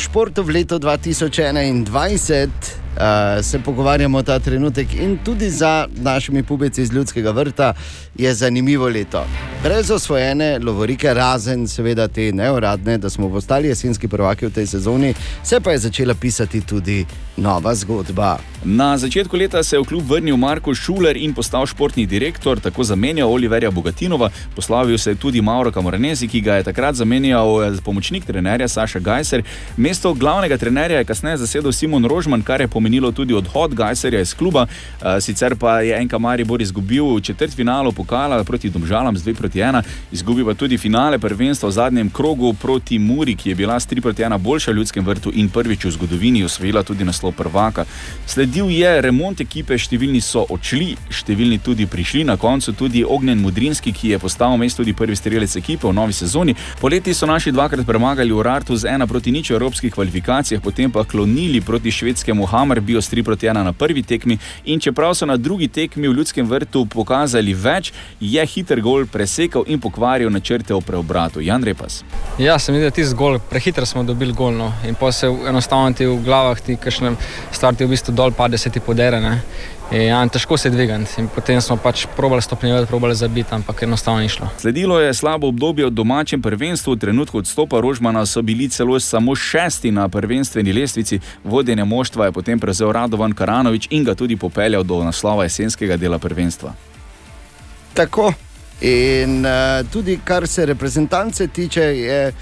V športu v letu 2021 uh, se pogovarjamo ta trenutek in tudi za našimi pubeci iz ljudskega vrta je zanimivo leto. Brez osvojene lovorike, razen seveda te neuradne, da smo postali jesenski prvaki v tej sezoni, se pa je začela pisati tudi nova zgodba. Na začetku leta se je v klub vrnil Marko Šuler in postal športni direktor, tako zamenjal Oliverja Bogatinova, poslavil se je tudi Mauro Camoranesi, ki ga je takrat zamenjal eh, pomočnik trenerja Saša Gajser. Mesto glavnega trenerja je kasneje zasedel Simon Rožman, kar je pomenilo tudi odhod Gajserja iz kluba. Eh, Sicer pa je NK Maribor izgubil v četrtfinalu pokala proti Domžalam z 2 proti 1, izgubil pa tudi finale prvenstva v zadnjem krogu proti Muri, ki je bila s 3 proti 1 boljša v ljudskem vrtu in prvič v zgodovini osvojila tudi naslov prvaka. Sledil je remont ekipe, številni so odšli, številni tudi prišli, na koncu tudi Ognjen Mudrinski, ki je postal mest tudi prvi strelec ekipe v novi sezoni. Poleti so naši dvakrat premagali Urartu z 1 proti nič v evropskih kvalifikacijah, potem pa klonili proti švedskemu Hammerbiju s 3 proti 1 na prvi tekmi in čeprav so na drugi tekmi v ljudskem vrtu pokazali več, je hiter gol presekal in pokvaril načrte o preobratu. Jan Repas. Ja, se mi zdi, da ti zgolj prehitro smo dobili gol. No. In pa se enostavno ti v glavah, ti kakšne starti v bistvu dol, pade se ti podere. Ne. In, ja, težko se je dvigati. In potem smo pač probali stopnjevati, probali zabiti, ampak enostavno ni šlo. Sledilo je slabo obdobje v domačem prvenstvu, v trenutku odstopa Rožmana so bili celo samo šesti na prvenstveni lestvici, vodenje moštva je potem prevzel Radovan Karanovič in ga tudi popeljal do naslova jesenskega dela prvenstva. Tako. In uh, tudi kar se reprezentance tiče, je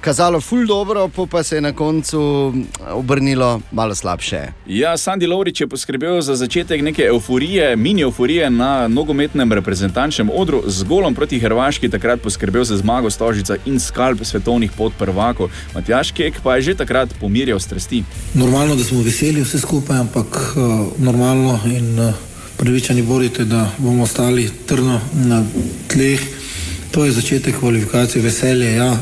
kazalo ful dobro, pol pa se je na koncu obrnilo malo slabše. Ja, Sandy Lovrič je poskrbel za začetek neke euforije, mini euforije na nogometnem reprezentančnem odru z golom proti Hrvaški, takrat poskrbel za zmago Stožica in skalp svetovnih podprvakov. Matjaš Kek pa je že takrat pomirjal strasti. Normalno, da smo veseli vse skupaj, ampak uh, normalno in uh, pravičani borite, da bomo ostali trdno na tleh. To je začetek kvalifikacije, veselje, ja,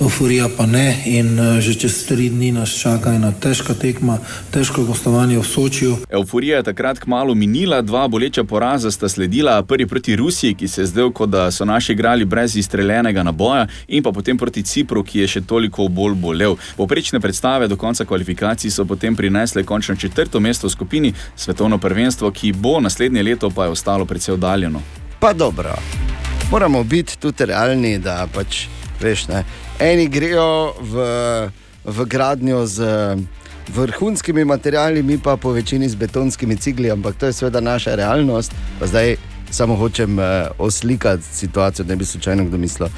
euforija pa ne. In uh, že čez tri dni nas čaka ena težka tekma, težko gostovanje v Sočiju. Euforija je takrat kmalo minila, dva boleča poraza sta sledila, prvi proti Rusiji, ki se je zdel, kot da so naši igrali brez izstreljenega naboja, in pa potem proti Cipru, ki je še toliko bolj bolel. Poprečne predstave do konca kvalifikacij so potem prinesle končno četrto mesto v skupini, svetovno prvenstvo, ki bo naslednje leto pa je ostalo precej oddaljeno. Pa dobro, moramo biti tudi realni, da pač, veš, ne, eni grejo v, v gradnjo z vrhunskimi materiali, mi pa po večini z betonskimi cigli, ampak to je seveda naša realnost. Pa zdaj samo hočem uh, oslikati situacijo, da ne bi slučajno kdo mislil,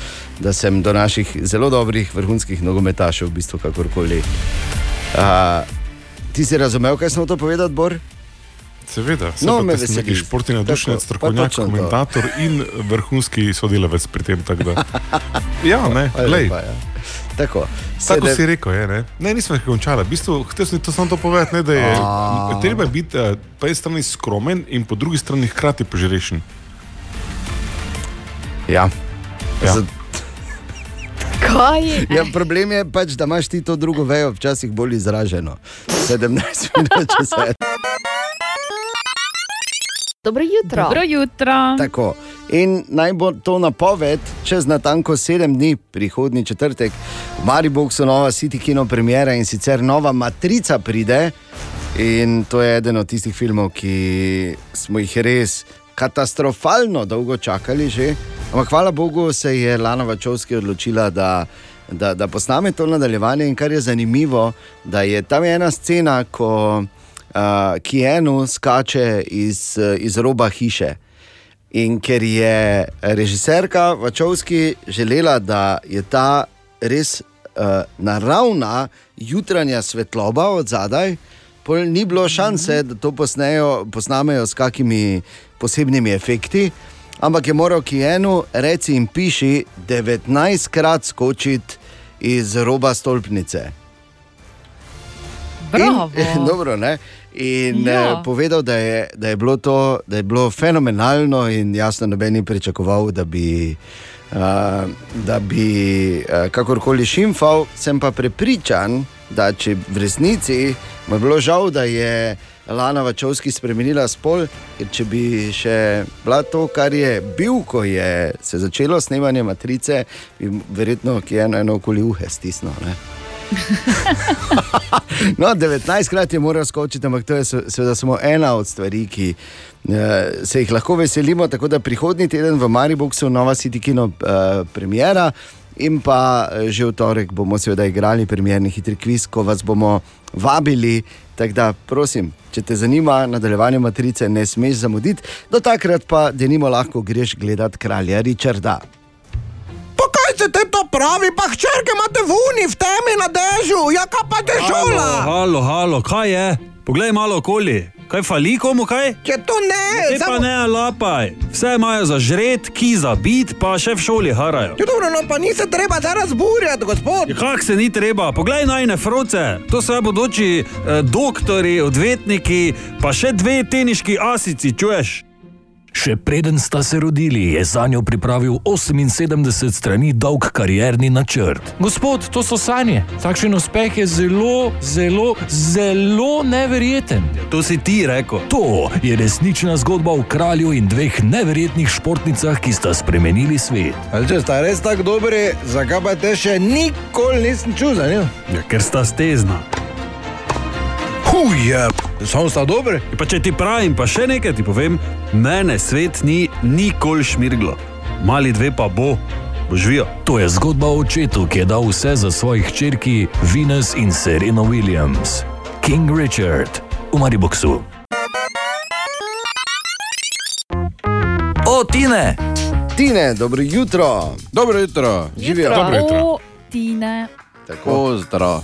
da sem do naših zelo dobrih vrhunskih nogometašev v bistvu kakorkoli. Uh, ti si razumel, kaj smo to povedali, Bor? Seveda, No, no, me sem neki veseli. športni navdušenec, Tako, pa strokovnjak, točno to. komentator in vrhunski sodelavec pri tem. tako da- [laughs] Ja, ne, glej. lepa, ja. Tako, Tako sedem- si rekel, je, ne? ne, nismo jih končali. V bistvu, hotel sem to samo to povedati, ne, da je A. treba biti eh, po eni strani skromen in po drugi strani hkrati požrešen. Ja. Ja. Za- Kaj? Ja, problem je pač, da imaš ti to drugo vejo včasih bolj izraženo. 17 minut čez sedem. Dobro jutro. Dobro jutro. Tako. In naj bo to napoved, čez natanko sedem dni, prihodni četrtek, v Mariboku so nova City Kino premjera in sicer nova Matrica pride. In to je eden od tistih filmov, ki smo jih res katastrofalno dolgo čakali že. Ampak hvala Bogu se je Lana Vačovski odločila, da, da, da posname to nadaljevanje. In kar je zanimivo, da je tam ena scena, ko uh, Kienu skače iz, uh, iz roba hiše. In ker je režiserka Vačovski želela, da je ta res uh, naravna jutranja svetloba od zadaj, pol ni bilo šanse, da to posnejo, posnamejo s kakimi posebnimi efekti. Ampak je moral Kienu reči in piši 19 krat skočiti iz roba stolpnice. Bravo. In, [laughs] dobro, ne? In Ja. ja. povedal, da je, da, je bilo to, da je bilo fenomenalno, in jasno, noben ni pričakoval, da bi, uh, da bi uh, kakorkoli šimfal. Sem pa prepričan, da če v resnici mu je bilo žal, da je Lana Vačovski spremenila spol, ker če bi še bila to, kar je bil, ko je se začelo snemanje matrice, bi verjetno ki eno, eno okoli uhe stisnilo. [laughs] No, 19 krat je moral skočiti, ampak to je se- seveda samo ena od stvari, ki eh, se jih lahko veselimo. Tako da prihodnji teden v Mariboku nova City Kino eh, premjera. In pa eh, že v torek bomo seveda igrali premjerni hitri kviz, ko vas bomo vabili. Tako da, prosim, če te zanima nadaljevanje matrice, ne smeš zamuditi, do takrat pa, da nimo lahko greš gledat kralja Richarda. Kaj se te to pravi, pa hčerke imate v uni, v temi na dežju, ja kaj pa te šola? Halo, halo, kaj je? Poglej malo okoli. Kaj fali komu kaj? Če to ne, Te pa ne lapaj. Vse imajo za žret, ki za bit, pa še v šoli harajo. Ja, dobro, no pa ni se treba zdaj razburjati, gospod. Ja, Kak se ni treba, poglej najne froce, to so bodoči eh, doktori, odvetniki, pa še dve teniški asici, čuješ? Še preden sta se rodili, je za njo pripravil 78 strani dolg karierni načrt. Gospod, to so sanje. Takšen uspeh je zelo, zelo, zelo neverjeten. To si ti rekel. To je resnična zgodba o kralju in dveh neverjetnih športnicah, ki sta spremenili svet. Ali če sta res tako dobri, zakaj pa te še nikoli nisem čutil? Ja, ker sta stezna. Huje, samo sta dobri. Pa če ti pravim, pa še nekaj ti povem, mene svet ni nikoli šmirglo. Mali dve pa bo, živijo. To je zgodba o očetu, ki je dal vse za svojih hčerki Venus in Serena Williams. King Richard v Mariboksu. O, Tine! Tine, dobro jutro. Dobro jutro. Živijo. O, Tine. Tako zdrav.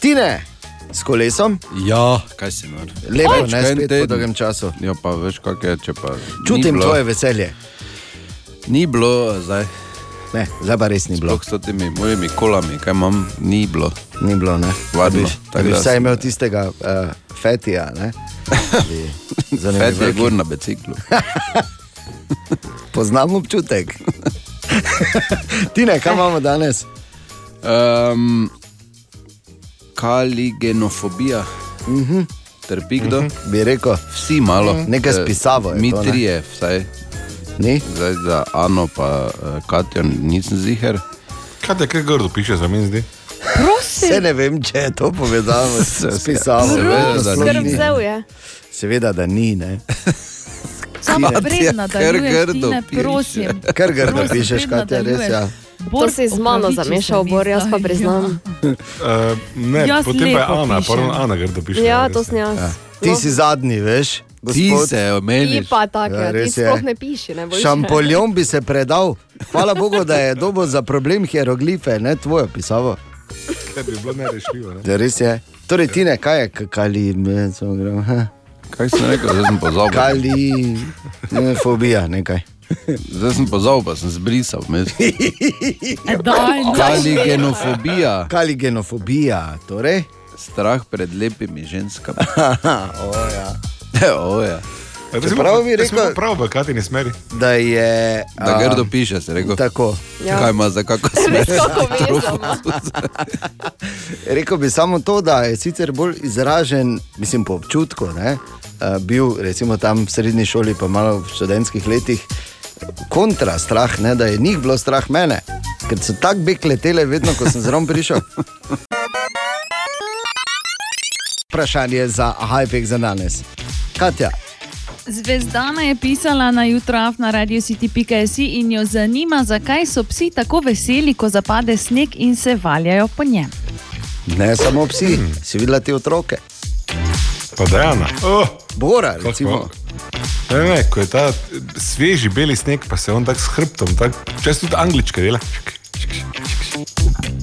Tine, s kolesom? Ja, kaj si nor. Lepo, ne spet po dolgem času. Ja, pa veš, kak je, če pa. Čutim bilo- tvoje veselje. Ni bilo zdaj. Ne, zdaj pa res ni bilo. Sploh s temi mojimi kolami, kaj imam, ni bilo. Ni bilo, ne. Varno. Bi, da bi vsaj imel tistega uh, fetija, ne? Bi [laughs] za Fet je gor na biciklu. [laughs] Poznam občutek. [laughs] Tine, kaj imamo danes? Um, kaligenofobija. Uh -huh. Trpi kdo? Uh Mhm, Bi rekel. Vsi malo. Mhm. Nekaj Eh, spisavo je Mi to, ne? trije, vsaj. Ni? Zdaj za Ano pa uh, Katjo nisem ziger. Kaj te kaj grdo piše, za meni zdi? Se ne vem, če je to povezano s [laughs] pisavo. Seveda, da Skrb ni. vzel je. Seveda, da ni. Ne? Samo Katja, pred nadaljuješ, kar grdo prosim. Kar grdo pišeš, pred Katja, res, nadaljuješ. ja. To si z mano zamešal, Bor, jaz pa zdaj, priznam. Uh, ne, Jaz potem pa je Ana, prvo Ana grdo piše. Ja, to sem jaz. Ja. Ti si zadnji, veš? Ti gospod. se omeniš. Ti pa tako, Ja, ja, ti res je. sploh ne piši. Ne bojiš? Šampoljon bi se predal. Hvala Bogu, da je [laughs] dobo za problem hieroglife, ne tvojo pisavo. Ker bi bilo nerešljivo. Ne? Da res je. Torej, Tine, kaj je k- kali? me- so gremo? Kaj sem rekel, zdaj sem pozabil. Kali, ne, fobija, nekaj. [laughs] Zdaj sem pozabil, pa sem zbrisal. no. [laughs] Kaligenofobija. Kaligenofobija, torej? Strah pred lepimi ženskami. o, ja. o, ja. Ja, to si Čeprav pa- bi to rekel- Prav, v kateri smeri. Da je. Da a, grdo piše, si rekel. Tako. Ja. Kaj ima za kako smer? [laughs] Rekel bi samo to, da je sicer bolj izražen, mislim, po občutku, ne, bil recimo tam v srednji šoli, pa malo v študentskih letih, kontra strah, ne, da je njih bilo strah mene, ker so tako bek letele, vedno, ko sem zraven prišel. Vprašanje za Hajpek za danes. Katja, Zvezdana je pisala na jutraf na radiocity.si in jo zanima, zakaj so psi tako veseli, ko zapade sneg in se valjajo po njem. ne samo psi, si videla te otroke. Pa Dejana. Oh, Bora, recimo. Ne, ne, ko je ta sveži beli sneg, pa se on tako s hrbtom, tako čez tudi angličke dela.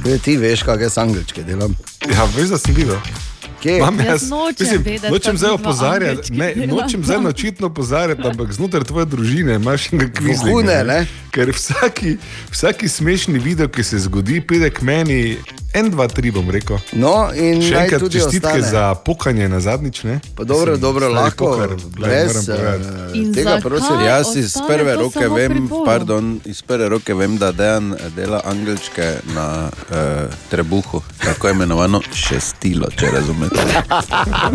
Tudi ti veš, kaj jaz angličke delam. Ja, veš, da sem videl. Kje? Imam Jaz nočem vedeti, nočem zdaj opozarjati, ne, nočem zdaj očitno opozarjati, ampak znotraj tvoje družine imaš nekaj kvizlinga. Vohune, ne? Ker vsaki, vsaki smešni video, ki se zgodi, pride k meni, en, dva, tri bom rekel. No, in Še enkrat čestitke ostane. za pokanje na zadnjič. Ne? Pa dobro, Mislim, dobro, lahko, pokar, brez, eh, In tega prosim. Jaz iz prve roke vem, pardon, iz prve roke vem, da Dejan dela angelčke na uh, trebuhu, tako imenovano šestilo, če razumete.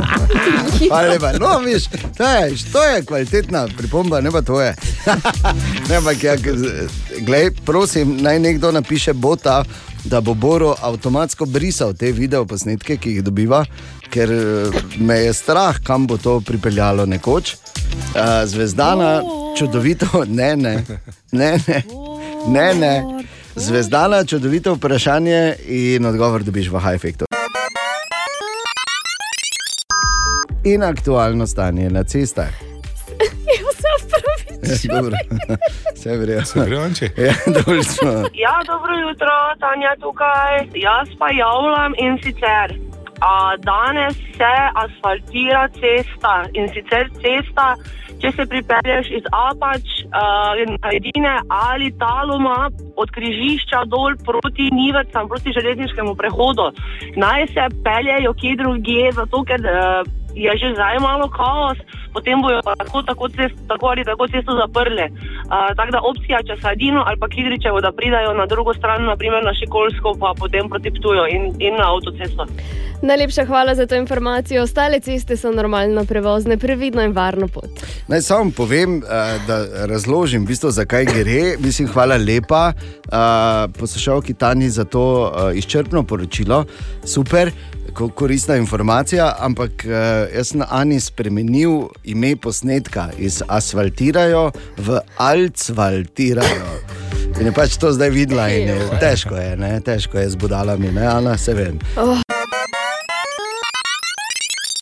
[laughs] Hvala lepa. No, viš, to je, to je kvalitetna pripomba, ne pa tvoje. [laughs] ne, ampak, ja, glej, prosim, naj nekdo napiše bota, da bo Boro avtomatsko brisal te videoposnetke, ki jih dobiva, ker eh, me je strah, kam bo to pripeljalo nekoč. Uh, zvezdana, čudovito, [laughs] ne, ne, ne, ne, ne, ne. Zvezdana, čudovito vprašanje in odgovor dobiš v Hajfektu. In aktualno stanje na cestah. [laughs] [laughs] vse vrejo. Se vrejo, Anči? Ja, dobro smo. Ja, dobro jutro, Tanja tukaj. Jaz pa javljam in sicer. A, danes se asfaltira cesta in sicer cesta, če se pripelješ iz Apač, uh, Edine ali Taluma od križišča dol proti Nivrcam, proti železniškemu prehodu. Naj se peljejo kje drugje, zato ker uh, je že zdaj malo kaos, potem bojo tako, tako, cest, tako ali tako cesto zaprli. Uh, tako da opcija Časadino ali pa Kidričevo, da pridajo na drugo stran, naprimer na Šikolsko, pa potem proti Ptuju in, in na avtocesto. Najlepša hvala za to informacijo. Ostale ceste so normalno prevozne, previdno in varno pot. Naj samo povem, eh, da razložim, v bistvu, zakaj gre. Mislim, hvala lepa eh, poslušalki Tani za to eh, izčrpno poročilo. Super, koristna informacija, ampak eh, jaz sem Ani spremenil ime posnetka iz asfaltirajo v alcvaltirajo. In je pač to zdaj videla in je, težko je, ne? težko je z budalami, ne, Ana, se vem. Oh.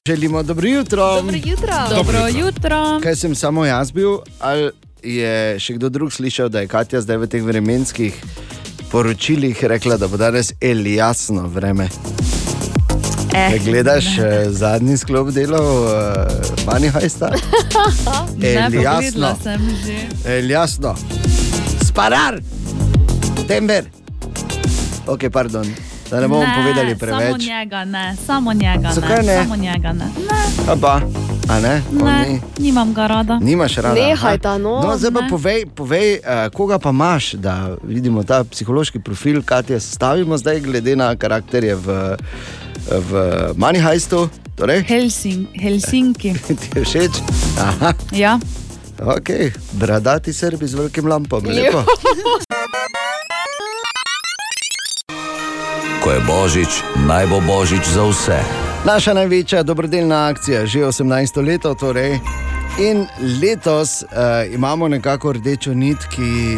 Želimo dobro jutro. Dobro jutro. Dobro jutro. Kaj sem samo jaz bil, ali je še kdo drug slišal, da je Katja zdaj v teh vremenskih poročilih rekla, da bo danes jasno vreme. Eh, Eh, gledaš eh, zadnji sklop delov, uh, manj hajsta? Ne, jasno. sem že. jasno. Sparar, tember. Ok, pardon, da ne bomo povedali Samo preveč. njega ne, samo njega Zakaj ne. ne? Samo njega ne. Ne, A pa, a ne? On ne ni. nimam ga rada. Nimaš rada. Nehajta, aha. no. no zdaj pa Ne. povej, povej uh, koga pa imaš, da vidimo ta psihološki profil, kaj ti sestavimo zdaj, glede na karakterje v, v Manihajstu. Torej, Helsing, Helsinki. [laughs] ti je všeč? Aha, Ja. ok, bradati srbi z velikim lampom, lepo. Ko je božič, naj bo božič za vse. Naša največja dobrodelna akcija, že 18 leto. Torej. In letos uh, imamo nekako rdečo nit, ki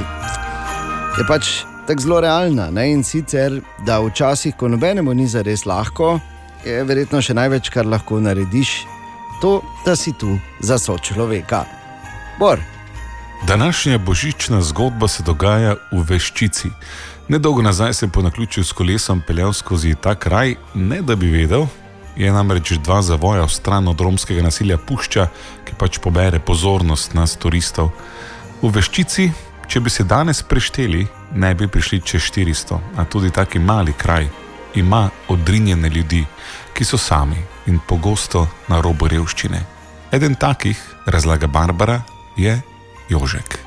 je pač tako zelo realna. Ne? In sicer, da včasih, ko nobenemu ni zares lahko, je verjetno še največ, kar lahko narediš, to, da si tu za sočloveka. Bor. Današnja božična zgodba se dogaja v Veščici. Nedolgo nazaj sem po naključju s kolesom peljal skozi ta kraj, ne da bi vedel, je namreč dva zavoja v stran od romskega nasilja pušča, ki pač pobere pozornost nas turistov. V Veščici, če bi se danes prešteli, ne bi prišli čez 400, a tudi taki mali kraj ima odrinjene ljudi, ki so sami in pogosto na robu revščine. Eden takih, razlaga Barbara, je Jožek.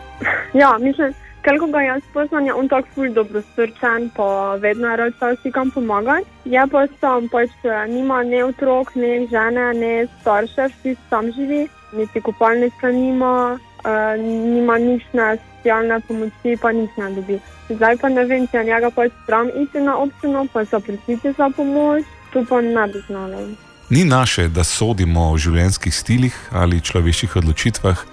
Ja, mislim, koliko ga jaz poznam, je on tako ful dobrosrčen, pa vedno je rad vsi kam pomagati. Je pa sam, pač eh, nima ne otrok, ne žene, ne staršev, vsi sam živi, niti kopalnice nima, uh, nima nič na socialne pomoči, pa nič ne dobi. Zdaj pa ne vem, če je njega pač stram iti na občino, pa zaprositi za pomoč, tu pa ne bi znala. Ni naše, da sodimo o življenjskih stilih ali človeških odločitvah,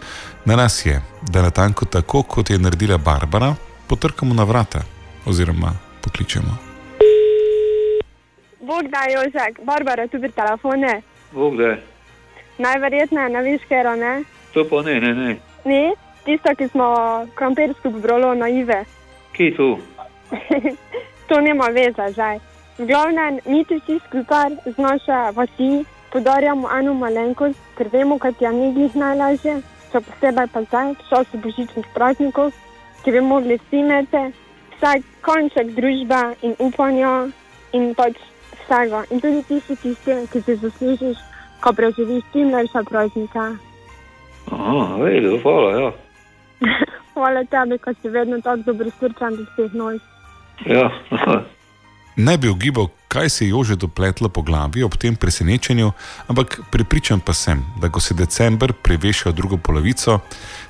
na nas je, da natanko tako, kot je naredila Barbara, potrkamo na vrata oziroma pokličemo. Bog da, Jožek, Barbara, tu pri telefone. Bog da, Najverjetneje ne veš, ker ne. to pa ne, ne, ne. Ne, tista, ki smo krompirsko pobrali na Ive. Kje je to? [laughs] to nima veze zdaj. V glavnem, mi ti vsi skupaj z naše vasi podarjamo eno malenkost, ker vemo, kaj ti je njih najlažje, še posebej pa zdaj, v času božičnih praznikov, ki bi mogli vsi imeti vsaj konček družbe in upanja in pač vsega. In tudi ti si tisti, ki si zaslužiš, ko preživiš čim lepše praznike. Aha, vedo, hvala, ja. [laughs] Hvala tebi, ker si vedno tako dobrosrčen do vseh nas. Ja, Ne bi ugibal, kaj se je Jože dopletlo po glavi ob tem presenečenju, ampak prepričan pa sem, da ko se december prevešal drugo polovico,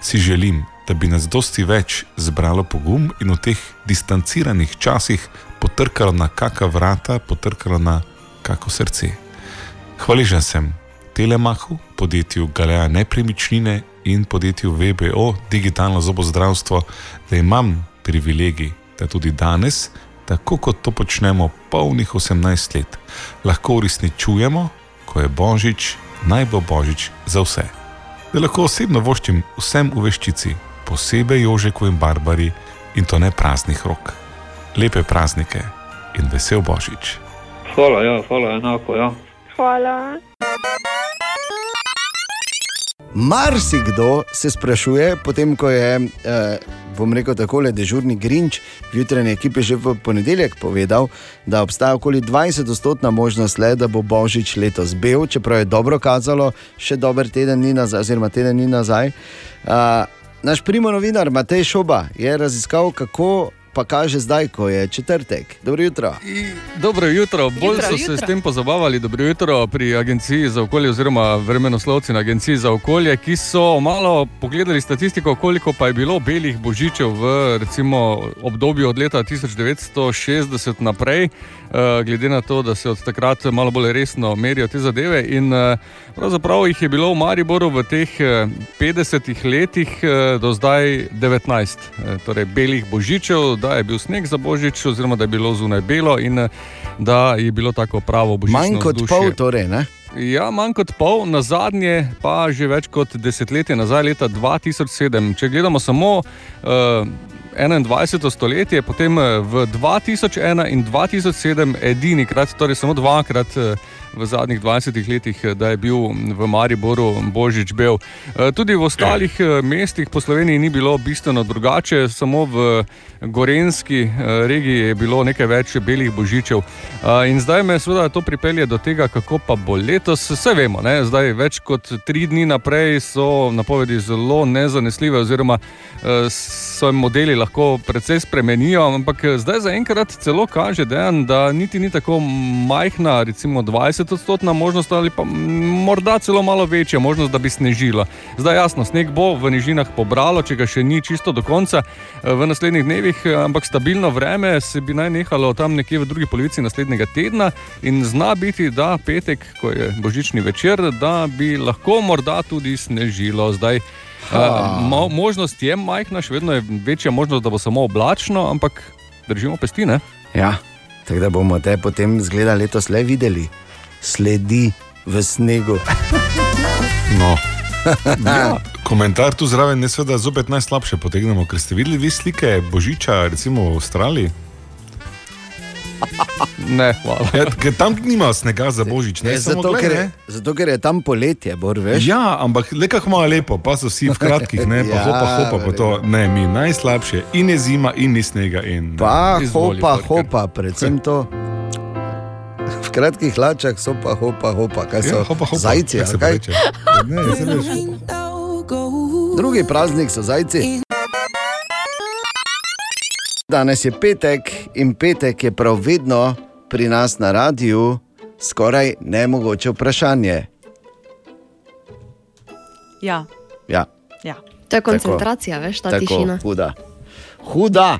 si želim, da bi nas dosti več zbralo pogum in v teh distanciranih časih potrkalo na kakšna vrata, potrkalo na kako srce. Hvaležen sem Telemahu, podjetju Galea Nepremičnine in podjetju VBO Digitalno zobozdravstvo, da imam privilegij, da tudi danes, tako kot to počnemo polnih 18 let, lahko uresničujemo, ko je Božič, naj bo Božič za vse. Da lahko osebno voščim vsem v veščici, posebej Jožeku in Barbari in to ne praznih rok. Lepe praznike in vesel Božič. hvala, ja, hvala, enako, ja. Hvala. Marsikdo se sprašuje, potem ko je, eh, bom rekel, tako dežurni Grinč v jutranji ekipi že v ponedeljek povedal, da obstaja okoli 20-odstotna možnost, le, da bo Božič letos bil, čeprav je dobro kazalo, še dober teden ni nazaj, oziroma teden ni nazaj. Eh, naš primo novinar Matej Šoba je raziskal, kako pa kaže zdaj, ko je četrtek. Dobro jutro. Dobro jutro, bolj Jutro, so se jutro. s tem pozabavali. Dobro jutro pri Agenciji za okolje, oziroma vremenoslovci na Agenciji za okolje, ki so malo pogledali statistiko, koliko pa je bilo belih božičev v recimo, obdobju od leta 1960 naprej, glede na to, da se od takrat malo bolj resno merijo te zadeve. In eh, pravzaprav jih je bilo v Mariboru v teh eh, 50 letih eh, do zdaj 19, eh, torej belih božičev, da je bil sneg za božič, oziroma da je bilo zunaj belo in eh, da je bilo tako pravo božično Manj kot vzdušje. pol, torej, ne? Ja, manj kot pol, na zadnje pa že več kot desetletje nazaj, leta 2007. Če gledamo samo uh, 21. stoletje, potem eh, v 2001 in 2007 edinikrat, torej samo dvakrat. V zadnjih 20 letih, eh, da je bil v Mariboru Božič Bel. Eh, Tudi v ostalih eh, mestih po Sloveniji ni bilo bistveno drugače, samo v Gorenski regiji je bilo nekaj več belih božičev. In zdaj me seveda to pripelje do tega, kako pa bo letos. Vse vemo, ne? zdaj več kot tri dni naprej so napovedi zelo nezanesljive, oziroma eh, se modeli lahko precej spremenijo, ampak zdaj zaenkrat celo kaže, dejan, da niti ni tako majhna, recimo 20-odstotna možnost, ali pa morda celo malo večja možnost, da bi snežilo. Zdaj jasno, sneg bo v nižinah pobralo, če ga še ni čisto do konca eh, v naslednjih dnevih, eh, ampak stabilno vreme se bi naj nehalo tam nekje v drugi polovici naslednjega tedna in zna biti, da petek, ko je božični večer, da bi lahko morda tudi snežilo. Zdaj, Ha. Uh, mo možnost je majhna, še vedno je večja možnost, da bo samo oblačno, ampak držimo pesti. Ne? Ja, tako da bomo te potem zgleda letos le videli, sledi v snegu. No. Ja, komentar tu zraven je seveda zopet najslabše potegnemo, ker ste videli vi slike Božiča, recimo v Avstraliji. Ne, hvala. Ja, ker tam nima snega za Božič, ne Ne, samo zato, glej, ker, ne. je- zato, ker je tam poletje, bor, veš. Ja, ampak le kako malo lepo, pa so vsi v kratkih, ne, pa Ja, hopa, hopa, pa to. Ne, mi najslabše, in je zima, in ni snega. In, Pa, Izvoli, hopa, Torker. hopa, predvsem to. Kratkih hlačah so pa hopa, hopa, kaj so Ja, hopa, hopa, zajci. kako se kaj? reče? Ne, se veš. Drugi praznik so zajci. Danes je petek in petek je prav vedno pri nas na radiju skoraj nemogoče vprašanje. Ja. Ja, Ja. To je Tako. koncentracija, veš, ta tako, tišina. Huda. huda.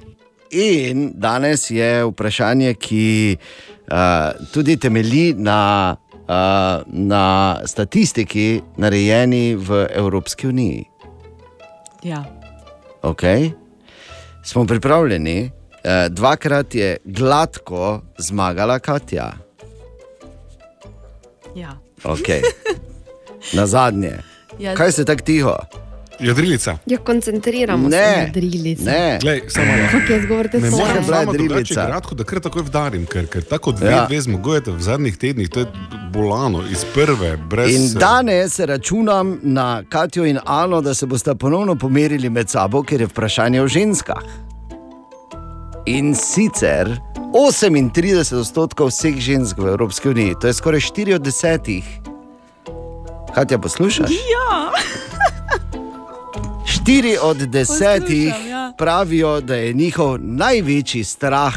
In danes je vprašanje, ki tudi temelji na, uh, na statistiki, narejeni v Evropski uniji. Ja. Okay. Smo pripravljeni, uh, dvakrat je gladko zmagala Katja. Ja. Okay. Na zadnje. Ja. Kaj se tako tiho? Jadrilica. Ja, koncentriramo se Ne, na drilice. ne. Glej, samo je zgovorite Ne morem bila sama drugače drilica. kratko, da kar takoj vdarim, ker, ker tako dve, Ja. ja. dve zmagujete v zadnjih tednih, to je bolano, iz prve, brez... In danes računam na Katjo in Ano, da se boste ponovno pomerili med sabo, ker je vprašanje o ženskah. In sicer 38 odstotkov vseh žensk v Evropski uniji, to je skoraj 4 od 10. Katja, poslušaš? Ja. 4 od 10 Poslušam, ja. pravijo, da je njihov največji strah,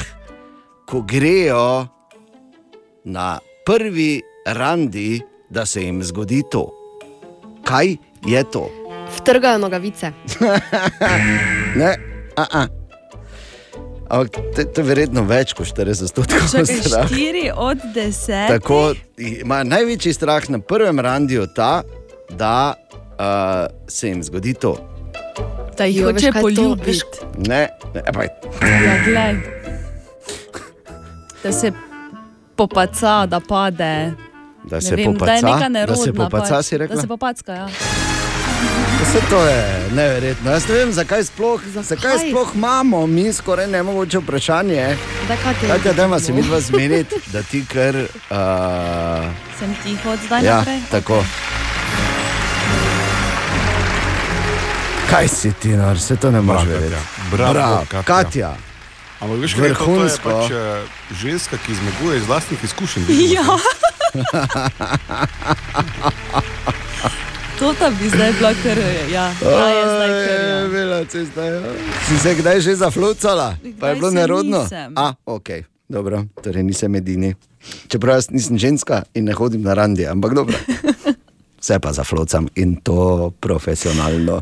ko grejo na prvi randi, da se jim zgodi to. Kaj je to? Vtrgajo nogavice. [laughs] Ne, a -a. Ampak to, je verjetno več kot 40 odstotkov [laughs] strah. 4 od 10. Tako ima največji strah na prvem randiju ta, da uh, se jim zgodi to. Da jih Jo, hoče poljubiti. Ne, ne, pa, Ja, glej. Da se popaca, da pade. da Ne se vem, da je popaca. neka nerodna. Da se popaca, pač. si rekla? Da se popacka, ja. Vse to je neverjetno. Jaz ne vem, zakaj sploh, zakaj? zakaj sploh imamo mi skoraj nemogoče vprašanje. Da, Katja, Kaj da se mi dva zmeniti, da ti kar. Uh, Sem tiho od zdaj ja, naprej. tako. Kaj si ti, no, vse to ne moreš. Katja. Bravo, Bravo, Katja. Katja. Ampak veš, kaj je to? Je pač eh, ženska, ki zmaguje iz vlastnih izkušenj. Ja. [laughs] To ta bi zdaj bila kar, ja, ta je zdaj kar. Ja. Aj, Vela, cesta, ja. Si se kdaj že zaflucala? Pa je bilo se nerodno? nisem. A, ok, dobro, torej nisem edini. Čeprav jaz nisem ženska in ne hodim na randi, ampak dobro. [laughs] Vse pa zaflucam in to profesionalno.